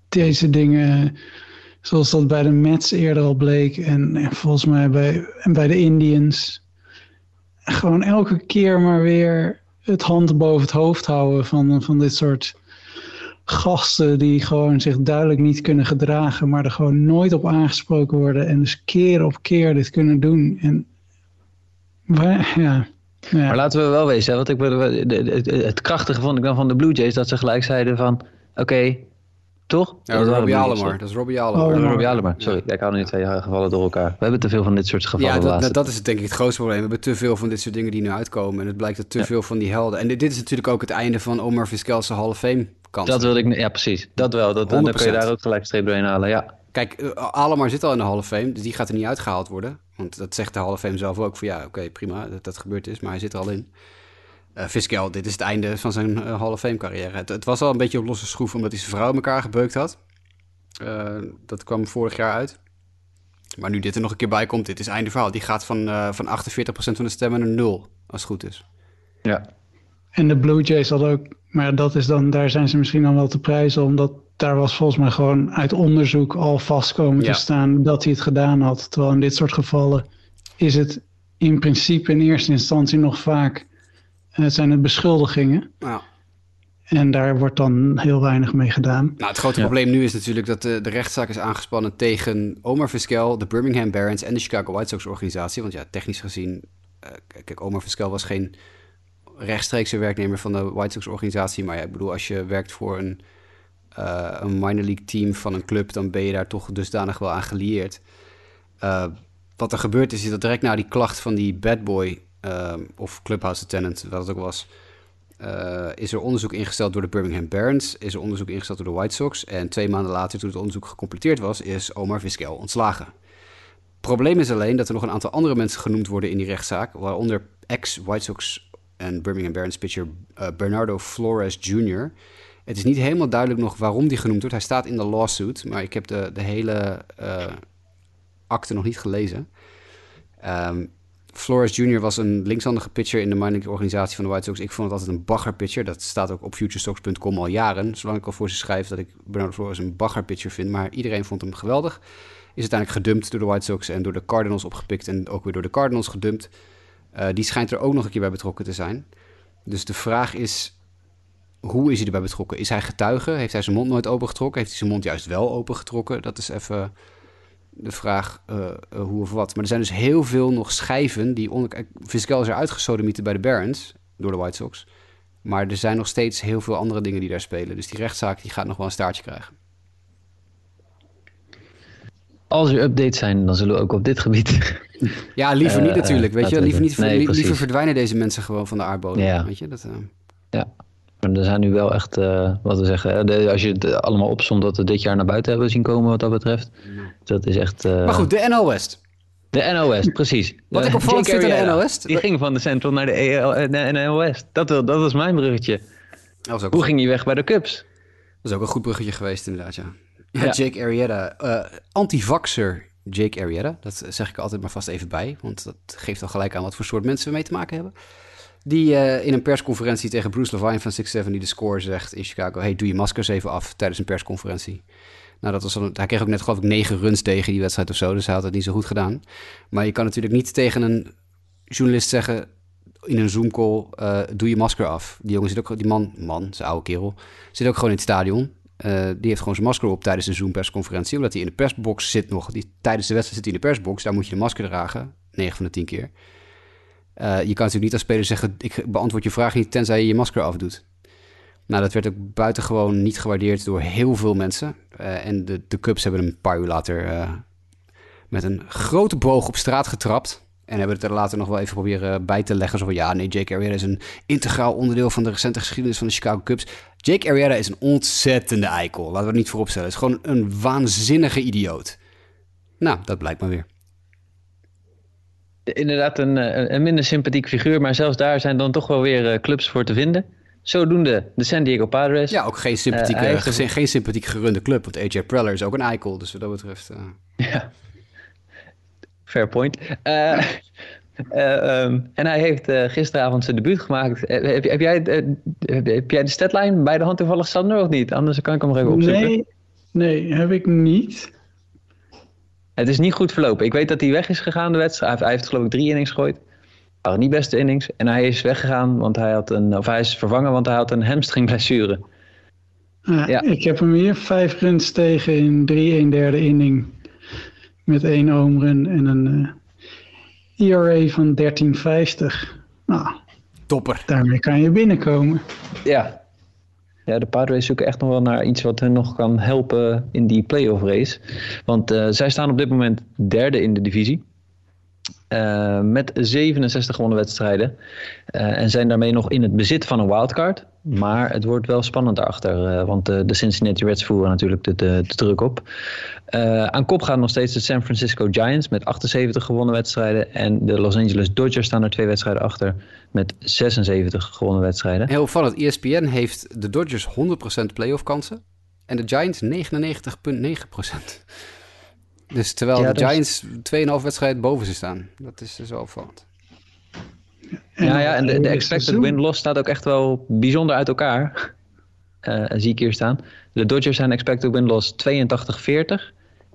deze dingen, zoals dat bij de Mets eerder al bleek en, en volgens mij bij, en bij de Indians, gewoon elke keer maar weer het hand boven het hoofd houden van, van dit soort gasten die gewoon zich duidelijk niet kunnen gedragen, maar er gewoon nooit op aangesproken worden en dus keer op keer dit kunnen doen. En wa- ja, ja. Maar laten we wel wezen, hè, want ik, het, krachtige vond ik dan van de Blue Jays, dat ze gelijk zeiden van, oké, toch? Ja, Dat Robbie Alomar. Dat is Robbie Alomar. Oh, Oh, Robbie Alomar, sorry. Ik hou nu twee gevallen door elkaar. We hebben te veel van dit soort gevallen Ja, dat, dat, dat is het denk ik het grootste probleem. We hebben te veel van dit soort dingen die nu uitkomen. En het blijkt dat te Ja. veel van die helden. En dit, dit is natuurlijk ook het einde van Omar Vizquel's Hall of Fame kans. Dat wilde ik, ja precies. Dat wel. Dat, dan kun je 100%. daar ook gelijk streep doorheen halen, ja. Kijk, uh, Alomar zit al in de Hall Fame, dus die gaat er niet uitgehaald worden. Want dat zegt de Hall Fame zelf ook. Van ja, oké, prima, dat dat gebeurd is, maar hij zit er al in. Eh Vizquel, dit is het einde van zijn eh, of Fame carrière. Het, was al een beetje op losse schroef, omdat hij zijn vrouw elkaar gebeukt had. Eh, dat kwam vorig jaar uit. Maar nu dit er nog een keer bij komt, dit is einde verhaal. Die gaat van, eh, van 48% van de stemmen naar nul, als het goed is. Ja, En de Blue Jays hadden ook, maar dat is dan, daar zijn ze misschien dan wel te prijzen, omdat daar was volgens mij gewoon uit onderzoek al vast komen Ja. te staan dat hij het gedaan had. Terwijl in dit soort gevallen is het in principe in eerste instantie nog vaak, eh, zijn het beschuldigingen. Nou, En daar wordt dan heel weinig mee gedaan. Nou, het grote Ja. probleem nu is natuurlijk dat de, de rechtszaak is aangespannen tegen Omar Vizquel, de Birmingham Barons en de Chicago White Sox organisatie. Want ja, technisch gezien, eh, kijk, Omar Vizquel was geen rechtstreekse werknemer van de White Sox organisatie. Maar ja, ik bedoel, als je werkt voor een, eh, een minor league team van een club, dan ben je daar toch dusdanig wel aan gelieerd. Eh, wat er gebeurd is, is dat direct na die klacht van die bad boy, eh, of clubhouse attendant, wat het ook was, is er onderzoek ingesteld door de Birmingham Barons, is er onderzoek ingesteld door de White Sox. En twee maanden later, toen het onderzoek gecompleteerd was, is Omar Vizquel ontslagen. Probleem is alleen dat er nog een aantal andere mensen genoemd worden in die rechtszaak, waaronder ex-White Sox en Birmingham Barons pitcher Bernardo Flores Jr. Het is niet helemaal duidelijk nog waarom die genoemd wordt. Hij staat in de lawsuit, maar ik heb de, de hele eh, akte nog niet gelezen. Ehm, Flores Jr. was een linkshandige pitcher in de minor league organisatie van de White Sox. Ik vond het altijd een baggerpitcher. Dat staat ook op futurestocks.com al jaren. Zolang ik al voor ze schrijf dat ik Bernardo Flores een baggerpitcher vind. Maar iedereen vond hem geweldig. Is uiteindelijk gedumpt door de White Sox en door de Cardinals opgepikt. En ook weer door de Cardinals gedumpt. Uh, die schijnt er ook nog een keer bij betrokken te zijn. Dus de vraag is, hoe is hij erbij betrokken? Is hij getuige? Heeft hij zijn mond nooit opengetrokken? Heeft hij zijn mond juist wel opengetrokken? Dat is even de vraag uh, uh, hoe of wat. Maar er zijn dus heel veel nog schijven die... Vizquel is er uitgesodemieten bij de Barons door de White Sox. Maar er zijn nog steeds heel veel andere dingen die daar spelen. Dus die rechtszaak die gaat nog wel een staartje krijgen. Als er updates zijn, dan zullen we ook op dit gebied... Ja, liever niet uh, natuurlijk, weet je. Liever, niet, nee, liever verdwijnen deze mensen gewoon van de aardbodem, ja. weet je. Dat, Ja, maar er zijn nu wel echt, uh, wat we zeggen, de, als je het allemaal opzomt dat we dit jaar naar buiten hebben zien komen wat dat betreft. Dat is echt... Uh... Maar goed, de NL West. De NL West, precies. Wat ik opvallend vind in de NL West... Die ging van de Central naar de, EL, de NL West. Dat, dat was mijn bruggetje. Was ook Hoe ging hij weg bij de Cubs? Dat is ook een goed bruggetje geweest inderdaad, ja. Ja, ja. Jake Arrieta, uh, anti-vaxxer Jake Arrieta. Dat zeg ik altijd maar vast even bij, want dat geeft al gelijk aan wat voor soort mensen we mee te maken hebben. Die uh, in een persconferentie tegen Bruce Levine van 6-7 die de score zegt in Chicago: Hey, doe je maskers even af tijdens een persconferentie. Nou, dat was dan, hij kreeg ook net geloof ik negen runs tegen die wedstrijd of zo, dus hij had het niet zo goed gedaan. Maar je kan natuurlijk niet tegen een journalist zeggen in een Zoom call: uh, doe je masker af. Die jongen zit ook, die man, man, zijn oude kerel, zit ook gewoon in het stadion. Uh, die heeft gewoon zijn masker op tijdens de Zoom-persconferentie. Omdat hij in de persbox zit nog. Die, tijdens de wedstrijd zit hij in de persbox. Daar moet je de masker dragen. 9 van de 10 keer. Uh, je kan natuurlijk niet als speler zeggen... ik beantwoord je vraag niet tenzij je je masker afdoet. Nou, dat werd ook buitengewoon niet gewaardeerd door heel veel mensen. Uh, en de, de Cubs hebben hem een paar uur later... met een grote boog op straat getrapt. En hebben het er later nog wel even proberen bij te leggen. Zo van, ja, nee, Jake Arrieta is een integraal onderdeel van de recente geschiedenis van de Chicago Cubs. Jake Arrieta is een ontzettende eikel. Laten we het niet vooropstellen. Het is gewoon een waanzinnige idioot. Nou, dat blijkt maar weer. Inderdaad, een, een minder sympathiek figuur. Maar zelfs daar zijn dan toch wel weer clubs voor te vinden. Zodoende de San Diego Padres. Ja, ook geen sympathiek, uh, geen, geen sympathiek gerunde club. Want AJ Preller is ook een eikel. Dus wat dat betreft... Uh... Ja, fair point. Uh, uh, um, en hij heeft uh, gisteravond zijn debuut gemaakt. heb, heb, jij, heb jij de statline bij de hand toevallig, Sander, of niet? Anders kan ik hem nog even opzoeken. Nee, nee heb ik niet. Het is niet goed verlopen. Ik weet dat hij weg is gegaan de wedstrijd. Hij heeft geloof ik drie innings gegooid. waren niet beste innings. En hij is weggegaan, want hij had een, of hij is vervangen, want hij had een hamstringblessure. Uh, ja. Ik heb hem hier vijf runs tegen in drie een derde inning. Met één home run en een uh, ERA van 13,50. Nou, topper. Daarmee kan je binnenkomen. Ja. Ja, de Padres zoeken echt nog wel naar iets wat hen nog kan helpen in die playoff race. Want uh, zij staan op dit moment derde in de divisie. Uh, met 67 gewonnen wedstrijden. Uh, en zijn daarmee nog in het bezit van een wildcard. Maar het wordt wel spannend daarachter. Uh, want de, Cincinnati Reds voeren natuurlijk de, de, druk op. aan kop gaan nog steeds de San Francisco Giants met 78 gewonnen wedstrijden. En de Los Angeles Dodgers staan er twee wedstrijden achter met 76 gewonnen wedstrijden. Heel opvallend. ESPN heeft de Dodgers 100% playoff kansen. En de Giants 99,9%. Dus terwijl ja, de Giants is... 2,5 wedstrijd boven ze staan. Dat is dus wel opvallend. Ja, ja, en de, de expected win-loss staat ook echt wel bijzonder uit elkaar. Uh, zie ik hier staan. De Dodgers zijn expected win-loss 82-40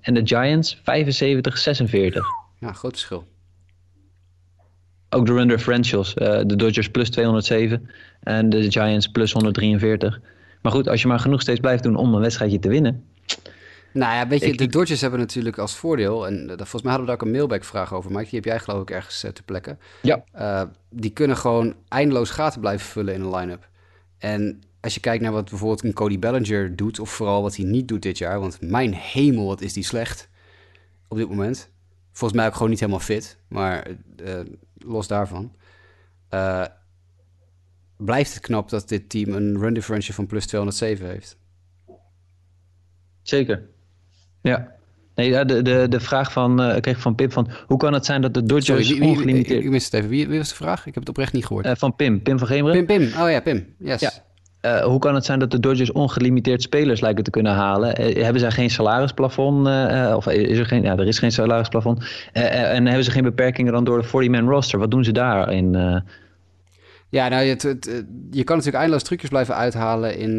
en de Giants 75-46. Ja, groot verschil. Ook de run differentials. Uh, de Dodgers plus 207 en de Giants plus 143. Maar goed, als je maar genoeg steeds blijft doen om een wedstrijdje te winnen, nou ja, weet je, ik, de Dodgers hebben natuurlijk als voordeel... en uh, volgens mij hadden we daar ook een mailback-vraag over, Mike. Die heb jij geloof ik ergens uh, te plekken. Ja. Uh, die kunnen gewoon eindeloos gaten blijven vullen in een line-up. En als je kijkt naar wat bijvoorbeeld een Cody Bellinger doet... of vooral wat hij niet doet dit jaar... want mijn hemel, wat is die slecht op dit moment. Volgens mij ook gewoon niet helemaal fit. Maar los daarvan... blijft het knap dat dit team een run differential van plus 207 heeft. Zeker. Ja. Nee, de, de, de vraag van, uh, ik kreeg van Pim van... hoe kan het zijn dat de Dodgers Sorry, wie, wie, Ik mist het even. Wie, wie, was de vraag? Ik heb het oprecht niet gehoord. Uh, van Pim. Pim van Gemeren. Pim, Pim. Oh ja, Pim. Yes. Ja. Uh, hoe kan het zijn dat de Dodgers ongelimiteerd spelers lijken te kunnen halen? Uh, hebben zij geen salarisplafond? Uh, of is er geen, ja, er is geen salarisplafond. en hebben ze geen beperkingen dan door de 40-man roster? Wat doen ze daarin? Ja, nou, het, het, je kan natuurlijk eindeloos trucjes blijven uithalen in,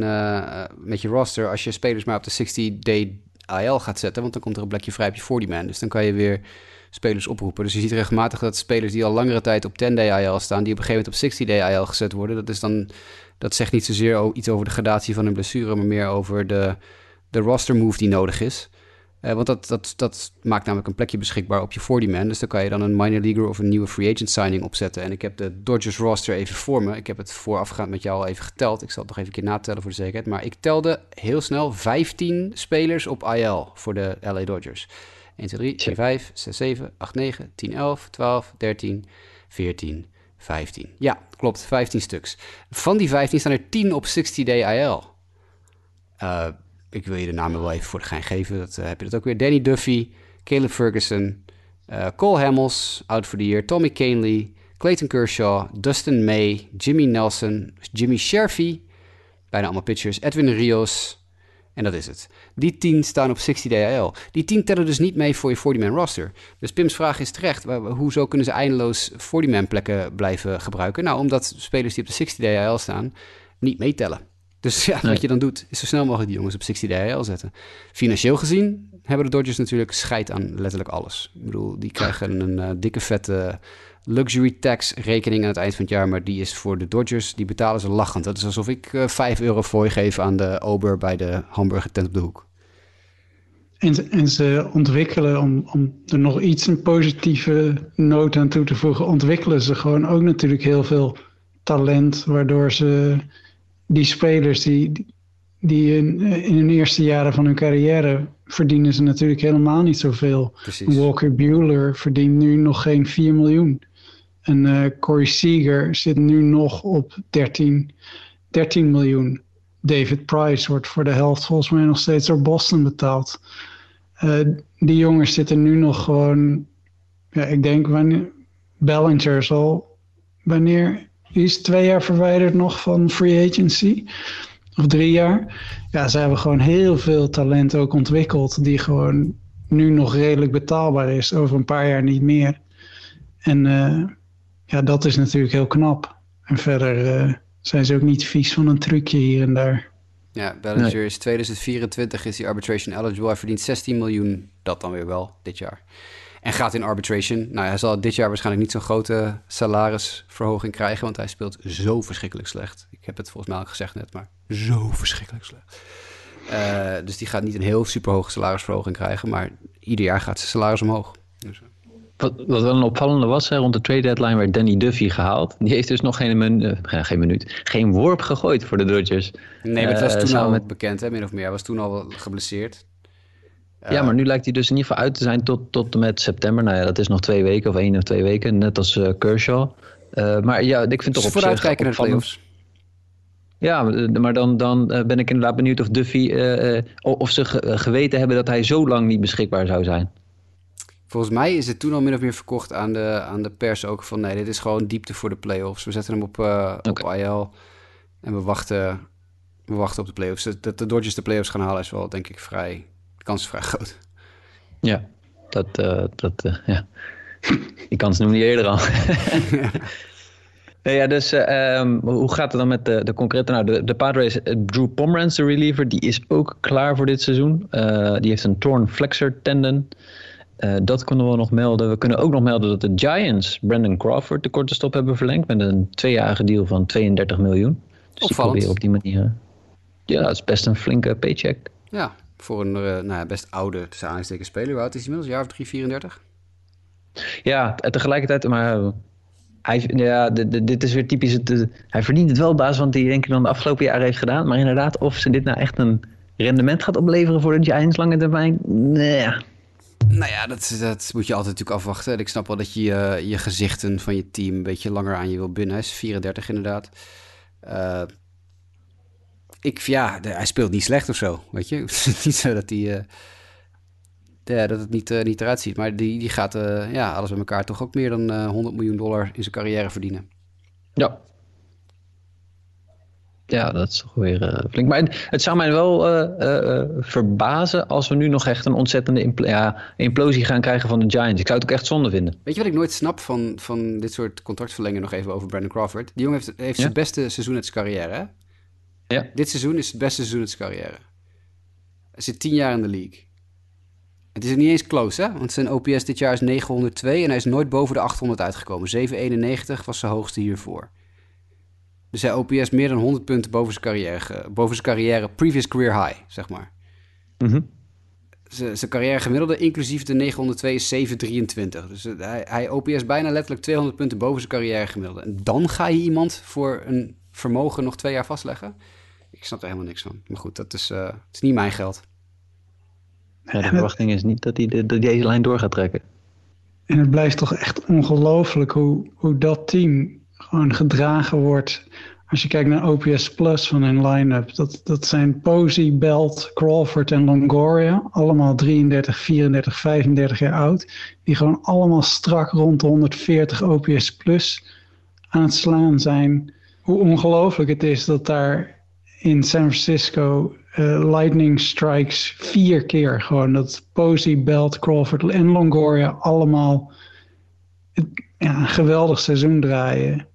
met je roster als je spelers maar op de 60-day IL gaat zetten. Want dan komt er een plekje vrij op je 40-man. Dus dan kan je weer spelers oproepen. Dus je ziet regelmatig dat spelers die al langere tijd op 10-day IL staan, die op een gegeven moment op 60-day IL gezet worden. Dat, is dan, dat zegt niet zozeer iets over de gradatie van een blessure, maar meer over de, de roster move die nodig is. Uh, want dat, dat, dat maakt namelijk een plekje beschikbaar op je 40-man. Dus dan kan je dan een minor leaguer of een nieuwe free agent signing opzetten. En ik heb de Dodgers roster even voor me. Ik heb het voorafgaand met jou al even geteld. Ik zal het nog even een keer natellen voor de zekerheid. Maar ik telde heel snel 15 spelers op IL voor de LA Dodgers. 1, 2, 3, 4, 5, 6, 7, 8, 9, 10, 11, 12, 13, 14, 15. Ja, klopt, 15 stuks. Van die 15 staan er 10 op 60-day IL. Uh, ik wil je de namen wel even voor de gein geven. Dat, uh, heb je dat ook weer. Danny Duffy, Caleb Ferguson, uh, Cole Hamels, out for the year. Tommy Canley, Clayton Kershaw, Dustin May, Jimmy Nelson, Jimmy Sherfy. Bijna allemaal pitchers. Edwin Rios, en dat is het. Die 10 staan op 60 DHL. Die 10 tellen dus niet mee voor je 40-man roster. Dus Pim's vraag is terecht. Hoezo kunnen ze eindeloos 40-man plekken blijven gebruiken? Nou, omdat spelers die op de 60 DHL staan niet meetellen. Dus ja, wat je dan doet, is zo snel mogelijk die jongens op 60 DHL zetten. Financieel gezien hebben de Dodgers natuurlijk scheid aan letterlijk alles. Ik bedoel, die krijgen een uh, dikke vette luxury tax rekening aan het eind van het jaar. Maar die is voor de Dodgers, die betalen ze lachend. Dat is alsof ik uh, eh, 5 euro voor je geef aan de ober bij de hamburger tent op de hoek. En, en ze ontwikkelen, om, om er nog iets een positieve noot aan toe te voegen, ontwikkelen ze gewoon ook natuurlijk heel veel talent, waardoor ze die spelers die, die in, in hun eerste jaren van hun carrière verdienen ze natuurlijk helemaal niet zoveel. Precies. Walker Bueller verdient nu nog geen 4 miljoen. En uh, Corey Seager zit nu nog op 13, 13 miljoen. David Price wordt voor de helft volgens mij nog steeds door Boston betaald. Uh, die jongens zitten nu nog gewoon. Ja, ik denk wanneer. Bellinger zal. Wanneer. Die is twee jaar verwijderd nog van free agency. Of drie jaar. Ja, ze hebben gewoon heel veel talent ook ontwikkeld. Die gewoon nu nog redelijk betaalbaar is. Over een paar jaar niet meer. En. Uh, ja, dat is natuurlijk heel knap. En verder uh, zijn ze ook niet vies van een trucje hier en daar. Ja, Bellinger nee. is 2024 is hij arbitration eligible. Hij verdient 16 miljoen, dat dan weer wel, dit jaar. En gaat in arbitration. Nou, hij zal dit jaar waarschijnlijk niet zo'n grote salarisverhoging krijgen, want hij speelt zo verschrikkelijk slecht. Ik heb het volgens mij al gezegd net, maar zo verschrikkelijk slecht. Uh, dus die gaat niet een heel superhoge salarisverhoging krijgen, maar ieder jaar gaat zijn salaris omhoog. Dus, uh. Wat, wat wel een opvallende was, hè, rond de trade deadline werd Danny Duffy gehaald. Die heeft dus nog geen, minu uh, geen minuut, geen worp gegooid voor de Dodgers. Nee, maar het was uh, toen al met... bekend, hè, min of meer. Hij was toen al geblesseerd. Ja, maar nu lijkt hij dus in ieder geval uit te zijn tot, tot en met september. Nou ja, dat is nog twee weken of één of twee weken, net als uh, Kershaw. maar ja, ik vind toch dus op vooruitkijken naar de playoffs. Ja, maar dan, dan ben ik inderdaad benieuwd of Duffy, of ze geweten hebben dat hij zo lang niet beschikbaar zou zijn. Volgens mij is het toen al min of meer verkocht aan de, aan de pers ook van nee, dit is gewoon diepte voor de playoffs. We zetten hem op, uh, op IL en we wachten, we wachten op de playoffs. Dat de Dodgers de playoffs gaan halen is wel denk ik vrij, de kans is vrij groot. Ja, dat, uh, dat uh, ja. Die kans noem je eerder al. ja. Ja, dus um, hoe gaat het dan met de, de concrete? Nou, de, de Padres, Drew Pomeranz, de reliever, die is ook klaar voor dit seizoen. Die heeft een torn flexor tendon. Uh, dat kunnen we nog melden. We kunnen ook nog melden dat de Giants Brandon Crawford de korte stop hebben verlengd met een tweejarige deal van 32 miljoen. Dus die proberen op die manier. Ja, dat is best een flinke paycheck. Ja, voor een uh, nou, best oude, tussen aanstekens speler. Hoe oud is hij inmiddels? Een jaar of 3, 34? Ja, tegelijkertijd, maar hij, ja, dit is weer typisch. Het, hij verdient het wel op basis van wat hij denk ik dan de afgelopen jaren heeft gedaan. Maar inderdaad, of ze dit nou echt een rendement gaat opleveren voor de Giants lange termijn, nee, nou ja, dat, dat moet je altijd natuurlijk afwachten. Ik snap wel dat je je gezichten van je team een beetje langer aan je wil binnen. Hij is 34 inderdaad. Uh, ik, ja, de, hij speelt niet slecht of zo, weet je. Het is niet zo dat hij... Uh, ja, dat het niet, uh, niet eruit ziet. Maar die, die gaat ja, alles bij elkaar toch ook meer dan 100 miljoen dollar in zijn carrière verdienen. Ja. Ja, dat is toch weer uh, flink. Maar het zou mij wel uh, uh, verbazen als we nu nog echt een ontzettende impl ja, implosie gaan krijgen van de Giants. Ik zou het ook echt zonde vinden. Weet je wat ik nooit snap van, van dit soort contractverlengen nog even over Brandon Crawford? Die jongen heeft, heeft ja? zijn beste seizoen uit zijn carrière, hè? Ja. Dit seizoen is het beste seizoen uit zijn carrière. Hij zit tien jaar in de league. Het is niet eens close, hè? Want zijn OPS dit jaar is 902 en hij is nooit boven de 800 uitgekomen. 791 was zijn hoogste hiervoor. Dus hij OPS meer dan 100 punten boven zijn carrière, boven zijn carrière previous career high, zeg maar. Mm zijn carrière gemiddelde, inclusief de 902, is 723. Dus hij, hij OPS bijna letterlijk 200 punten boven zijn carrière gemiddelde. En dan ga je iemand voor een vermogen nog twee jaar vastleggen? Ik snap er helemaal niks van. Maar goed, dat is, uh, het is niet mijn geld. Ja, de verwachting is niet dat hij de, de, deze lijn door gaat trekken. En het blijft toch echt ongelooflijk hoe, hoe dat team gewoon gedragen wordt. Als je kijkt naar OPS Plus van hun line-up, dat, dat zijn Posey, Belt, Crawford en Longoria. Allemaal 33, 34, 35 jaar oud. Die gewoon allemaal strak rond de 140 OPS Plus aan het slaan zijn. Hoe ongelooflijk het is dat daar in San Francisco uh, lightning strikes vier keer. Gewoon dat Posey, Belt, Crawford en Longoria allemaal ja, een geweldig seizoen draaien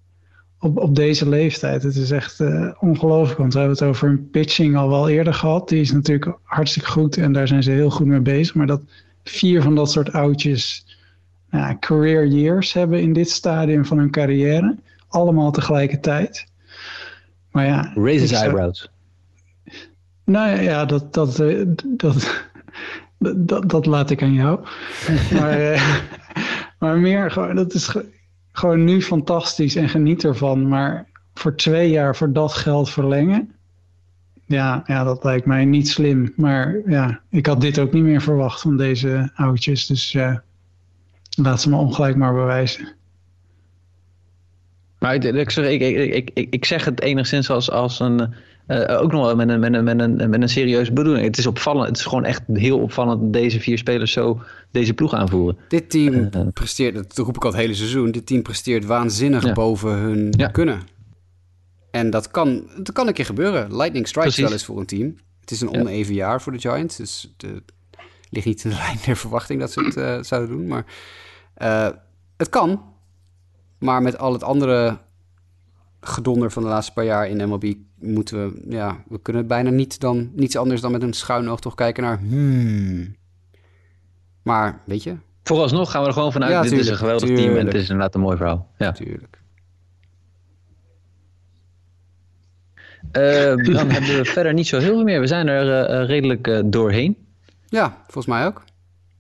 op, op deze leeftijd. Het is echt uh, ongelooflijk, want we hebben het over een pitching al wel eerder gehad. Die is natuurlijk hartstikke goed en daar zijn ze heel goed mee bezig. Maar dat vier van dat soort oudjes career years hebben in dit stadium van hun carrière. Allemaal tegelijkertijd. Maar ja... Raises eyebrows. Nou ja, dat, dat, eh, dat, dat, dat, laat ik aan jou. maar, uh, maar meer gewoon, dat is gewoon nu fantastisch en geniet ervan. Maar voor twee jaar voor dat geld verlengen. Ja, ja, dat lijkt mij niet slim. Maar ja, ik had dit ook niet meer verwacht van deze oudjes. Dus ja, laat ze me ongelijk maar bewijzen. Maar ik, ik, ik, ik, ik zeg het enigszins als, als een uh, ook nog wel met een, met, een, met, een, met een serieuze bedoeling. Het is opvallend. Het is gewoon echt heel opvallend dat deze vier spelers zo deze ploeg aanvoeren. Dit team uh, presteert, dat roep ik al het hele seizoen, dit team presteert waanzinnig ja. boven hun ja. kunnen. En dat kan, dat kan een keer gebeuren. Lightning strikes wel eens voor een team. Het is een oneven ja. jaar voor de Giants, dus het ligt niet in de lijn der verwachting dat ze het uh, zouden doen. Maar het kan. Maar met al het andere gedonder van de laatste paar jaar in MLB moeten we, ja, we kunnen bijna niet dan niets anders dan met een schuin oog toch kijken naar, hmm. Maar, weet je? Vooralsnog gaan we er gewoon vanuit, ja, dit tuurlijk, is een geweldig tuurlijk. team en het is inderdaad een mooi verhaal. Ja, tuurlijk. Uh, dan hebben we verder niet zo heel veel meer. We zijn er uh, redelijk uh, doorheen. Ja, volgens mij ook.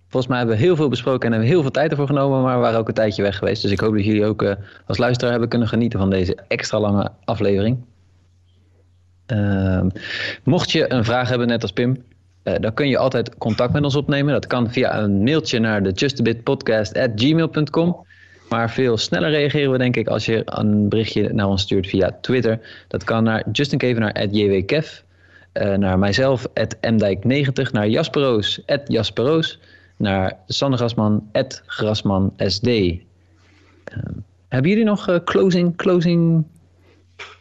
Volgens mij hebben we heel veel besproken en hebben heel veel tijd ervoor genomen, maar we waren ook een tijdje weg geweest. Dus ik hoop dat jullie ook uh, als luisteraar hebben kunnen genieten van deze extra lange aflevering. Uh, mocht je een vraag hebben, net als Pim, uh, dan kun je altijd contact met ons opnemen. Dat kan via een mailtje naar de justabitpodcast.gmail.com. Maar veel sneller reageren we denk ik als je een berichtje naar ons stuurt via Twitter. Dat kan naar Justin Kevenaar. Uh, naar mijzelf, mdijk90. Naar Jasperoos, Jasperoos naar SD. Uh, hebben jullie nog uh, closing, closing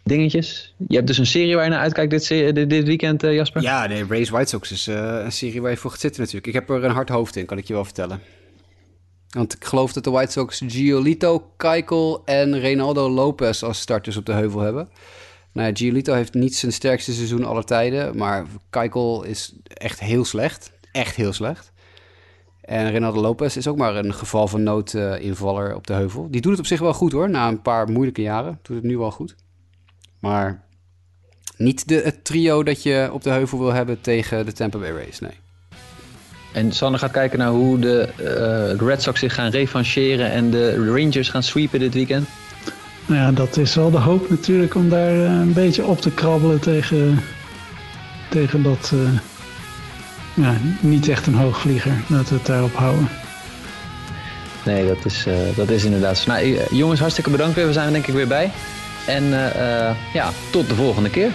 dingetjes? Je hebt dus een serie waar je naar uitkijkt dit, dit, weekend, uh, Jasper? Ja, nee, Race White Sox is uh, een serie waar je voor gaat zitten natuurlijk. Ik heb er een hard hoofd in, kan ik je wel vertellen. Want ik geloof dat de White Sox Giolito, Keikel en Reynaldo Lopez als starters op de heuvel hebben. Nou ja, Giolito heeft niet zijn sterkste seizoen aller tijden, maar Keikel is echt heel slecht. Echt heel slecht. En Renato Lopez is ook maar een geval van noodinvaller uh, op de heuvel. Die doet het op zich wel goed hoor. Na een paar moeilijke jaren doet het nu wel goed. Maar niet de, het trio dat je op de heuvel wil hebben tegen de Tampa Bay Rays, nee. En Sander gaat kijken naar hoe de, uh, de Red Sox zich gaan revancheren en de Rangers gaan sweepen dit weekend. Nou ja, dat is wel de hoop natuurlijk om daar uh, een beetje op te krabbelen tegen, tegen dat... Uh niet echt een hoogvlieger. Laten we het daarop houden. Nee, dat is, uh, dat is inderdaad zo. Nou, jongens, hartstikke bedankt weer. We zijn er denk ik weer bij. En uh, ja, tot de volgende keer.